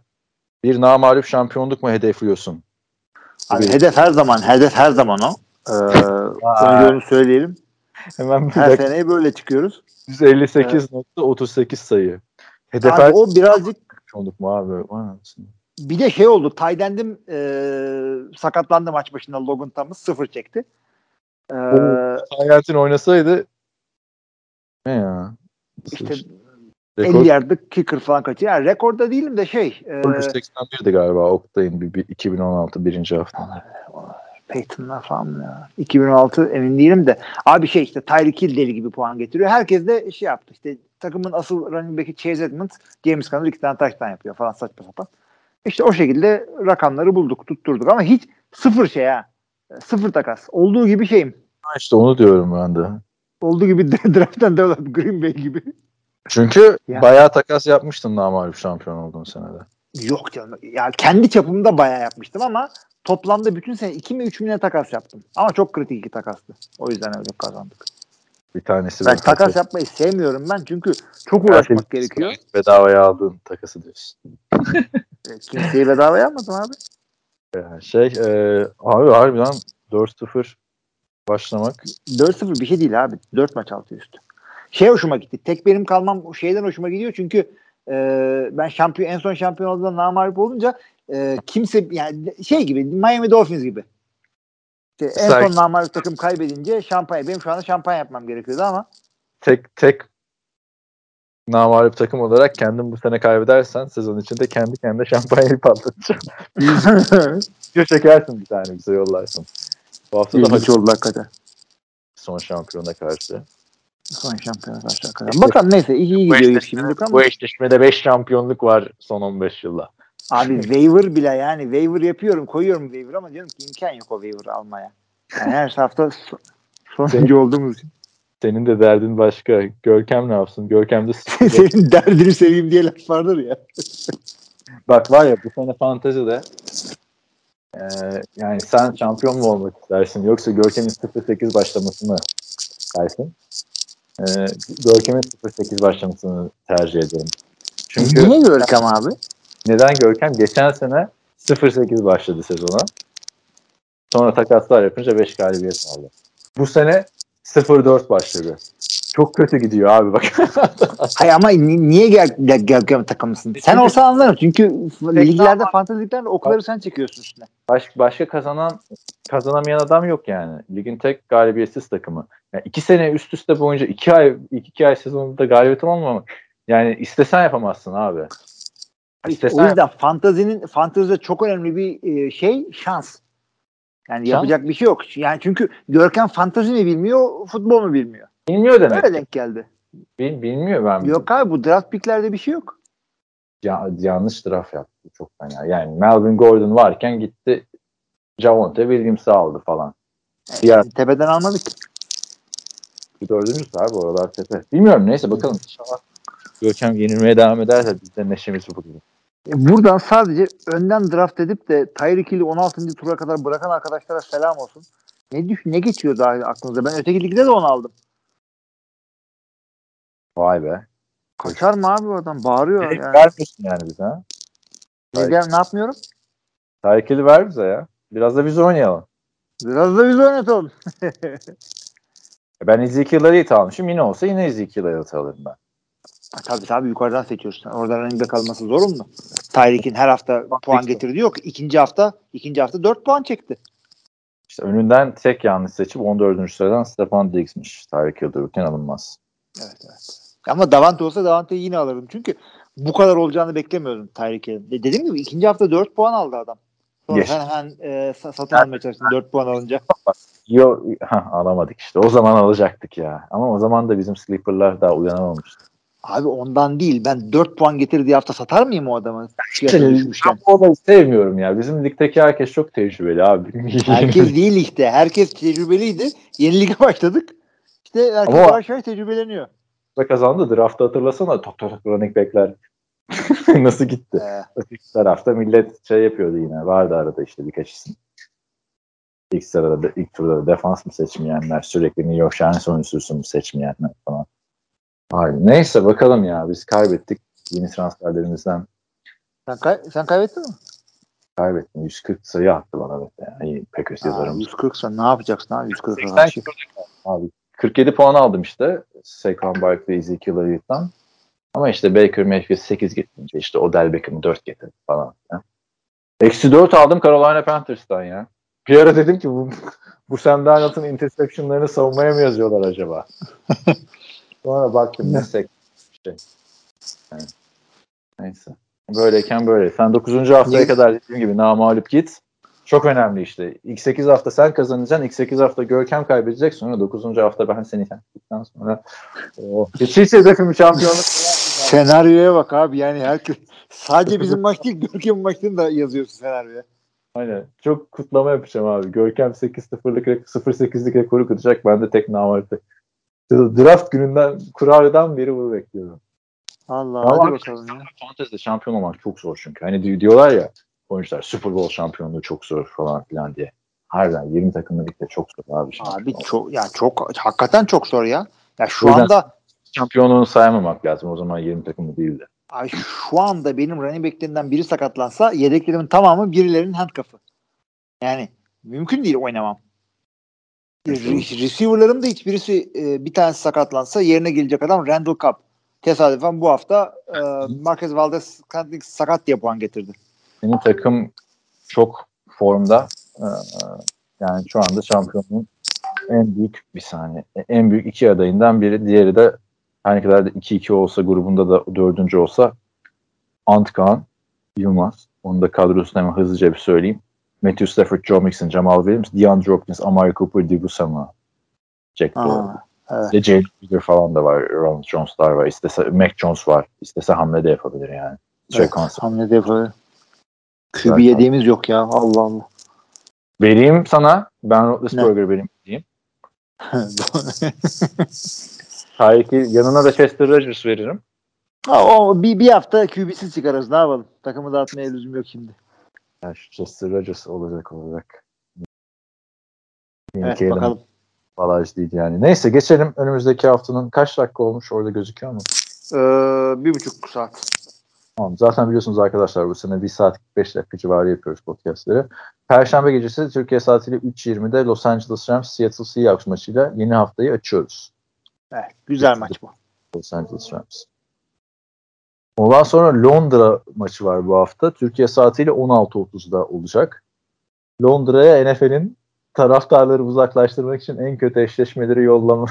bir namağlup şampiyonluk mu hedefliyorsun? Abi Bir- hedef her zaman, hedef her zaman o. Ee, onu söyleyelim. Hemen bir Her dakika. seneye böyle çıkıyoruz. 158.38 sayı. Hedef her Abi o birazcık şampiyonluk mu abi? Bir de şey oldu. Taydendim e, sakatlandı maç başında Logan Thomas sıfır çekti. Ee, Hayatın oynasaydı ne ya? işte Rekor 50 yardlık kicker falan kaçıyor. Yani rekorda değilim de şey e, 181'di galiba Oktay'ın bir, bir 2016 birinci hafta. Peyton'lar falan ya? 2016 emin değilim de. Abi şey işte Tyreek Hill deli gibi puan getiriyor. Herkes de şey yaptı. İşte takımın asıl running back'i Chase Edmonds, James Conner iki tane taştan yapıyor falan saçma sapan. İşte o şekilde rakamları bulduk, tutturduk ama hiç sıfır şey ha. Sıfır takas. Olduğu gibi şeyim. İşte onu diyorum ben de. Olduğu gibi [laughs] draft'tan develop Green Bay gibi. Çünkü Ya. bayağı takas yapmıştın namalip şampiyon olduğun senede. Yok canım. Ya kendi çapımda bayağı yapmıştım ama toplamda bütün sene 2 mi 3 mi ne takas yaptım. Ama çok kritik iki takastı. O yüzden öyle kazandık. Bir tanesi Ben takas yapmayı sevmiyorum ben çünkü çok uğraşmak gerekiyor. Bedavaya aldığın takası diyorsun. E, Kimseyi bedava yapmadım abi. Yani şey e, abi harbiden 4-0 başlamak 4-0 bir şey değil abi. 4 maç altı üstü. Şey hoşuma gitti. Tek benim kalmam şeyden hoşuma gidiyor çünkü e, ben şampiyon en son şampiyon olduğumda namarip olunca e, kimse yani şey gibi Miami Dolphins gibi. İşte en son namarip takım kaybedince şampanya. Benim şu anda şampanya yapmam gerekiyordu ama tek tek namalip takım olarak kendin bu sene kaybedersen sezon içinde kendi kendine şampanyayı patlatacaksın. [laughs] Bir çekersin bir tane bize yollarsın. Bu hafta da ilginç hadi oldu hakikaten. son şampiyona karşı. Son şampiyon aşağı kadar. Bakalım neyse iyi, gidiyor şimdilik ama bu eşleşmede 5 şampiyonluk var son 15 yılda. abi waiver bile yani waiver yapıyorum koyuyorum waiver ama diyorum ki imkan yok o waiver almaya. Yani her hafta so- sonuncu olduğumuz için. Senin de derdin başka. Görkem ne yapsın? Görkem de Senin derdini seveyim diye laf vardır ya. Bak var ya bu sene fantezide e, yani sen şampiyon mu olmak istersin yoksa Görkem'in 0-8 başlamasını mı istersin? E, Görkem'in 0-8 başlamasını tercih ederim. Çünkü Niye Görkem abi? neden Görkem? Geçen sene 0-8 başladı sezona. Sonra takaslar yapınca 5 galibiyet aldı. Bu sene 0-4 başladı. Çok kötü gidiyor abi bak. [laughs] Hayır ama ni- niye gel, gel, Görkem takımısın? Sen Çünkü- olsan anlarım. Çünkü liglerde, fantezi liglerde okları sen çekiyorsun üstüne. Baş, başka kazanan kazanamayan adam yok yani. Ligin tek galibiyetsiz takımı. Yani iki sene üst üste boyunca iki ay iki, iki ay sezonunda galibiyet olmamak Yani istesen yapamazsın abi. İşte o yüzden fantazinin fantezide çok önemli bir e, şey şans. Yani Şans? yapacak bir şey yok. Yani çünkü Görkem fantazi mi bilmiyor, futbol mu bilmiyor. Bilmiyor demek. Öyle denk geldi. Bil, bilmiyor ben. Yok abi bu draft picklerde bir şey yok. Ya, yanlış draft yaptı. Çok fena. Yani Melvin Gordon varken gitti Javonte Williams'ı aldı falan. Diğer Yani tepeden almadık. bir dördüncüsü abi oralar tepe. Bilmiyorum neyse bakalım inşallah. Görkem yenilmeye devam ederse biz de neşemiz bu gibi. E, Buradan sadece önden draft edip de Tyreek Hill'i 16. tura kadar bırakan arkadaşlara selam olsun. Ne düş ne geçiyor daha aklınıza? Ben öteki ligde de onu aldım. Vay be. Kaçar mı abi o adam? Bağırıyor Direkt yani. vermiyorsun yani bize ha. Ne, yapmıyorum? Tarikeli ver bize ya. Biraz da biz oynayalım. Biraz da biz oynatalım. [laughs] Ben Ezekiel Elliott almışım. Yine olsa yine Ezekiel Elliott alırım ben. Ha, Tabii tabii yukarıdan seçiyorsun. Oradan running back alması zor mu? Tyreek'in her hafta puan getirdiği yok. İkinci hafta ikinci hafta 4 puan çekti. İşte önünden tek yanlış seçip 14. sıradan Stefan Diggs'miş. Tyreek Hill dururken alınmaz. Evet evet. Ama Davante olsa Davante'yi yine alırdım. Çünkü bu kadar olacağını beklemiyordum Tyreek'in. De- Dediğim gibi ikinci hafta 4 puan aldı adam. Sonra sen hemen e, sa- satın almaya çalıştın 4 puan alınca. Yo, hah, alamadık işte. O zaman alacaktık ya. Ama o zaman da bizim sleeper'lar daha uyanamamıştı. Abi ondan değil. Ben 4 puan getirdiği hafta satar mıyım o adamı? Düşmüşken. Ben bu olayı sevmiyorum ya. Bizim ligdeki herkes çok tecrübeli abi. Herkes [laughs] değil işte. Herkes tecrübeliydi. Yeni lige başladık. İşte herkes Ama- yavaş yavaş tecrübeleniyor. da kazandı. Draft'ı hatırlasana. Tok tok tok running back'ler nasıl gitti. Ee, Öteki tarafta millet şey yapıyordu yine. Vardı arada işte birkaç isim. İlk sırada, da, ilk turda da defans mı seçmeyenler, sürekli New York Giants oyuncusu mu seçmeyenler falan. Hayır. Neyse bakalım ya. Biz kaybettik. Yeni transferlerimizden sen, kay- sen kaybettin mi? kaybettim. 140 sayı attı bana. Evet. Yani Aa, yazarım. 140 sen ne yapacaksın abi 140 80 karşı? Abi 47 puan aldım işte. Saquon Barkley, Ezekiel Elliott'tan. Ama işte Baker Mayfield 8 getirince işte Odell Beckham 4 getirdi falan. Ya. Eksi 4 aldım Carolina Panthers'tan ya. Bir ara dedim ki bu, bu Sam Darnold'un interceptionlarını savunmaya mı yazıyorlar acaba? [laughs] Sonra baktım ne sek şey. Yani, neyse. Böyleyken böyle. Sen 9. haftaya Ne- kadar dediğim gibi namalup git. Çok önemli işte. İlk 8 hafta sen kazanacaksın. İlk 8 hafta Görkem kaybedecek. Sonra 9. hafta ben seni yendikten sonra oh. hiç hiç hedefim şampiyonluk. Senaryoya bak abi yani herkes sadece bizim maç değil Görkem'in maçını da yazıyorsun senaryoya. Aynen. Çok kutlama yapacağım abi. Görkem 8-0'lık rek- 0-8'lik rekoru kıracak. Ben de tek namalup. Draft gününden kurardan beri bunu bekliyorum. Allah Vallahi hadi bakalım ya. Fantezide şampiyon olmak çok zor çünkü. Hani di- diyorlar ya oyuncular Super Bowl şampiyonluğu çok zor falan filan diye. Harbiden 20 takımlı ligde çok zor abi. Abi çok ya çok hakikaten çok zor ya. Ya şu yüzden- anda şampiyonluğunu saymamak lazım. O zaman 20 takımlı değildi. ay şu anda benim running back'lerimden biri sakatlansa yedeklerimin tamamı birilerinin handcuff'ı. Yani mümkün değil oynamam. Re- Receiver'larım da hiçbirisi e, bir tanesi sakatlansa yerine gelecek adam Randall Cobb. Tesadüfen bu hafta e, Marquez Valdez sakat diye puan getirdi. Senin takım çok formda. Ee, yani şu anda şampiyonluğun en büyük bir saniye. En büyük iki adayından biri. Diğeri de her ne kadar da 2-2 olsa grubunda da dördüncü olsa Antkan Yılmaz. Onu da kadrosunu hemen hızlıca bir söyleyeyim. Matthew Stafford, Joe Mixon, Jamal Williams, DeAndre Hopkins, Amari Cooper, Dibu Samuel, Jack Doyle. Evet. De Jalen Reagor falan da var. Ronald Jones'lar var. İstese Mac Jones var. İstese hamle de yapabilir yani. Trey Evet, Constance. hamle de. Güzel QB yediğimiz yok ya. Allah Allah. Vereyim sana. Ben Roethlisberger benim diyeyim. Tyreek yanına da Chester Rogers veririm. Ha, o bir, bir hafta QB'siz çıkarız. Ne yapalım? Takımı dağıtmaya lüzum yok şimdi. Yani şu Chester Rogers olacak olacak. Evet Yeni bakalım. Balaj değil yani. Neyse geçelim. Önümüzdeki haftanın kaç dakika olmuş orada gözüküyor mu? Ee, bir buçuk saat. Tamam. Zaten biliyorsunuz arkadaşlar bu sene 1 saat 45 dakika civarı yapıyoruz podcastleri. Perşembe gecesi Türkiye saatiyle 3.20'de Los Angeles Rams Seattle Seahawks maçıyla yeni haftayı açıyoruz. Evet, güzel maç bu. Los Angeles Rams. Ondan sonra Londra maçı var bu hafta. Türkiye saatiyle 16.30'da olacak. Londra'ya NFL'in taraftarları uzaklaştırmak için en kötü eşleşmeleri yollama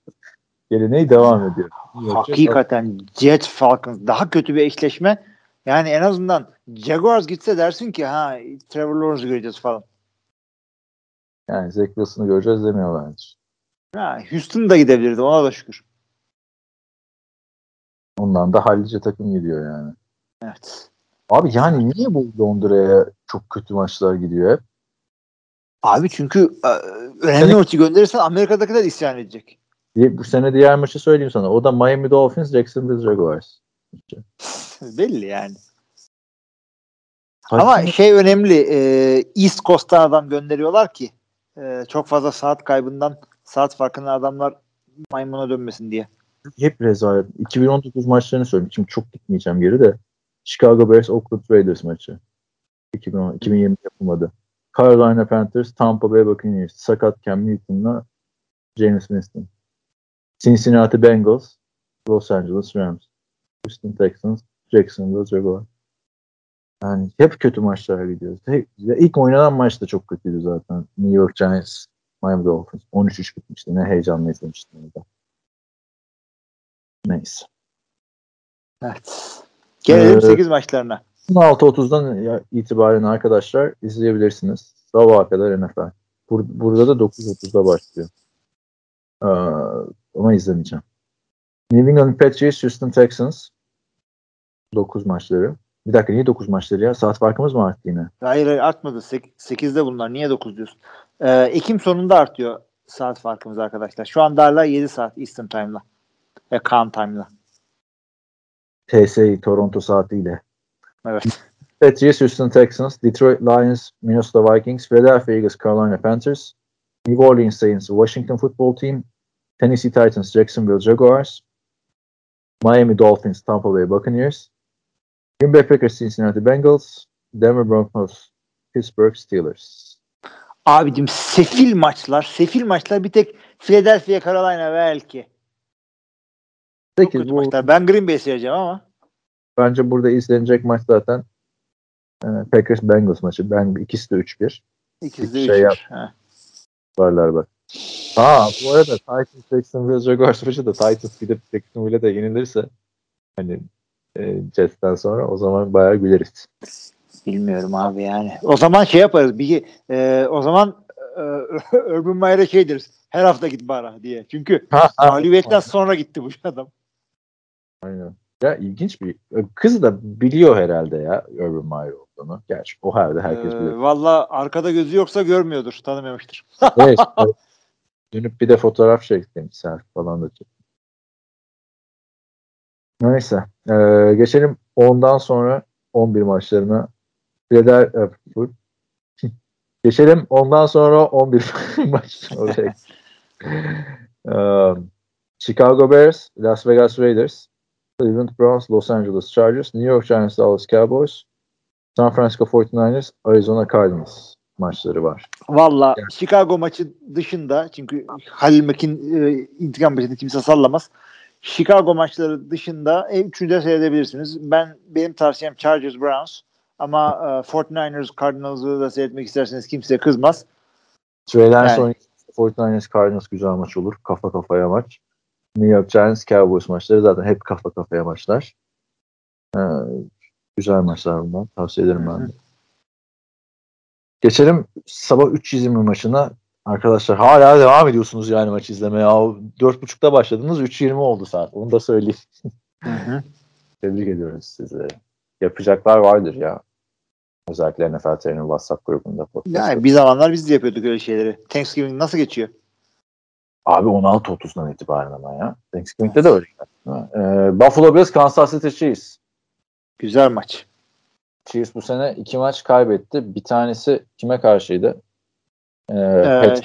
[laughs] geleneği devam ediyor. Hakikaten Jets Falcons daha kötü bir eşleşme. Yani en azından Jaguars gitse dersin ki ha Trevor Lawrence'ı göreceğiz falan. Yani Zach Wilson'ı göreceğiz demiyorlardır. Ha, Houston da gidebilirdi ona da şükür. Ondan da hallice takım gidiyor yani. Evet. Abi yani niye bu Londra'ya çok kötü maçlar gidiyor hep? Abi çünkü e, önemli maçı gönderirsen Amerika'dakiler isyan edecek. Bu sene diğer maçı söyleyeyim sana. O da Miami Dolphins, Jacksonville Jaguars. [laughs] Belli yani. Ama şey önemli. E, East Coast'tan adam gönderiyorlar ki e, çok fazla saat kaybından saat farkından adamlar maymuna dönmesin diye. Hep rezalet. 2019 maçlarını söyleyeyim. Şimdi çok gitmeyeceğim geri de. Chicago Bears, Oakland Raiders maçı. 2010, 2020 yapılmadı. Carolina Panthers, Tampa Bay Buccaneers. Sakat Cam Newton'la James Winston. Cincinnati Bengals, Los Angeles Rams. Houston Texans, Jacksonville Jaguars. Yani hep kötü maçlar gidiyoruz. Hep, ya ilk oynanan maç da çok kötüydü zaten. New York Giants, Miami Dolphins. 13-3 bitmişti. Ne heyecanlı izlemiştim orada. Neyse. Evet. Gelelim Ee, 8 maçlarına. 16.30'dan itibaren arkadaşlar izleyebilirsiniz. Sabaha kadar NFL. Bur- burada da 9.30'da başlıyor. Ee, ama izlemeyeceğim. New England Patriots, Houston Texans. 9 maçları. Bir dakika niye 9 maçları ya? Saat farkımız mı arttı yine? Hayır hayır artmadı. 8'de bunlar. Niye 9 diyorsun? Ee, Ekim sonunda artıyor saat farkımız arkadaşlar. Şu anda hala 7 saat Eastern Time'la. Ve Can Time'la. TSI Toronto saatiyle. Evet. Patriots, Houston Texans, Detroit Lions, Minnesota Vikings, Philadelphia Eagles, Carolina Panthers, New Orleans Saints, Washington Football Team, Tennessee Titans, Jacksonville Jaguars, Miami Dolphins, Tampa Bay Buccaneers, Green Bay Packers, Cincinnati Bengals, Denver Broncos, Pittsburgh Steelers. Abicim sefil maçlar. Sefil maçlar bir tek Philadelphia, Carolina belki. Çok Peki kötü bu maçlar. Ben Green Bay seyredeceğim ama. bence burada izlenecek maç zaten e, Packers Bengals maçı. Ben ikisi de 3-1. İkisi de Hiç 3 şey yap- Ha. Varlar bak. Aa bu arada Titans Jacksonville Jaguars maçı da Titans gidip Jacksonville'e de yenilirse hani e, Jets'ten sonra o zaman bayağı güleriz. Bilmiyorum abi yani. O zaman şey yaparız. Bir, e, o zaman e, [laughs] Urban Meyer'e şey deriz. Her hafta git bara diye. Çünkü mağlubiyetten sonra gitti bu adam. Aynen. Ya ilginç bir kız da biliyor herhalde ya Urban Meyer olduğunu. Gerçi o herhalde herkes Ee, bilir. Valla arkada gözü yoksa görmüyordur. Tanımamıştır. evet, [laughs] evet. Dönüp bir de fotoğraf çektim. Selfie falan da çektim. Neyse. Ee, geçelim ondan sonra 11 maçlarına. Philadelphia [laughs] Geçelim ondan sonra 11 [laughs] maç oraya. um, Chicago Bears, Las Vegas Raiders, Cleveland Browns, Los Angeles Chargers, New York Giants, Dallas Cowboys, San Francisco 49ers, Arizona Cardinals maçları var. Valla Chicago maçı dışında çünkü Halil Mekin e, intikam maçını kimse sallamaz. Chicago maçları dışında e, üçünü de seyredebilirsiniz. Ben benim tavsiyem Chargers Browns ama e, 49ers Cardinals'ı da seyretmek isterseniz kimse kızmaz. Trey'den Yani. sonra 49ers Cardinals güzel maç olur. Kafa kafaya maç. New York Giants Cowboys maçları zaten hep kafa kafaya maçlar. Ee, güzel maçlar bunlar. Tavsiye ederim ben de. Geçelim sabah 3.20 maçına. Arkadaşlar hala devam ediyorsunuz yani maç izlemeye. Ya, 4.30'da başladınız 3.20 oldu saat. Onu da söyleyeyim. [laughs] Tebrik ediyoruz sizi. Yapacaklar vardır ya. Özellikle NFL WhatsApp grubunda. podcast Yani bir zamanlar biz de yapıyorduk öyle şeyleri. Thanksgiving nasıl geçiyor? Abi 16.30'dan itibaren ama ya. Thanksgiving'de de öyle. Ee, Buffalo Bills, Kansas City Chiefs. Güzel maç. Chiefs bu sene iki maç kaybetti. Bir tanesi kime karşıydı? Ee, Ee, Pat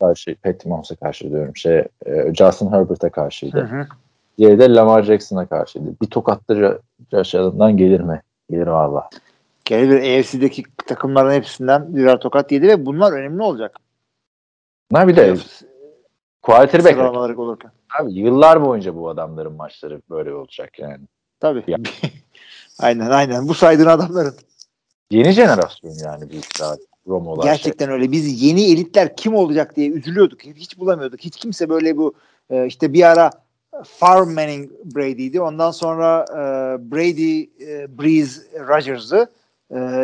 karşı, Pat Mahomes'a karşı diyorum. Şey, e, Justin Herbert'e karşıydı. hı hı. Diğeri de Lamar Jackson'a karşıydı. Bir Josh Allen'dan gelir mi? Gelir valla. Gene bir AFC'deki takımların hepsinden birer tokat yedi ve bunlar önemli olacak. Bunlar bir de Quarterback. sıralamaları olurken. Abi yıllar boyunca bu adamların maçları böyle olacak yani. Tabii. Ya. [laughs] aynen aynen. Bu saydığın adamların. Yeni jenerasyon yani bu işler. Romo'lar şey. Gerçekten öyle. Biz yeni elitler kim olacak diye üzülüyorduk. Hiç bulamıyorduk. Hiç kimse böyle bu e, işte bir ara Farm Manning Brady'ydi. Ondan sonra e, Brady, e, Breeze, Rodgers'ı.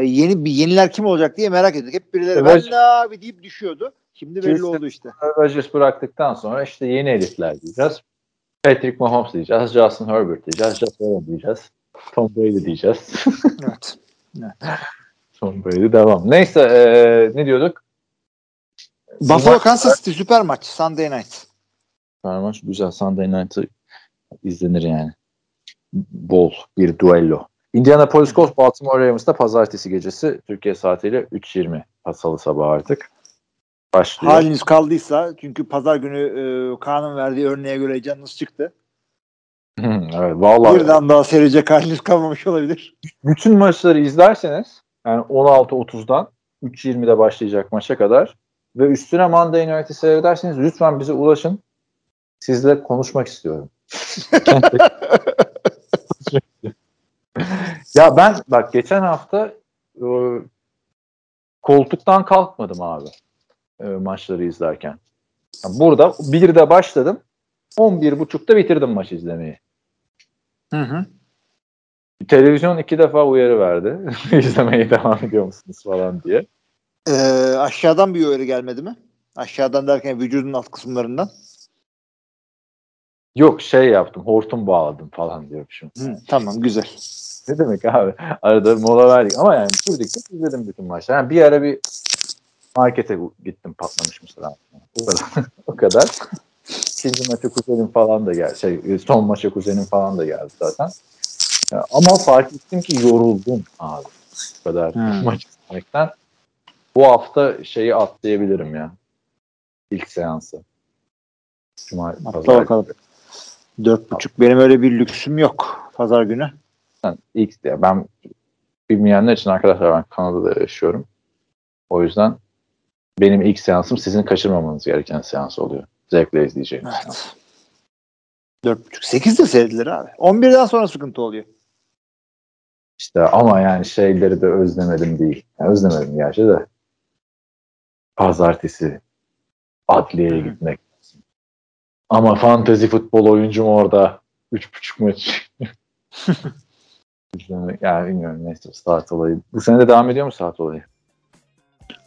Yeni bir yeniler kim olacak diye merak ediyorduk. Hep birileri Evet. ben de abi deyip düşüyordu. Şimdi belli oldu işte. Rodgers bıraktıktan sonra işte yeni elitler diyeceğiz. Patrick Mahomes diyeceğiz. Justin Herbert diyeceğiz. Josh Allen diyeceğiz. Tom Brady diyeceğiz. [laughs] Evet. Tom Brady devam. Neyse eee, ne diyorduk? Buffalo Kansas City süper maç. Sunday night. Süper maç güzel. Sunday Night'ı izlenir yani. Bol bir duello. Indianapolis Colts Baltimore Ravens'ta pazartesi gecesi Türkiye saatiyle 3.20 salı sabahı artık başlıyor. Haliniz kaldıysa çünkü pazar günü e, Kaan'ın verdiği örneğe göre canınız çıktı. evet vallahi Birden daha seyredecek haliniz kalmamış olabilir. bütün maçları izlerseniz yani 16.30'dan 3.20'de başlayacak maça kadar ve üstüne Monday Night'i seyrederseniz lütfen bize ulaşın. Sizle konuşmak istiyorum. [laughs] ya ben bak geçen hafta e, koltuktan kalkmadım abi e, maçları izlerken. Ya burada 1'de başladım. 11.30'da bitirdim maç izlemeyi. Hı hı. Televizyon iki defa uyarı verdi. [laughs] İzlemeye devam ediyor musunuz falan diye. Ee, aşağıdan bir uyarı gelmedi mi? Aşağıdan derken vücudun alt kısımlarından. Yok şey yaptım hortum bağladım falan diyormuşum. Hı, tamam güzel. Ne demek abi? Arada mola verdik ama yani durduk izledim bütün maçları. Yani bir ara bir markete gittim patlamış mısır. O kadar. [laughs] o kadar. İkinci maça kuzenim falan da geldi. Şey, son maça kuzenim falan da geldi zaten. Ama fark ettim ki yoruldum abi. Bu kadar Hmm. maç izlemekten. Bu hafta şeyi atlayabilirim ya. İlk seansı. Cuma, Atla pazar. bakalım. Dört buçuk. Benim öyle bir lüksüm yok. Pazar günü. Yani ilk ben bilmeyenler için arkadaşlar ben Kanada'da yaşıyorum. O yüzden benim ilk seansım sizin kaçırmamanız gereken seans oluyor. Zevkle izleyeceğiniz. seans. Evet. Dört buçuk. Sekiz de seyredilir abi. On birden sonra sıkıntı oluyor. İşte ama yani şeyleri de özlemedim değil. Yani özlemedim gerçi de. Pazartesi adliyeye gitmek. Ama fantezi futbol oyuncum orada. Üç buçuk maç. İzlemek- [laughs] yani bilmiyorum neyse saat olayı. Bu sene de devam ediyor mu saat olayı?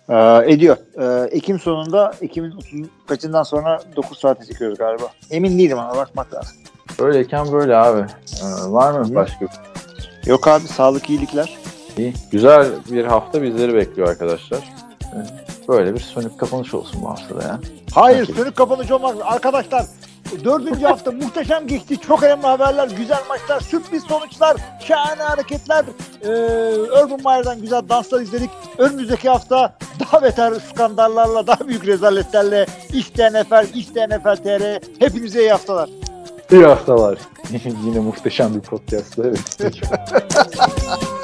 Ee, ediyor. Ee, Ekim sonunda Ekim'in 30 kaçından sonra 9 saate çekiyoruz galiba. Emin değilim ama bakmak lazım. Böyleyken böyle abi. Ee, var mı Hı. başka Yok abi sağlık iyilikler. İyi. Güzel bir hafta bizleri bekliyor arkadaşlar. Ee, Böyle bir sönük kapanış olsun bu haftada ya. Hayır Peki. sönük kapanıcı olmaz. Arkadaşlar dördüncü hafta muhteşem geçti. Çok önemli haberler, güzel maçlar, sürpriz sonuçlar, şahane hareketler. Ee, Urban Meyer'dan güzel danslar izledik. Önümüzdeki hafta daha beter skandallarla, daha büyük rezaletlerle işte NFL, işte NFL TR. Hepinize iyi haftalar. İyi haftalar. [laughs] Yine muhteşem bir podcast. Evet. [laughs]